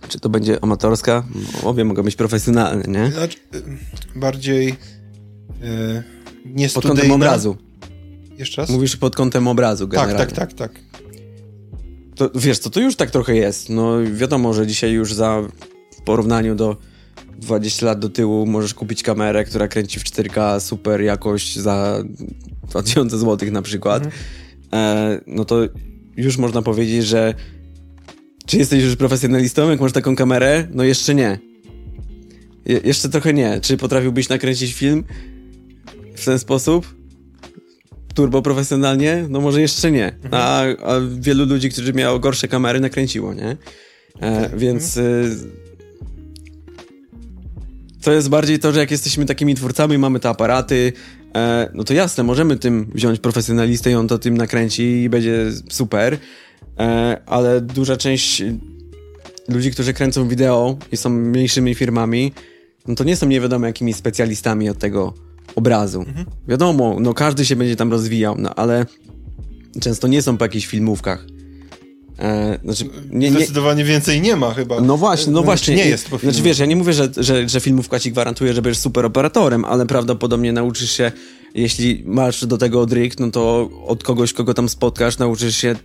czy to będzie amatorska? Obie mogą być profesjonalne, nie? Znaczy, bardziej yy, nie Pod kątem obrazu. Jeszcze raz? Mówisz pod kątem obrazu tak, generalnie. Tak, tak, tak, tak. To, wiesz co, to już tak trochę jest. No wiadomo, że dzisiaj już za w porównaniu do 20 lat do tyłu możesz kupić kamerę, która kręci w 4K super jakość za 2000 zł na przykład. Mhm. E, no to już można powiedzieć, że czy jesteś już profesjonalistą, jak masz taką kamerę? No jeszcze nie. Je jeszcze trochę nie. Czy potrafiłbyś nakręcić film w ten sposób? Turbo profesjonalnie? No może jeszcze nie. Mhm. A, a wielu ludzi, którzy miało gorsze kamery, nakręciło, nie? E, więc... Y to jest bardziej to, że jak jesteśmy takimi twórcami, mamy te aparaty, e, no to jasne, możemy tym wziąć profesjonalistę i on to tym nakręci i będzie super, e, ale duża część ludzi, którzy kręcą wideo i są mniejszymi firmami, no to nie są nie wiadomo jakimi specjalistami od tego obrazu. Mhm. Wiadomo, no każdy się będzie tam rozwijał, no ale często nie są po jakichś filmówkach. E, znaczy, nie, nie, Zdecydowanie więcej nie ma chyba. No właśnie, no znaczy, właśnie. Nie jest po Znaczy wiesz, ja nie mówię, że, że, że filmówka ci gwarantuje, że będziesz super operatorem, ale prawdopodobnie nauczysz się, jeśli masz do tego dryk, no to od kogoś, kogo tam spotkasz, nauczysz się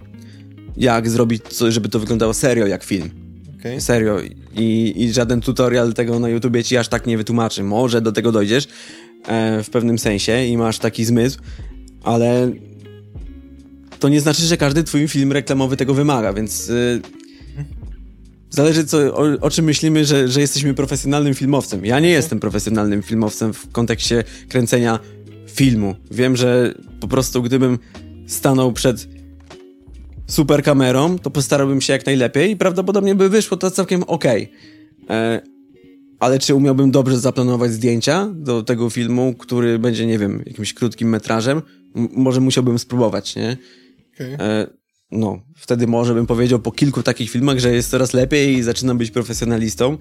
jak zrobić, coś, żeby to wyglądało serio jak film. Okay. Serio. I, I żaden tutorial tego na YouTubie ci aż tak nie wytłumaczy. Może do tego dojdziesz w pewnym sensie i masz taki zmysł, ale to nie znaczy, że każdy twój film reklamowy tego wymaga, więc y, zależy co, o, o, czym myślimy, że, że jesteśmy profesjonalnym filmowcem. Ja nie jestem profesjonalnym filmowcem w kontekście kręcenia filmu. Wiem, że po prostu gdybym stanął przed super kamerą, to postarałbym się jak najlepiej i prawdopodobnie by wyszło to całkiem ok. E, ale czy umiałbym dobrze zaplanować zdjęcia do tego filmu, który będzie, nie wiem, jakimś krótkim metrażem? M może musiałbym spróbować, nie? Okay. E, no, wtedy może bym powiedział po kilku takich filmach, że jest coraz lepiej i zaczynam być profesjonalistą.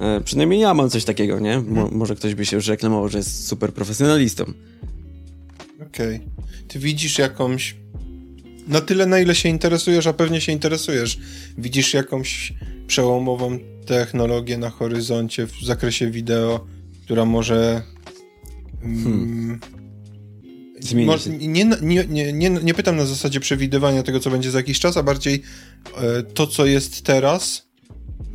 E, przynajmniej ja mam coś takiego, nie? Mo mhm. może ktoś by się już reklamował, że jest super profesjonalistą. Okej. Okay. Ty widzisz jakąś. Na tyle, na ile się interesujesz, a pewnie się interesujesz, widzisz jakąś przełomową technologię na horyzoncie w zakresie wideo, która może. Mm, hmm Zmieni się. Nie, nie, nie, nie, nie pytam na zasadzie przewidywania tego, co będzie za jakiś czas, a bardziej e, to, co jest teraz,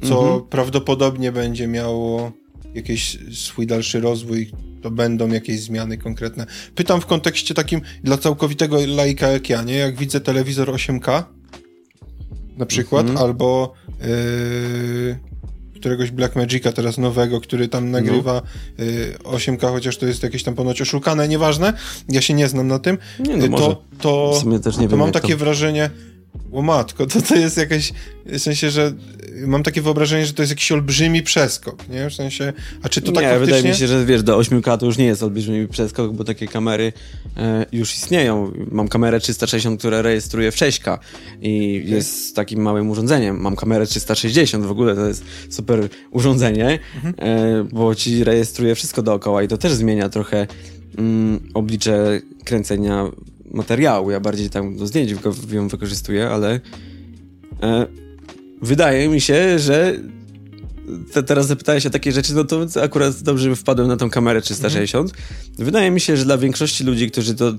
co mhm. prawdopodobnie będzie miało jakiś swój dalszy rozwój, to będą jakieś zmiany konkretne. Pytam w kontekście takim dla całkowitego laika jak ja, nie? Jak widzę telewizor 8K na przykład, mhm. albo yy, któregoś Black Magica teraz nowego, który tam nagrywa no. y, 8K, chociaż to jest jakieś tam ponoć oszukane, nieważne, ja się nie znam na tym, nie, no to, to, to mam takie to... wrażenie, o matko, to to jest jakieś, w sensie, że mam takie wyobrażenie, że to jest jakiś olbrzymi przeskok, nie? W sensie, a czy to tak nie, faktycznie... wydaje mi się, że wiesz, do 8K to już nie jest olbrzymi przeskok, bo takie kamery e, już istnieją. Mam kamerę 360, która rejestruje w 6K i okay. jest takim małym urządzeniem. Mam kamerę 360, w ogóle to jest super urządzenie, mhm. e, bo ci rejestruje wszystko dookoła i to też zmienia trochę mm, oblicze kręcenia materiału. Ja bardziej tam do zdjęć ją wykorzystuję, ale e, wydaje mi się, że te, teraz zapytałeś o takie rzeczy, no to akurat dobrze wpadłem na tą kamerę 360. Mhm. Wydaje mi się, że dla większości ludzi, którzy to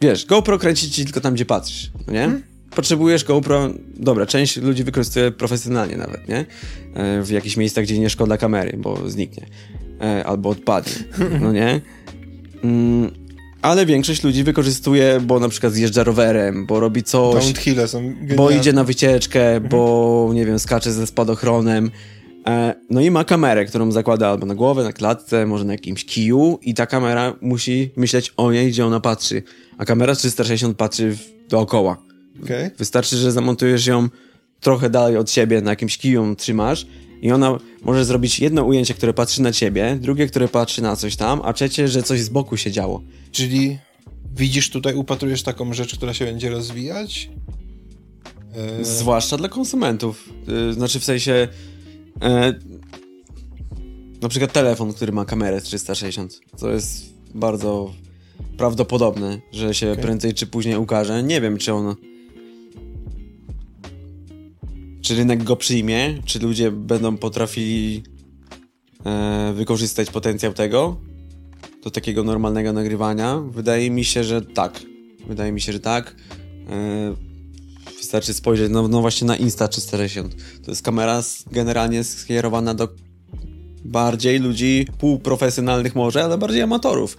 wiesz, GoPro kręci ci tylko tam, gdzie patrzysz, no nie? Mhm. Potrzebujesz GoPro, dobra, część ludzi wykorzystuje profesjonalnie nawet, nie? E, w jakichś miejscach, gdzie nie szkoda kamery, bo zniknie. E, albo odpadnie, no nie? Ale większość ludzi wykorzystuje, bo na przykład zjeżdża rowerem, bo robi coś. Downhille są genialne. Bo idzie na wycieczkę, mhm. bo nie wiem, skacze ze spadochronem. E, no i ma kamerę, którą zakłada albo na głowę, na klatce, może na jakimś kiju i ta kamera musi myśleć o niej, gdzie ona patrzy. A kamera 360 patrzy dookoła. Okay. Wystarczy, że zamontujesz ją trochę dalej od siebie, na jakimś kiju trzymasz i ona może zrobić jedno ujęcie, które patrzy na ciebie, drugie, które patrzy na coś tam, a trzecie, że coś z boku się działo. Czyli widzisz tutaj, upatrujesz taką rzecz, która się będzie rozwijać? E... Zwłaszcza dla konsumentów. Yy, znaczy w sensie. Yy, na przykład telefon, który ma kamerę 360. To jest bardzo prawdopodobne, że się okay. prędzej czy później ukaże. Nie wiem, czy on czy rynek go przyjmie, czy ludzie będą potrafili e, wykorzystać potencjał tego do takiego normalnego nagrywania? Wydaje mi się, że tak. Wydaje mi się, że tak. E, wystarczy spojrzeć no, no właśnie na Insta 360. To jest kamera generalnie skierowana do bardziej ludzi półprofesjonalnych może, ale bardziej amatorów.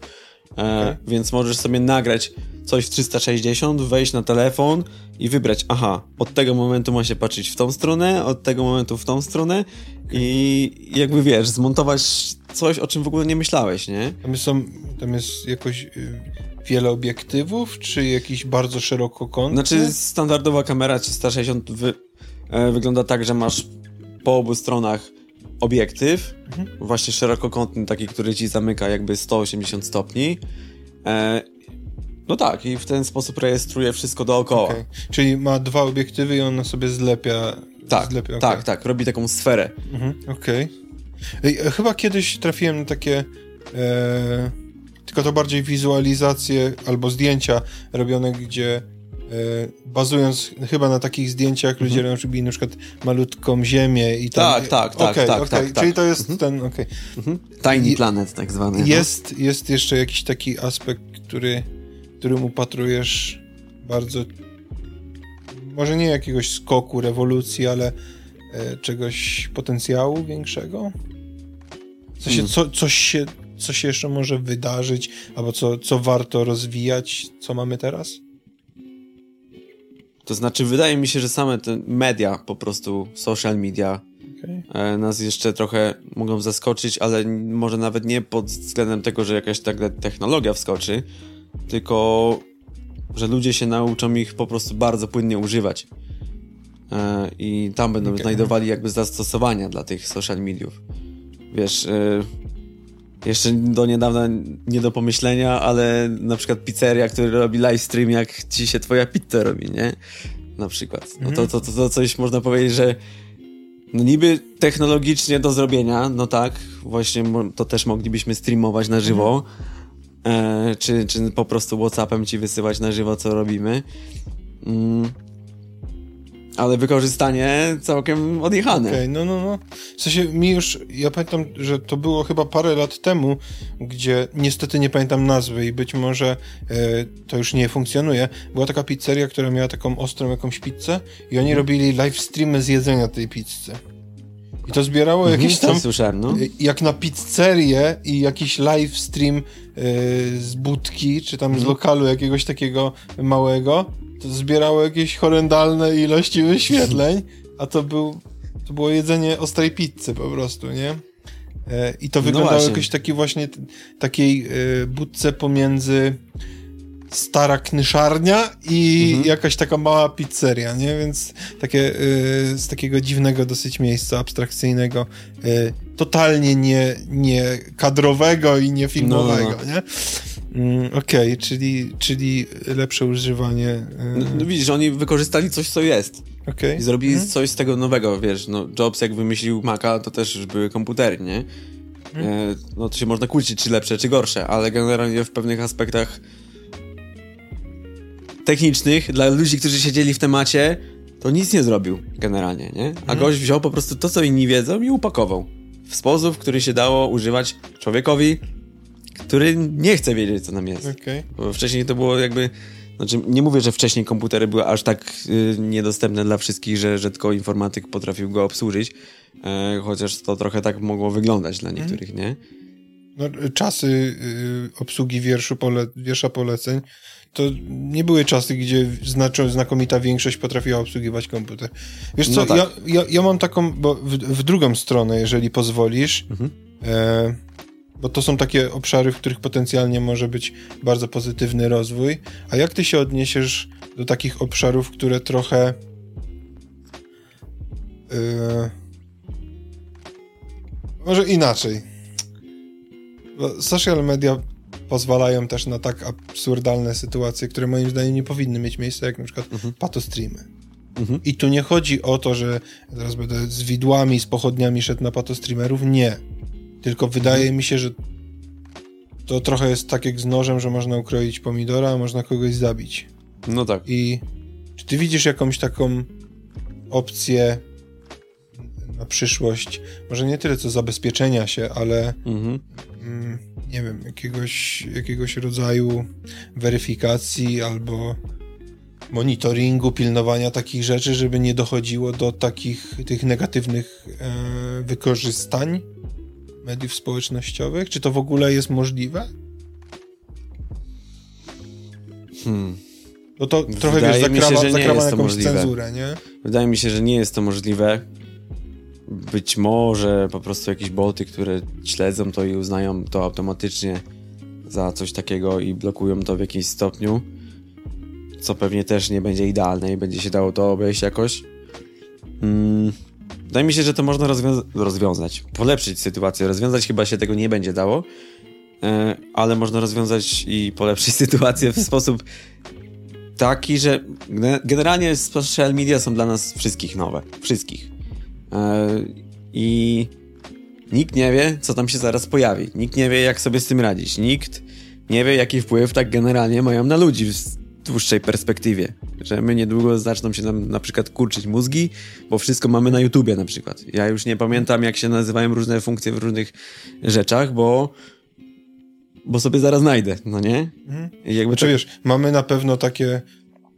E, okay. Więc możesz sobie nagrać coś w 360, wejść na telefon i wybrać, aha, od tego momentu ma się patrzeć w tą stronę, od tego momentu w tą stronę i jakby wiesz, zmontować coś, o czym w ogóle nie myślałeś, nie? Tam, są, tam jest jakoś y, wiele obiektywów, czy jakiś bardzo szerokokątny? Znaczy standardowa kamera 360 wy, e, wygląda tak, że masz po obu stronach obiektyw, mhm. właśnie szerokokątny, taki, który ci zamyka jakby 180 stopni. E, no tak, i w ten sposób rejestruje wszystko dookoła. Okay. Czyli ma dwa obiektywy i on sobie zlepia. Tak, zlepia, okay. tak, tak, robi taką sferę. Mhm, Okej. Okay. Chyba kiedyś trafiłem na takie. E, tylko to bardziej wizualizacje albo zdjęcia robione, gdzie E, bazując chyba na takich zdjęciach, mhm. ludzie robili na przykład malutką ziemię i tam... Tak, tak, tak, okay, tak, okay. tak, Czyli to jest mhm. ten, okej. Okay. Mhm. Tiny Planet tak zwany. No. Jest, no. jest jeszcze jakiś taki aspekt, który, którym upatrujesz bardzo może nie jakiegoś skoku, rewolucji, ale e, czegoś potencjału większego? W sensie, hmm. co, coś, się, co się jeszcze może wydarzyć, albo co, co warto rozwijać, co mamy teraz? To znaczy, wydaje mi się, że same te media, po prostu social media, okay. nas jeszcze trochę mogą zaskoczyć, ale może nawet nie pod względem tego, że jakaś taka technologia wskoczy, tylko że ludzie się nauczą ich po prostu bardzo płynnie używać. E, I tam będą okay. znajdowali jakby zastosowania dla tych social mediów. Wiesz, e, jeszcze do niedawna nie do pomyślenia, ale na przykład pizzeria, który robi live stream, jak ci się twoja pizza robi, nie? Na przykład. No to, to, to, to coś można powiedzieć, że no niby technologicznie do zrobienia, no tak, właśnie to też moglibyśmy streamować na żywo, e, czy, czy po prostu Whatsappem ci wysyłać na żywo, co robimy. Mm ale wykorzystanie całkiem odjechane. Okej, okay, no, no, no. W sensie mi już, ja pamiętam, że to było chyba parę lat temu, gdzie niestety nie pamiętam nazwy i być może e, to już nie funkcjonuje. Była taka pizzeria, która miała taką ostrą jakąś pizzę i oni robili live streamy z jedzenia tej pizzy. I to zbierało mhm, jakieś tam. Słyszałem, no. E, jak na pizzerię i jakiś live stream z budki, czy tam z mhm. lokalu jakiegoś takiego małego to zbierało jakieś horrendalne ilości wyświetleń, a to, był, to było jedzenie ostrej pizzy po prostu, nie? E, I to no wyglądało no jakoś taki właśnie takiej e, budce pomiędzy stara knyszarnia i mhm. jakaś taka mała pizzeria, nie? Więc takie y, z takiego dziwnego dosyć miejsca abstrakcyjnego, y, totalnie nie, nie kadrowego i nie filmowego, no, no. no. nie? Mm, Okej, okay, czyli, czyli lepsze używanie. Y... No, widzisz, oni wykorzystali coś, co jest. Okay. I zrobili mhm. coś z tego nowego, wiesz, no Jobs jak wymyślił Maca, to też już były komputery, nie? Mhm. E, no to się można kłócić, czy lepsze, czy gorsze, ale generalnie w pewnych aspektach technicznych dla ludzi, którzy siedzieli w temacie, to nic nie zrobił generalnie, nie? A mhm. gość wziął po prostu to, co inni wiedzą i upakował w sposób, który się dało używać człowiekowi, który nie chce wiedzieć, co nam jest. Okay. Bo wcześniej to było jakby... Znaczy, nie mówię, że wcześniej komputery były aż tak y, niedostępne dla wszystkich, że, że tylko informatyk potrafił go obsłużyć, e, chociaż to trochę tak mogło wyglądać dla mhm. niektórych, nie? No, czasy y, obsługi wierszu pole, wiersza poleceń to nie były czasy, gdzie znaczą, znakomita większość potrafiła obsługiwać komputer. Wiesz co, no tak. ja, ja, ja, mam taką, bo w, w, drugą stronę, jeżeli pozwolisz, mhm. e, bo to są takie obszary, w których potencjalnie może być bardzo pozytywny rozwój. A jak ty się odniesiesz do takich obszarów, które trochę e, może inaczej. Bo social media pozwalają też na tak absurdalne sytuacje, które moim zdaniem nie powinny mieć miejsca, jak na przykład mhm. patostreamy. Mhm. I tu nie chodzi o to, że teraz będę z widłami, z pochodniami szedł na patostreamerów. Nie. Tylko wydaje mhm. mi się, że to trochę jest tak jak z nożem, że można ukroić pomidora, a można kogoś zabić. No tak. I czy ty widzisz jakąś taką opcję na przyszłość, może nie tyle co zabezpieczenia się, ale mhm. Nie wiem, jakiegoś, jakiegoś rodzaju weryfikacji albo monitoringu, pilnowania takich rzeczy, żeby nie dochodziło do takich tych negatywnych e, wykorzystań mediów społecznościowych? Czy to w ogóle jest możliwe? Hmm. No to trochę Wydaje wiesz, zakrawa, się, zakrawa jakąś możliwe. cenzurę, nie? Wydaje mi się, że nie jest to możliwe być może po prostu jakieś boty, które śledzą to i uznają to automatycznie za coś takiego i blokują to w jakimś stopniu, co pewnie też nie będzie idealne i będzie się dało to obejść jakoś. Mm, Wydaje mi się, że to można rozwiąza rozwiązać, polepszyć sytuację. Rozwiązać chyba się tego nie będzie dało, e, ale można rozwiązać i polepszyć *laughs* sytuację w sposób taki, że generalnie social media są dla nas wszystkich nowe. Wszystkich. E, I nikt nie wie, co tam się zaraz pojawi. Nikt nie wie, jak sobie z tym radzić. Nikt nie wie, jaki wpływ tak generalnie mają na ludzi w dłuższej perspektywie. Że my niedługo zaczną się nam na przykład kurczyć mózgi, bo wszystko mamy na YouTubie na przykład. Ja już nie pamiętam, jak się nazywają różne funkcje w różnych rzeczach, bo bo sobie zaraz znajdę, no nie? Mhm. I jakby znaczy, to... wiesz, mamy na pewno takie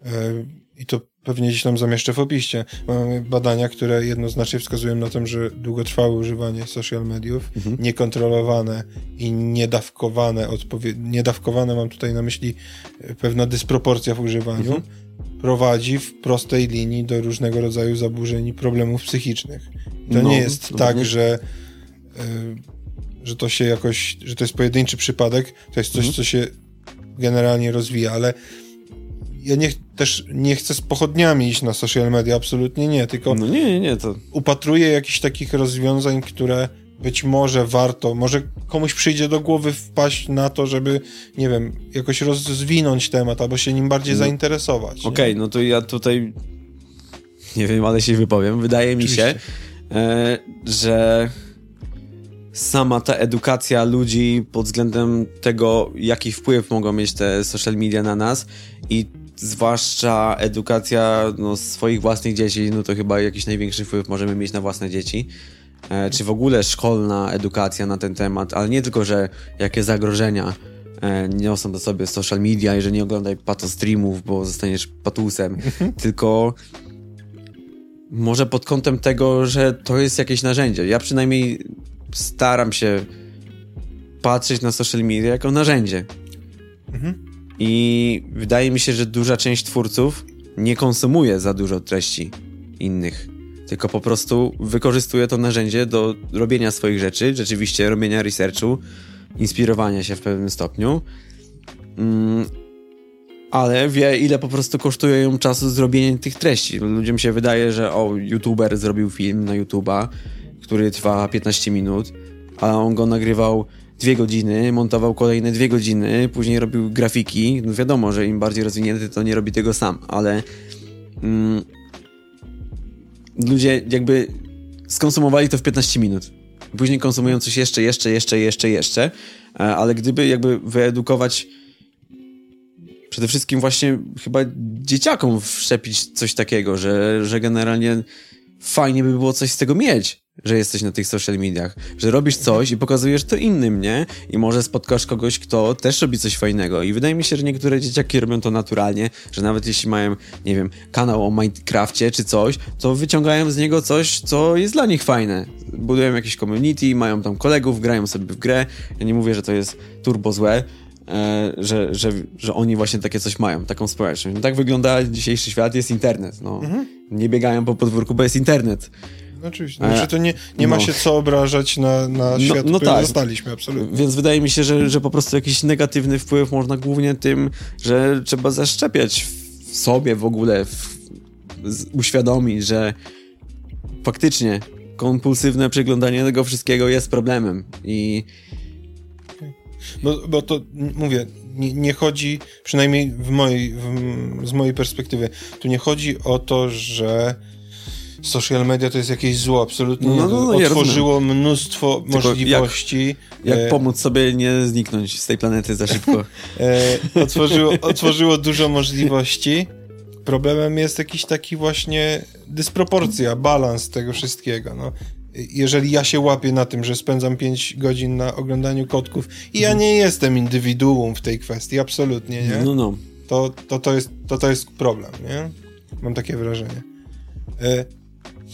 yy, i to pewnie gdzieś tam zamieszczę w opisie. Mamy badania, które jednoznacznie wskazują na to, że długotrwałe używanie social mediów, mhm. niekontrolowane i niedawkowane, odpowie- niedawkowane mam tutaj na myśli e, pewna dysproporcja w używaniu, mhm. prowadzi w prostej linii do różnego rodzaju zaburzeń i problemów psychicznych. To no, nie jest no, tak, nie... że y, że to się jakoś, że to jest pojedynczy przypadek, to jest coś, mhm. co się generalnie rozwija, ale ja nie, też nie chcę z pochodniami iść na social media, absolutnie nie, tylko no nie, nie, nie, to... upatruję jakichś takich rozwiązań, które być może warto, może komuś przyjdzie do głowy wpaść na to, żeby, nie wiem, jakoś rozwinąć temat, albo się nim bardziej no. zainteresować. Okej, okay, no to ja tutaj nie wiem, ale się wypowiem. Wydaje Oczywiście. mi się, e, że sama ta edukacja ludzi pod względem tego, jaki wpływ mogą mieć te social media na nas i zwłaszcza edukacja no, swoich własnych dzieci, no to chyba jakiś największy wpływ możemy mieć na własne dzieci. E, czy w ogóle szkolna edukacja na ten temat, ale nie tylko, że jakie zagrożenia e, niosą do sobie social media i że nie oglądaj pato streamów, bo zostaniesz patusem, *laughs* tylko może pod kątem tego, że to jest jakieś narzędzie. Ja przynajmniej staram się patrzeć na social media jako narzędzie. Mhm. I wydaje mi się, że duża część twórców nie konsumuje za dużo treści innych, tylko po prostu wykorzystuje to narzędzie do robienia swoich rzeczy, rzeczywiście robienia researchu, inspirowania się w pewnym stopniu. Mm, ale wie, ile po prostu kosztuje ją czasu zrobienie tych treści. Ludziom się wydaje, że o, youtuber zrobił film na YouTube'a, który trwa 15 minut, a on go nagrywał dwie godziny, montował kolejne dwie godziny, później robił grafiki. No wiadomo, że im bardziej rozwinięty, to nie robi tego sam, ale mm, ludzie jakby skonsumowali to w 15 minut. Później konsumują coś jeszcze, jeszcze, jeszcze, jeszcze, jeszcze, e, ale gdyby jakby wyedukować przede wszystkim właśnie chyba dzieciakom wszczepić coś takiego, że, że generalnie fajnie by było coś z tego mieć że jesteś na tych social mediach, że robisz coś i pokazujesz to innym, nie? I może spotkasz kogoś, kto też robi coś fajnego. I wydaje mi się, że niektóre dzieciaki robią to naturalnie, że nawet jeśli mają, nie wiem, kanał o Minecrafcie czy coś, to wyciągają z niego coś, co jest dla nich fajne. Budują jakieś community, mają tam kolegów, grają sobie w grę. Ja nie mówię, że to jest turbo złe, E, że, że, że oni właśnie takie coś mają, taką społeczność. No tak wygląda dzisiejszy świat, jest internet. No. Mhm. Nie biegają po podwórku, bo jest internet. Oczywiście. Znaczy to nie, nie ma no. się co obrażać na, na no, świat, no, no tak. zostaliśmy, absolutnie. Więc wydaje mi się, że, że po prostu jakiś negatywny wpływ można głównie tym, że trzeba zaszczepiać w sobie w ogóle, w, uświadomić, że faktycznie kompulsywne przeglądanie tego wszystkiego jest problemem i bo, bo to mówię, nie, nie chodzi, przynajmniej w mojej, w, z mojej perspektywy, tu nie chodzi o to, że social media to jest jakieś zło, absolutnie no, no, no, Otworzyło mnóstwo Tylko możliwości. Jak, jak e... pomóc sobie nie zniknąć z tej planety za szybko? *laughs* e, otworzyło, otworzyło dużo możliwości. Problemem jest jakiś taki właśnie dysproporcja, balans tego wszystkiego. No. Jeżeli ja się łapię na tym, że spędzam 5 godzin na oglądaniu kotków i ja nie jestem indywiduum w tej kwestii, absolutnie, nie? No, no. To, to, to, jest, to, to jest problem, nie? Mam takie wrażenie.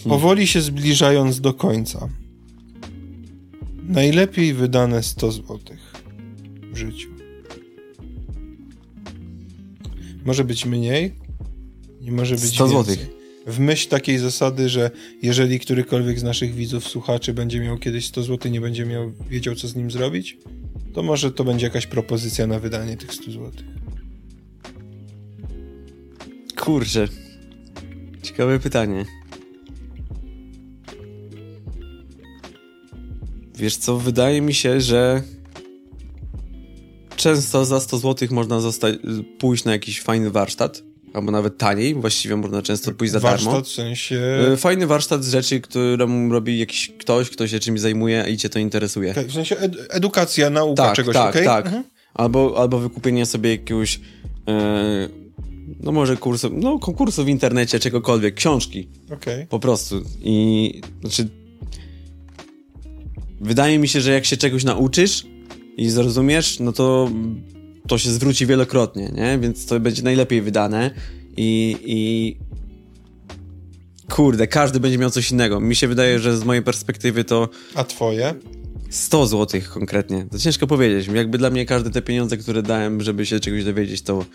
E, Powoli się zbliżając do końca. Najlepiej wydane 100 zł w życiu. Może być mniej, nie może być 100 więcej. Złotych. W myśl takiej zasady, że jeżeli którykolwiek z naszych widzów, słuchaczy będzie miał kiedyś 100 zł, nie będzie miał, wiedział co z nim zrobić, to może to będzie jakaś propozycja na wydanie tych 100 zł. Kurczę. Ciekawe pytanie. Wiesz co, wydaje mi się, że często za 100 zł można zostać, pójść na jakiś fajny warsztat, albo nawet taniej, właściwie można często pójść za warsztat, darmo. Warsztat w sensie... E, fajny warsztat z rzeczy, którą robi jakiś ktoś, kto się czymś zajmuje i cię to interesuje. Okay, w sensie ed edukacja, nauka tak, czegoś, tak, okay? Tak, mhm. Albo, albo wykupienie sobie jakiegoś e, no może kursu, no konkursu w internecie, czegokolwiek, książki. Okay. Po prostu. I znaczy wydaje mi się, że jak się czegoś nauczysz i zrozumiesz, no to to się zwróci wielokrotnie, nie? Więc to będzie najlepiej wydane i, i kurde, każdy będzie miał coś innego. Mi się wydaje, że z mojej perspektywy to... A twoje? 100 zł konkretnie. To ciężko powiedzieć. Jakby dla mnie każde te pieniądze, które dałem, żeby się czegoś dowiedzieć, to,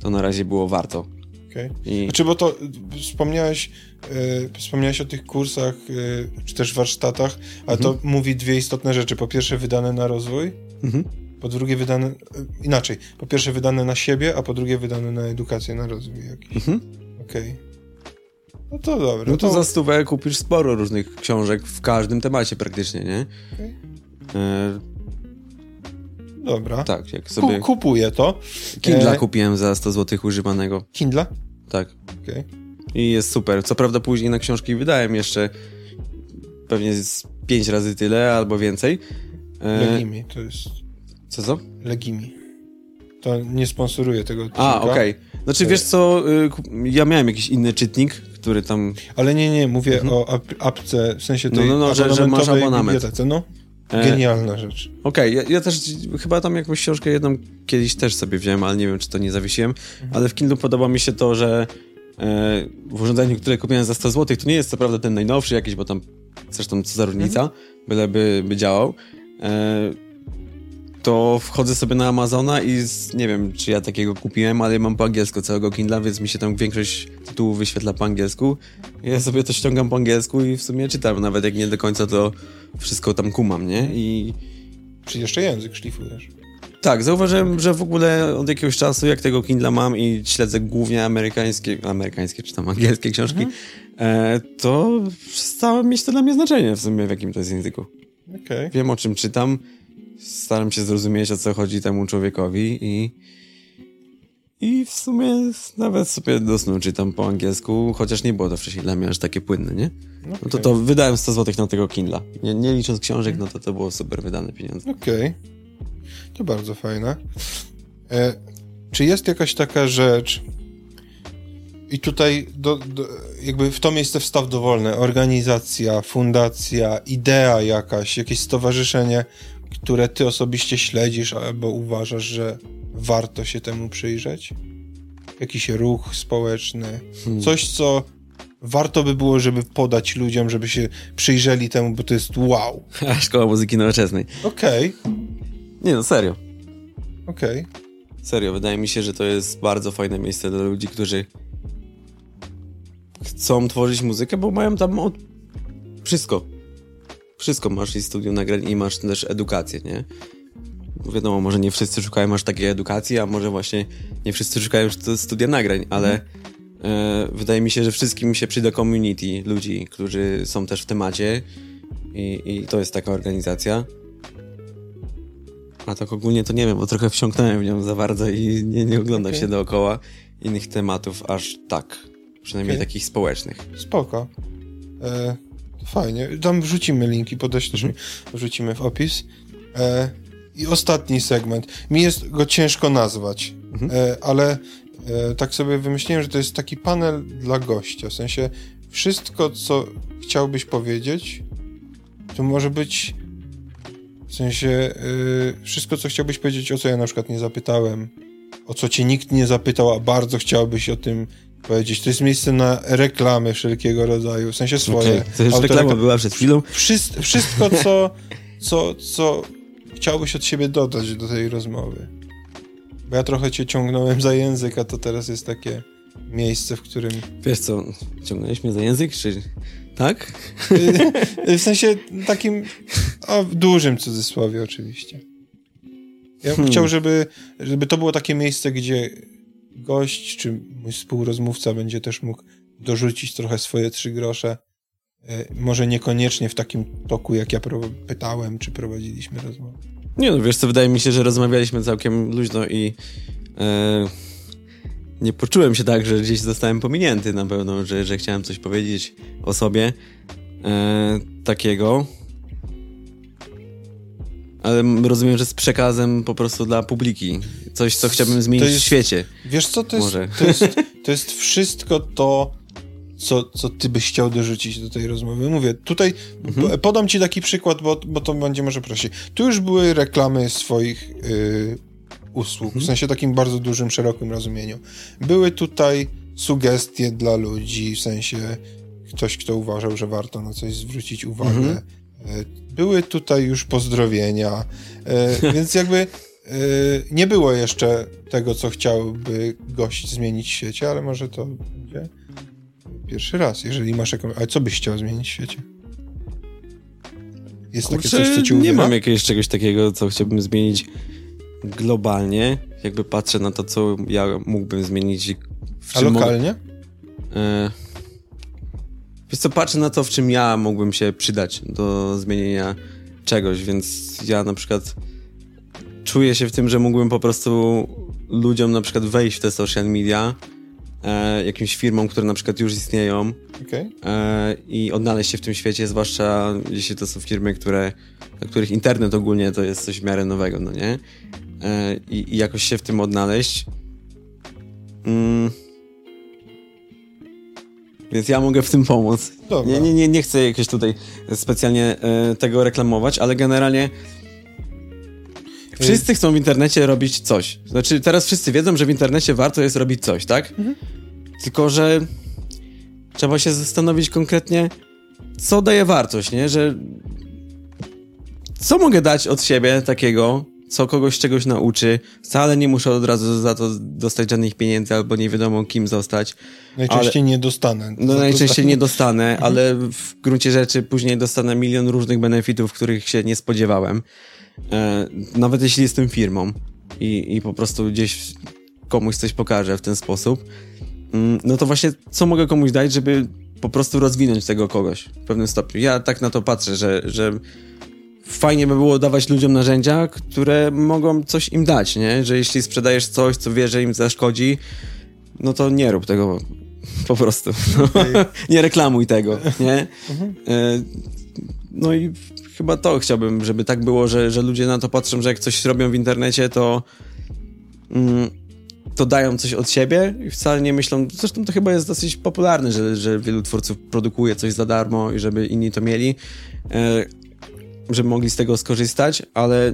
to na razie było warto. Okay. I... Znaczy, bo to wspomniałeś, yy, wspomniałeś o tych kursach, yy, czy też warsztatach, a mhm. to mówi dwie istotne rzeczy. Po pierwsze, wydane na rozwój, mhm. po drugie, wydane yy, inaczej. Po pierwsze, wydane na siebie, a po drugie, wydane na edukację, na rozwój jakiś. Mhm. Okej. Okay. No to dobra. No to, to za stówę kupisz sporo różnych książek w każdym temacie praktycznie, nie? Okay. Dobra. Tak, jak sobie... kupuję to. Kindla e... kupiłem za 100 zł używanego. Kindla? Tak. Okej. Okay. I jest super. Co prawda później na książki wydałem jeszcze pewnie z 5 razy tyle albo więcej. E... Legimi to jest... Co co? Legimi. To nie sponsoruje tego odcinka. A, okej. Okay. Znaczy, wiesz co, y, ja miałem jakiś inny czytnik, który tam... Ale nie, nie, mówię mhm. o apce, w sensie tej no, no, no, że, że masz abonament. No, Genialna rzecz. Okej, okay, ja, ja, też chyba tam jakąś książkę jedną kiedyś też sobie wziąłem, ale nie wiem, czy to nie zawiesiłem. Mhm. Ale w Kindle podoba mi się to, że e, w urządzeniu, które kupiłem za 100 zł, to nie jest co prawda ten najnowszy jakiś, bo tam zresztą co za różnica, mhm. byleby by działał. E, to wchodzę sobie na Amazona i z, nie wiem, czy ja takiego kupiłem, ale mam po angielsku całego Kindla, więc mi się tam większość tytułów wyświetla po angielsku. Ja sobie to ściągam po angielsku i w sumie czytam, nawet jak nie do końca to wszystko tam kumam, nie? I... Czy jeszcze język szlifujesz? Tak, zauważyłem, że w ogóle od jakiegoś czasu, jak tego Kindla mam i śledzę głównie amerykańskie, amerykańskie czy tam angielskie książki, mhm. e, to przestało mieć to dla mnie znaczenie w sumie, w jakim to jest języku. Okay. Wiem, o czym czytam, staram się zrozumieć, o co chodzi temu człowiekowi i i w sumie nawet sobie do snu czytam po angielsku, chociaż nie było to wcześniej dla mnie aż takie płynne, nie? Okay. No to to wydałem 100 zł na tego Kindla. Nie, nie licząc książek, no to to było super wydane pieniądze. Okej. Okay. To bardzo fajne. E, czy jest jakaś taka rzecz i tutaj do, do, jakby w to miejsce wstaw dowolne, organizacja, fundacja, idea jakaś, jakieś stowarzyszenie, które ty osobiście śledzisz albo uważasz, że warto się temu przyjrzeć? Jakiś ruch społeczny, hmm. coś, co warto by było, żeby podać ludziom, żeby się przyjrzeli temu, bo to jest wow. *laughs* Szkoła muzyki nowoczesnej. Okej. Okay. Nie no, serio. Okej. Okay. Serio, wydaje mi się, że to jest bardzo fajne miejsce dla ludzi, którzy chcą tworzyć muzykę, bo mają tam od... wszystko. Wszystko masz i studio nagrań i masz też edukację, nie? wiadomo, może nie wszyscy szukają aż takiej edukacji, a może właśnie nie wszyscy szukają studia nagrań, ale e, wydaje mi się, że wszystkim się przyda community ludzi, którzy są też w temacie i, i to jest taka organizacja. A tak ogólnie to nie wiem, bo trochę wsiąknąłem w nią za bardzo i nie, nie oglądam okay. się dookoła innych tematów aż tak. Przynajmniej okay. takich społecznych. Spoko. E, fajnie. Tam wrzucimy linki, podeślesz mi, wrzucimy w opis. E, i ostatni segment. Mi jest go ciężko nazwać, mhm. e, ale e, tak sobie wymyśliłem, że to jest taki panel dla gościa. W sensie wszystko, co chciałbyś powiedzieć, to może być w sensie e, wszystko, co chciałbyś powiedzieć, o co ja na przykład nie zapytałem, o co cię nikt nie zapytał, a bardzo chciałbyś o tym powiedzieć. To jest miejsce na reklamy wszelkiego rodzaju, w sensie swoje. Okay. To już reklama była przed chwilą. Wszystko, wszystko co, co, co chciałbyś od siebie dodać do tej rozmowy? Bo ja trochę cię ciągnąłem za język, a to teraz jest takie miejsce, w którym... Wiesz co, ciągnąłeś mnie za język, czy... Tak? w sensie takim o dużym cudzysłowie oczywiście. Ja bym hmm. chciał, żeby, żeby to było takie miejsce, gdzie gość, czy mój współrozmówca będzie też mógł dorzucić trochę swoje trzy grosze może niekoniecznie w takim toku, jak ja pytałem, czy prowadziliśmy rozmowę. Nie no, wiesz co, wydaje mi się, że rozmawialiśmy całkiem luźno i e, nie poczułem się tak, że gdzieś zostałem pominięty na pewno, że, że chciałem coś powiedzieć o sobie e, takiego. Ale rozumiem, że z przekazem po prostu dla publiki. Coś, co chciałbym zmienić jest, w świecie. Wiesz co, to jest, to jest, *laughs* to jest wszystko to, co, co ty byś chciał dorzucić do tej rozmowy. Mówię, tutaj mhm. podam ci taki przykład, bo, bo to będzie może prościej. Tu już były reklamy swoich yy, usług, mhm. w sensie takim bardzo dużym, szerokim rozumieniu. Były tutaj sugestie dla ludzi, w sensie ktoś, kto uważał, że warto na coś zwrócić uwagę. Mhm. E, były tutaj już pozdrowienia, e, *laughs* więc jakby e, nie było jeszcze tego, co chciałby gość zmienić w świecie, ale może to będzie pierwszy raz, jeżeli masz jakąś... Ale co byś chciał zmienić w świecie? Jest Kurczę, takie coś, co ci Nie mam jakiegoś czegoś takiego, co chciałbym zmienić globalnie. Jakby patrzę na to, co ja mógłbym zmienić. A lokalnie? E... Wiesz co, patrzę na to, w czym ja mógłbym się przydać do zmienienia czegoś, więc ja na przykład czuję się w tym, że mógłbym po prostu ludziom na przykład wejść w te social media e, jakimś firmom, które na przykład już istnieją okay. e, i odnaleźć się w tym świecie, zwłaszcza jeśli to są firmy, które, dla których internet ogólnie to jest coś w miarę nowego, no nie? E, i, i, jakoś się w tym odnaleźć. Mm. Więc ja mogę w tym pomóc. Nie, nie, nie, nie chcę jakieś tutaj specjalnie e, tego reklamować, ale generalnie Wszyscy chcą w internecie robić coś. Znaczy, teraz wszyscy wiedzą, że w internecie warto jest robić coś, tak? Mhm. Tylko, że trzeba się zastanowić konkretnie, co daje wartość, nie? Że co mogę dać od siebie takiego, co kogoś czegoś nauczy. Wcale nie muszę od razu za to dostać żadnych pieniędzy albo nie wiadomo kim zostać. Najczęściej ale, nie dostanę. No najczęściej nie dostanę, mhm. ale w gruncie rzeczy później dostanę milion różnych benefitów, których się nie spodziewałem. E, nawet jeśli jestem firmą i, i po prostu gdzieś komuś coś pokażę w ten sposób, mm, no to właśnie co mogę komuś dać, żeby po prostu rozwinąć tego kogoś w pewnym stopniu. Ja tak na to patrzę, że, że fajnie by było dawać ludziom narzędzia, które mogą coś im dać, nie? Że jeśli sprzedajesz coś, co wie, że im zaszkodzi, no to nie rób tego *laughs* po prostu. No. Okay. nie reklamuj tego, nie? Mhm. E, no i chyba to chciałbym, żeby tak było, że, że ludzie na to patrzą, że jak coś robią w internecie, to mm, to dają coś od siebie i wcale nie myślą, zresztą to chyba jest dosyć popularne, że, że wielu twórców produkuje coś za darmo i żeby inni to mieli. Żeby mogli z tego skorzystać, ale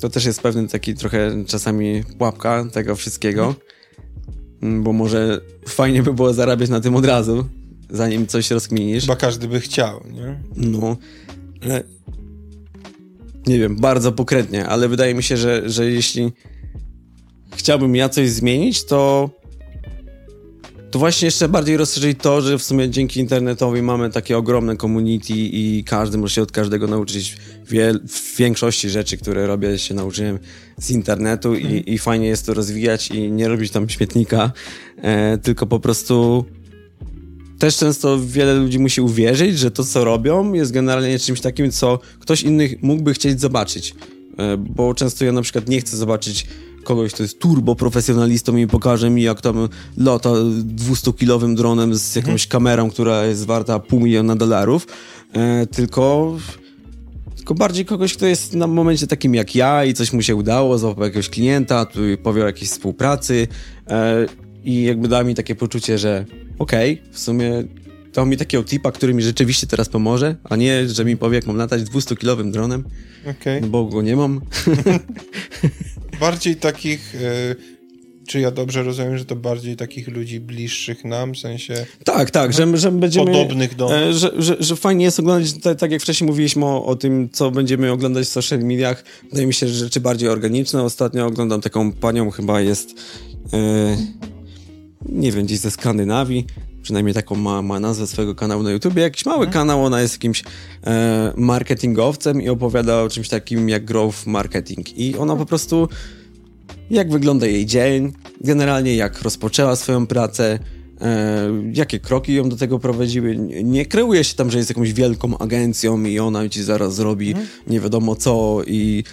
to też jest pewien taki trochę czasami pułapka tego wszystkiego, mm, bo może fajnie by było zarabiać na tym od razu, zanim coś rozkminisz. Chyba każdy by chciał, nie? No, ale nie wiem, bardzo pokrętnie, ale wydaje mi się, że, że jeśli chciałbym ja coś zmienić, to to właśnie jeszcze bardziej rozszerzyć to, że w sumie dzięki internetowi mamy takie ogromne community i każdy może się od każdego nauczyć w większości rzeczy, które robię, się nauczyłem z internetu i, mhm. i fajnie jest to rozwijać i nie robić tam śmietnika, e, tylko po prostu też często wiele ludzi musi uwierzyć, że to, co robią, jest generalnie czymś takim, co ktoś inny mógłby chcieć zobaczyć. E, bo często ja na przykład nie chcę zobaczyć kogoś, kto jest turbo profesjonalistą i pokaże mi, jak tam lata 200-kilowym dronem z jakąś mhm. kamerą, która jest warta pół miliona dolarów, e, tylko tylko bardziej kogoś, kto jest na momencie takim jak ja i coś mu się udało, złapał jakiegoś klienta, tu powie o jakiejś współpracy e, i jakby dał mi takie poczucie, że okej, okay, w sumie dał mi takiego tipa, który mi rzeczywiście teraz pomoże, a nie, że mi powie, jak mam latać 200-kilowym dronem, okay. no bo go nie mam. *laughs* bardziej takich... Y czy ja dobrze rozumiem, że to bardziej takich ludzi bliższych nam, w sensie... Tak, tak, że, że będziemy... Podobnych do e, Że, że, że fajnie jest oglądać, tak, tak jak wcześniej mówiliśmy o, o, tym, co będziemy oglądać w social mediach. Wydaje mi się, że rzeczy bardziej organiczne. Ostatnio oglądam taką panią, chyba jest... E, nie wiem, gdzieś ze Skandynawii przynajmniej taką ma, ma nazwę swojego kanału na YouTube. Jakiś mały mhm. kanał, ona jest jakimś e, marketingowcem i opowiada o czymś takim jak growth marketing. I ona po prostu, jak wygląda jej dzień, generalnie jak rozpoczęła swoją pracę, e, jakie kroki ją do tego prowadziły. Nie, nie kreuje się tam, że jest jakąś wielką agencją i ona ci zaraz zrobi mhm. nie wiadomo co i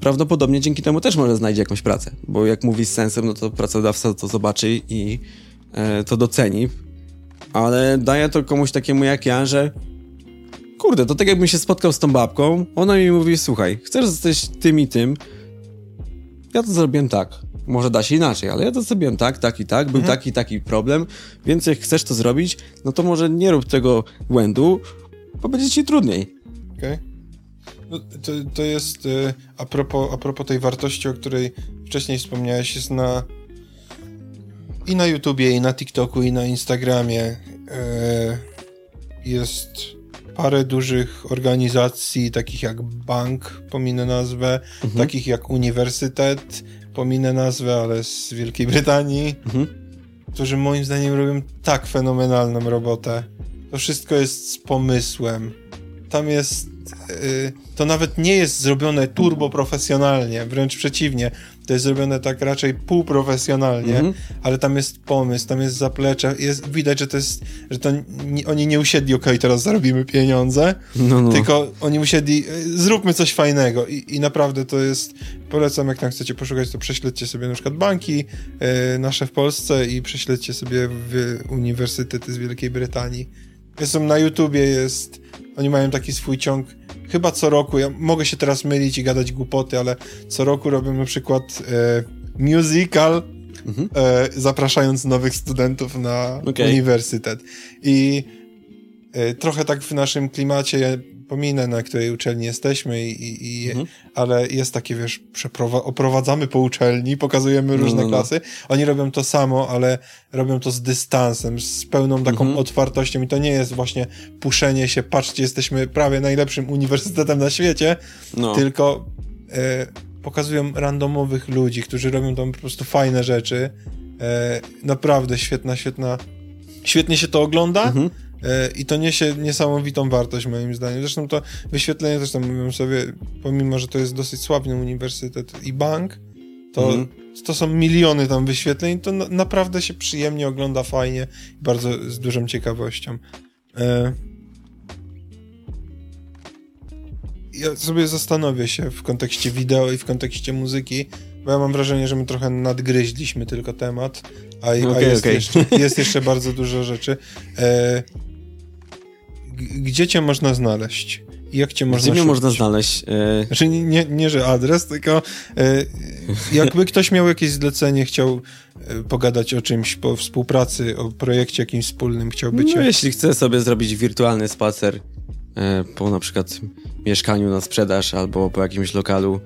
prawdopodobnie dzięki temu też może znajdzie jakąś pracę, bo jak mówi z sensem, no to pracodawca to zobaczy i e, to doceni, ale daje to komuś takiemu jak ja, że kurde, to tak jakbym się spotkał z tą babką, ona mi mówi, słuchaj, chcesz zostać tym i tym, ja to zrobiłem tak. Może da się inaczej, ale ja to zrobiłem tak, tak i tak, był mhm. taki, taki problem, więc jak chcesz to zrobić, no to może nie rób tego błędu, bo będzie ci trudniej. Okej. Okay. No, to, to jest y, a, propos, a propos tej wartości, o której wcześniej wspomniałeś, jest na i na YouTubie, i na TikToku, i na Instagramie. Y, jest parę dużych organizacji, takich jak bank, pominę nazwę, mhm. takich jak uniwersytet, pominę nazwę, ale z Wielkiej Brytanii, mhm. którzy moim zdaniem robią tak fenomenalną robotę. To wszystko jest z pomysłem. Tam jest Y, to nawet nie jest zrobione turbo profesjonalnie, wręcz przeciwnie. To jest zrobione tak raczej półprofesjonalnie, mm -hmm. ale tam jest pomysł, tam jest zaplecze, jest, widać, że to jest, że to nie, oni nie usiedli, okej, okay, teraz zarobimy pieniądze, no, no. tylko oni usiedli, y, zróbmy coś fajnego I, i naprawdę to jest, polecam, jak tam chcecie poszukać, to prześledźcie sobie na przykład banki y, nasze w Polsce i prześledźcie sobie w uniwersytety z Wielkiej Brytanii. Jestem na YouTubie, jest, oni mają taki swój ciąg chyba co roku, ja mogę się teraz mylić i gadać głupoty, ale co roku robią na przykład e, musical, mhm. e, zapraszając nowych studentów na okay. uniwersytet. I e, trochę tak w naszym klimacie pominę, na której uczelni jesteśmy, i, i mhm. ale jest takie, wiesz, oprowadzamy po uczelni, pokazujemy no, różne no, no, klasy. Oni robią to samo, ale robią to z dystansem, z pełną taką mhm. otwartością i to nie jest właśnie puszenie się, patrzcie, jesteśmy prawie najlepszym uniwersytetem na świecie, no. tylko e, pokazują randomowych ludzi, którzy robią tam po prostu fajne rzeczy. E, naprawdę świetna, świetna, świetnie się to ogląda. Mhm I to niesie niesamowitą wartość, moim zdaniem. Zresztą to wyświetlenie też tam mówią sobie, pomimo, że to jest dosyć sławny uniwersytet i bank, to, mm. to są miliony tam wyświetleń, to na, naprawdę się przyjemnie ogląda, fajnie, bardzo z dużą ciekawością. E... Ja sobie zastanowię się w kontekście wideo i w kontekście muzyki, bo ja mam wrażenie, że my trochę nadgryźliśmy tylko temat, a, okay, a jest, okay. Jeszcze, jest jeszcze *laughs* bardzo dużo rzeczy. E gdzie cię można znaleźć? Jak cię można Gdzie mnie można znaleźć? E... Znaczy nie, nie, nie, że adres, tylko e, jakby ktoś miał jakieś zlecenie, chciał e, pogadać o czymś, po współpracy, o projekcie jakimś wspólnym, chciałby cię... No, jeśli chce sobie zrobić wirtualny spacer po na przykład mieszkaniu na sprzedaż albo po jakimś lokalu,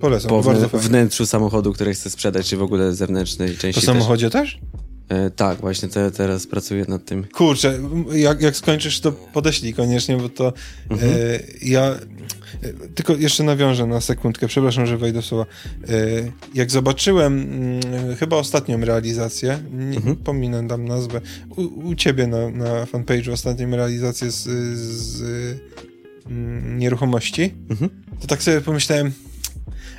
Polecam, po wnętrzu samochodu, który chce sprzedać, czy w ogóle zewnętrznej części. Po samochodzie też? też? E, tak, właśnie te, teraz pracuję nad tym. Kurczę, jak, jak skończysz, to podeślij koniecznie, bo to mhm. e, ja e, tylko jeszcze nawiążę na sekundkę, przepraszam, że wejdę słowa. E, jak zobaczyłem mm, chyba ostatnią realizację, nie, mhm. pominę tam nazwę, u, u ciebie na, na fanpage'u ostatnią realizację z, z mm, nieruchomości, mhm. to tak sobie pomyślałem,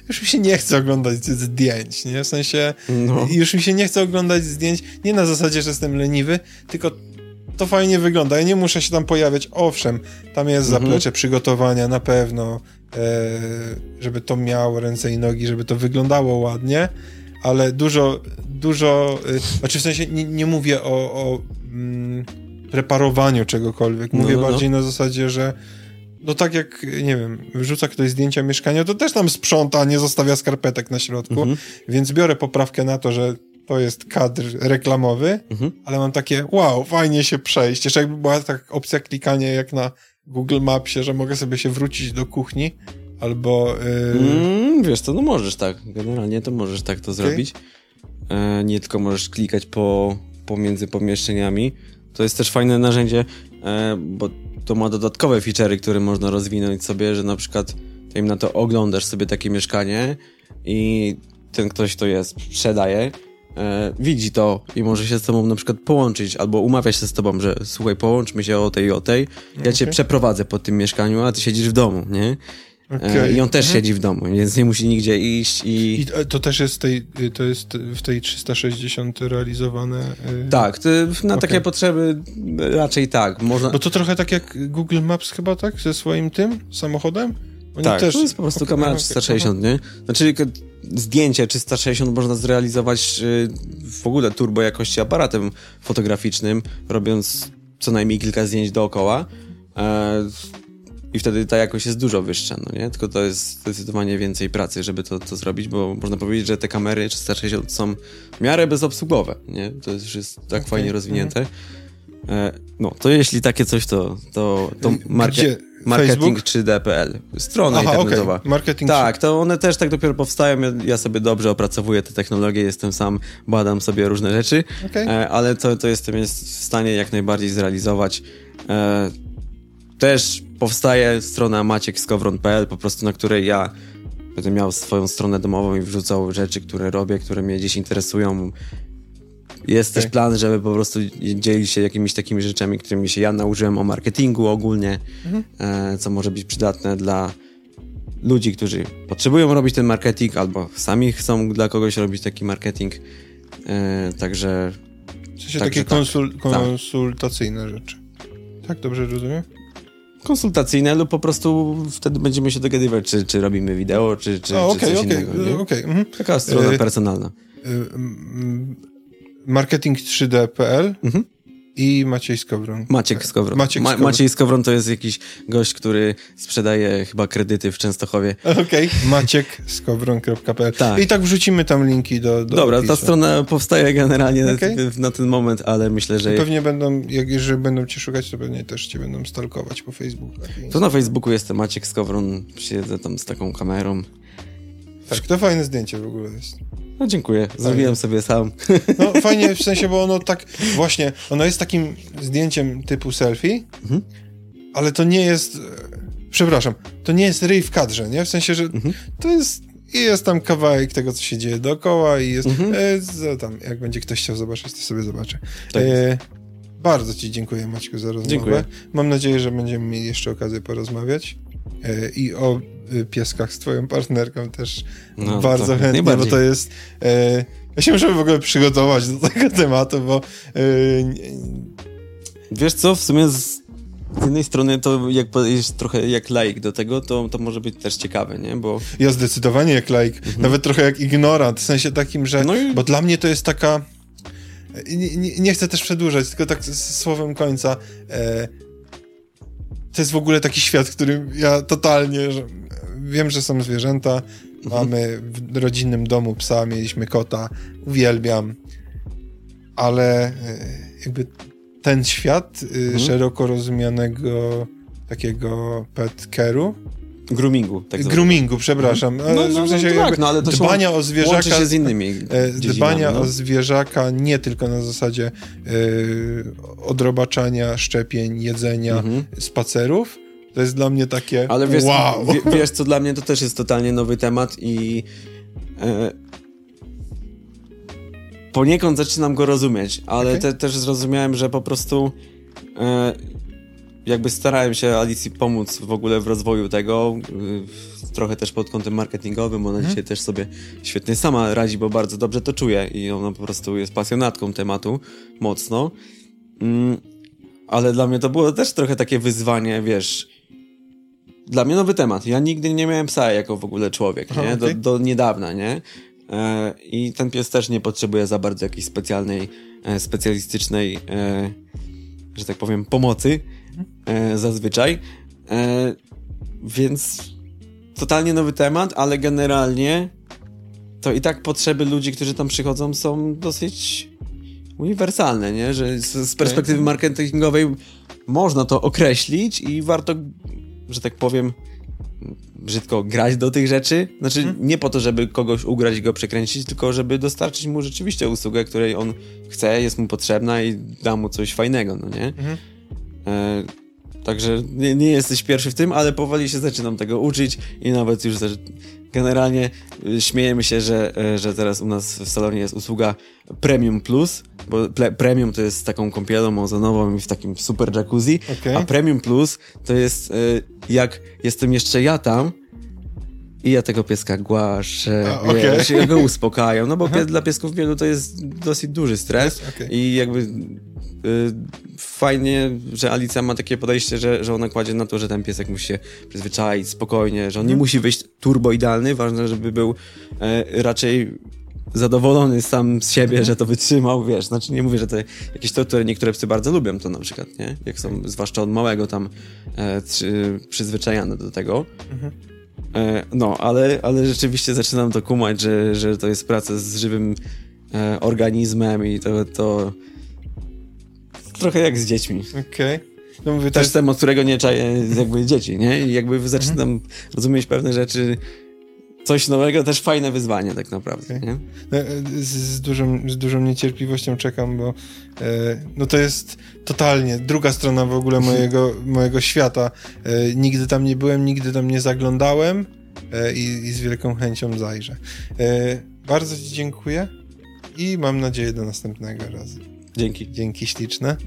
już mi się nie chce oglądać zdjęć, nie? W sensie, no. już mi się nie chce oglądać zdjęć nie na zasadzie, że jestem leniwy, tylko to fajnie wygląda. Ja nie muszę się tam pojawiać. Owszem, tam jest mhm. zaplecze przygotowania na pewno, e, żeby to miało ręce i nogi, żeby to wyglądało ładnie, ale dużo, dużo, e, znaczy w sensie nie, nie mówię o, o mm, preparowaniu czegokolwiek. Mówię no, no, no. bardziej na zasadzie, że no tak jak, nie wiem, wrzuca ktoś zdjęcia mieszkania, to też tam sprząta, nie zostawia skarpetek na środku, mhm. więc biorę poprawkę na to, że to jest kadr reklamowy, mhm. ale mam takie, wow, fajnie się przejść. Jeszcze jakby była tak opcja klikania jak na Google Mapsie, że mogę sobie się wrócić do kuchni, albo... Yy... Mm, wiesz co, no możesz tak, generalnie to możesz tak to okay. zrobić. E, nie tylko możesz klikać po, pomiędzy pomieszczeniami. To jest też fajne narzędzie, e, bo to ma dodatkowe feature'y, które można rozwinąć sobie, że na przykład im na to oglądasz sobie takie mieszkanie i ten ktoś, kto je sprzedaje, e, widzi to i może się z tobą na przykład połączyć, albo umawia się z tobą, że słuchaj, połączmy się o tej i o tej, ja cię przeprowadzę po tym mieszkaniu, a ty siedzisz w domu, nie? Okay. I on też mhm. siedzi w domu, więc nie musi nigdzie iść i... I to też jest, tej, to jest w tej 360 realizowane? Tak, na okay. takie potrzeby raczej tak. Można... Bo to trochę tak jak Google Maps chyba, tak? Ze swoim tym samochodem? Oni tak, też... to jest po prostu okay, kamera 360, nie? Znaczy zdjęcie 360 można zrealizować w ogóle turbo jakości aparatem fotograficznym, robiąc co najmniej kilka zdjęć dookoła. E, I wtedy ta jakość jest dużo wyższa, no nie? Tylko to jest zdecydowanie więcej pracy, żeby to, to zrobić, bo można powiedzieć, że te kamery 360 są w miarę bezobsługowe, nie? To już jest tak okay. fajnie rozwinięte. E, no, to jeśli takie coś, to, to, to market, marketing 3D.pl. Strona Aha, internetowa. Okay. Marketing tak, to one też tak dopiero powstają. Ja, ja, sobie dobrze opracowuję te technologie, jestem sam, badam sobie różne rzeczy, okay. E, ale to, to jestem jest w stanie jak najbardziej zrealizować. Też powstaje strona maciekskowron.pl, po prostu na której ja będę miał swoją stronę domową i wrzucał rzeczy, które robię, które mnie gdzieś interesują. Jest okay. też plan, żeby po prostu dzielić się jakimiś takimi rzeczami, którymi się ja nauczyłem o marketingu ogólnie, mhm. e, co może być przydatne dla ludzi, którzy potrzebują robić ten marketing albo sami chcą dla kogoś robić taki marketing. E, także. W sensie takie tak. konsul konsultacyjne tak. rzeczy. Tak, dobrze rozumiem? Konsultacyjne lub po prostu wtedy będziemy się dogadywać, czy, czy robimy wideo, czy, czy, o, okay, czy coś okay, innego. Okay. Mhm. Taka strona e, personalna. E, marketing 3D.pl mhm i Maciej Skowron. Maciek Skowron. Maciek Skowron. Ma Maciej Skowron to jest jakiś gość, który sprzedaje chyba kredyty w Częstochowie. Okej, okay. maciekskowron.pl tak. I tak wrzucimy tam linki do, do Dobra, opisu. ta strona powstaje generalnie okay. na ten moment, ale myślę, że... Pewnie będą, jak jeżeli będą cię szukać, to pewnie też cię będą stalkować po Facebooku. To na Facebooku jestem Maciek Skowron, siedzę tam z taką kamerą. Tak, to fajne zdjęcie w ogóle jest. No dziękuję, zrobiłem sobie sam. No *laughs* fajnie w sensie, bo ono tak, właśnie, ono jest takim zdjęciem typu selfie, mhm. ale to nie jest, przepraszam, to nie jest ryj w kadrze, nie? W sensie, że mhm. to jest, i jest tam kawałek tego, co się dzieje dookoła i jest, mhm. e, tam, jak będzie ktoś chciał zobaczyć, to sobie zobaczy. Tak e, bardzo ci dziękuję Maćku za rozmowę. Dziękuję. Mam nadzieję, że będziemy mieli jeszcze okazję porozmawiać e, i o pieskach z twoją partnerką też no, bardzo chętnie, bo to jest... E, ja się muszę w ogóle przygotować do tego *laughs* tematu, bo... E, Wiesz co, w sumie z, z jednej strony to jak jest trochę jak laik do tego, to, to może być też ciekawe, nie? Bo... Ja zdecydowanie jak laik, mhm. nawet trochę jak ignorant, w sensie takim, że... No i... Bo dla mnie to jest taka... Nie, nie, nie, chcę też przedłużać, tylko tak z, słowem końca. E, to jest w ogóle taki świat, w którym ja totalnie, że wiem, że są zwierzęta. Mhm. Mamy w rodzinnym domu psa, mieliśmy kota, uwielbiam, ale e, jakby ten świat e, mhm. szeroko rozumianego takiego pet care'u Groomingu, tak Groomingu, przepraszam. No, no, no, w sensie no, tak, no, ale to dbania o zwierzaka. się z innymi e, Dbania no. o zwierzaka nie tylko na zasadzie odrobaczania, szczepień, jedzenia, mhm. spacerów, to jest dla mnie takie Ale wiesz, wow. W, wiesz, co dla mnie to też jest totalnie nowy temat i e, poniekąd zaczynam go rozumieć, ale okay. te, też zrozumiałem, że po prostu e, jakby starałem się Alicji pomóc w ogóle w rozwoju tego, e, trochę też pod kątem marketingowym, ona hmm. dzisiaj też sobie świetnie sama radzi, bo bardzo dobrze to czuje i ona po prostu jest pasjonatką tematu mocno. Mm, ale dla mnie to było też trochę takie wyzwanie, wiesz, dla mnie nowy temat. Ja nigdy nie miałem psa jako w ogóle człowiek, nie? Do, do niedawna, nie? E, I ten pies też nie potrzebuje za bardzo jakiejś specjalnej, e, specjalistycznej, e, że tak powiem, pomocy zazwyczaj. E, więc totalnie nowy temat, ale generalnie to i tak potrzeby ludzi, którzy tam przychodzą są dosyć uniwersalne, nie? Że z, z perspektywy marketingowej można to określić i warto że tak powiem, brzydko grać do tych rzeczy. Znaczy, hmm. nie po to, żeby kogoś ugrać i go przekręcić, tylko żeby dostarczyć mu rzeczywiście usługę, której on chce, jest mu potrzebna i da mu coś fajnego, no nie? Hmm. E, także nie, nie, jesteś pierwszy w tym, ale powoli się zaczynam tego uczyć i nawet już generalnie y, śmiejemy się, że, e, że teraz u nas w salonie jest usługa Premium Plus, bo Premium to jest z taką kąpielą ozonową i w takim super jacuzzi, okay. a Premium Plus to jest e, jak jestem jeszcze ja tam, I ja tego pieska głaszę, A, wiesz, okay. ja go uspokajam, no bo pies, dla piesków wielu to jest dosyć duży stres okay. i jakby y, fajnie, że Alicja ma takie podejście, że, że ona kładzie na to, że ten piesek musi się przyzwyczaić spokojnie, że on nie mhm. musi wyjść turbo idealny, ważne, żeby był e, raczej zadowolony sam z siebie, że to wytrzymał, wiesz, znaczy nie mówię, że to jakieś to, które niektóre psy bardzo lubią to na przykład, nie? Jak są, zwłaszcza od małego tam e, przyzwyczajane do tego. Mhm. E, no, ale, ale rzeczywiście zaczynam to kumać, że, że to jest praca z żywym e, organizmem i to, to trochę jak z dziećmi. Okej. Okay. No mówię, Też jest... od którego nie czaję jakby dzieci, nie? I jakby zaczynam mhm. rozumieć pewne rzeczy coś nowego, też fajne wyzwanie tak naprawdę. Okay. No, e, z, z, dużą, z dużą niecierpliwością czekam, bo e, no to jest totalnie druga strona w ogóle mojego, mojego świata. E, nigdy tam nie byłem, nigdy tam nie zaglądałem e, i, i, z wielką chęcią zajrzę. E, bardzo Ci dziękuję i mam nadzieję do następnego razu. Dzięki. Dzięki śliczne.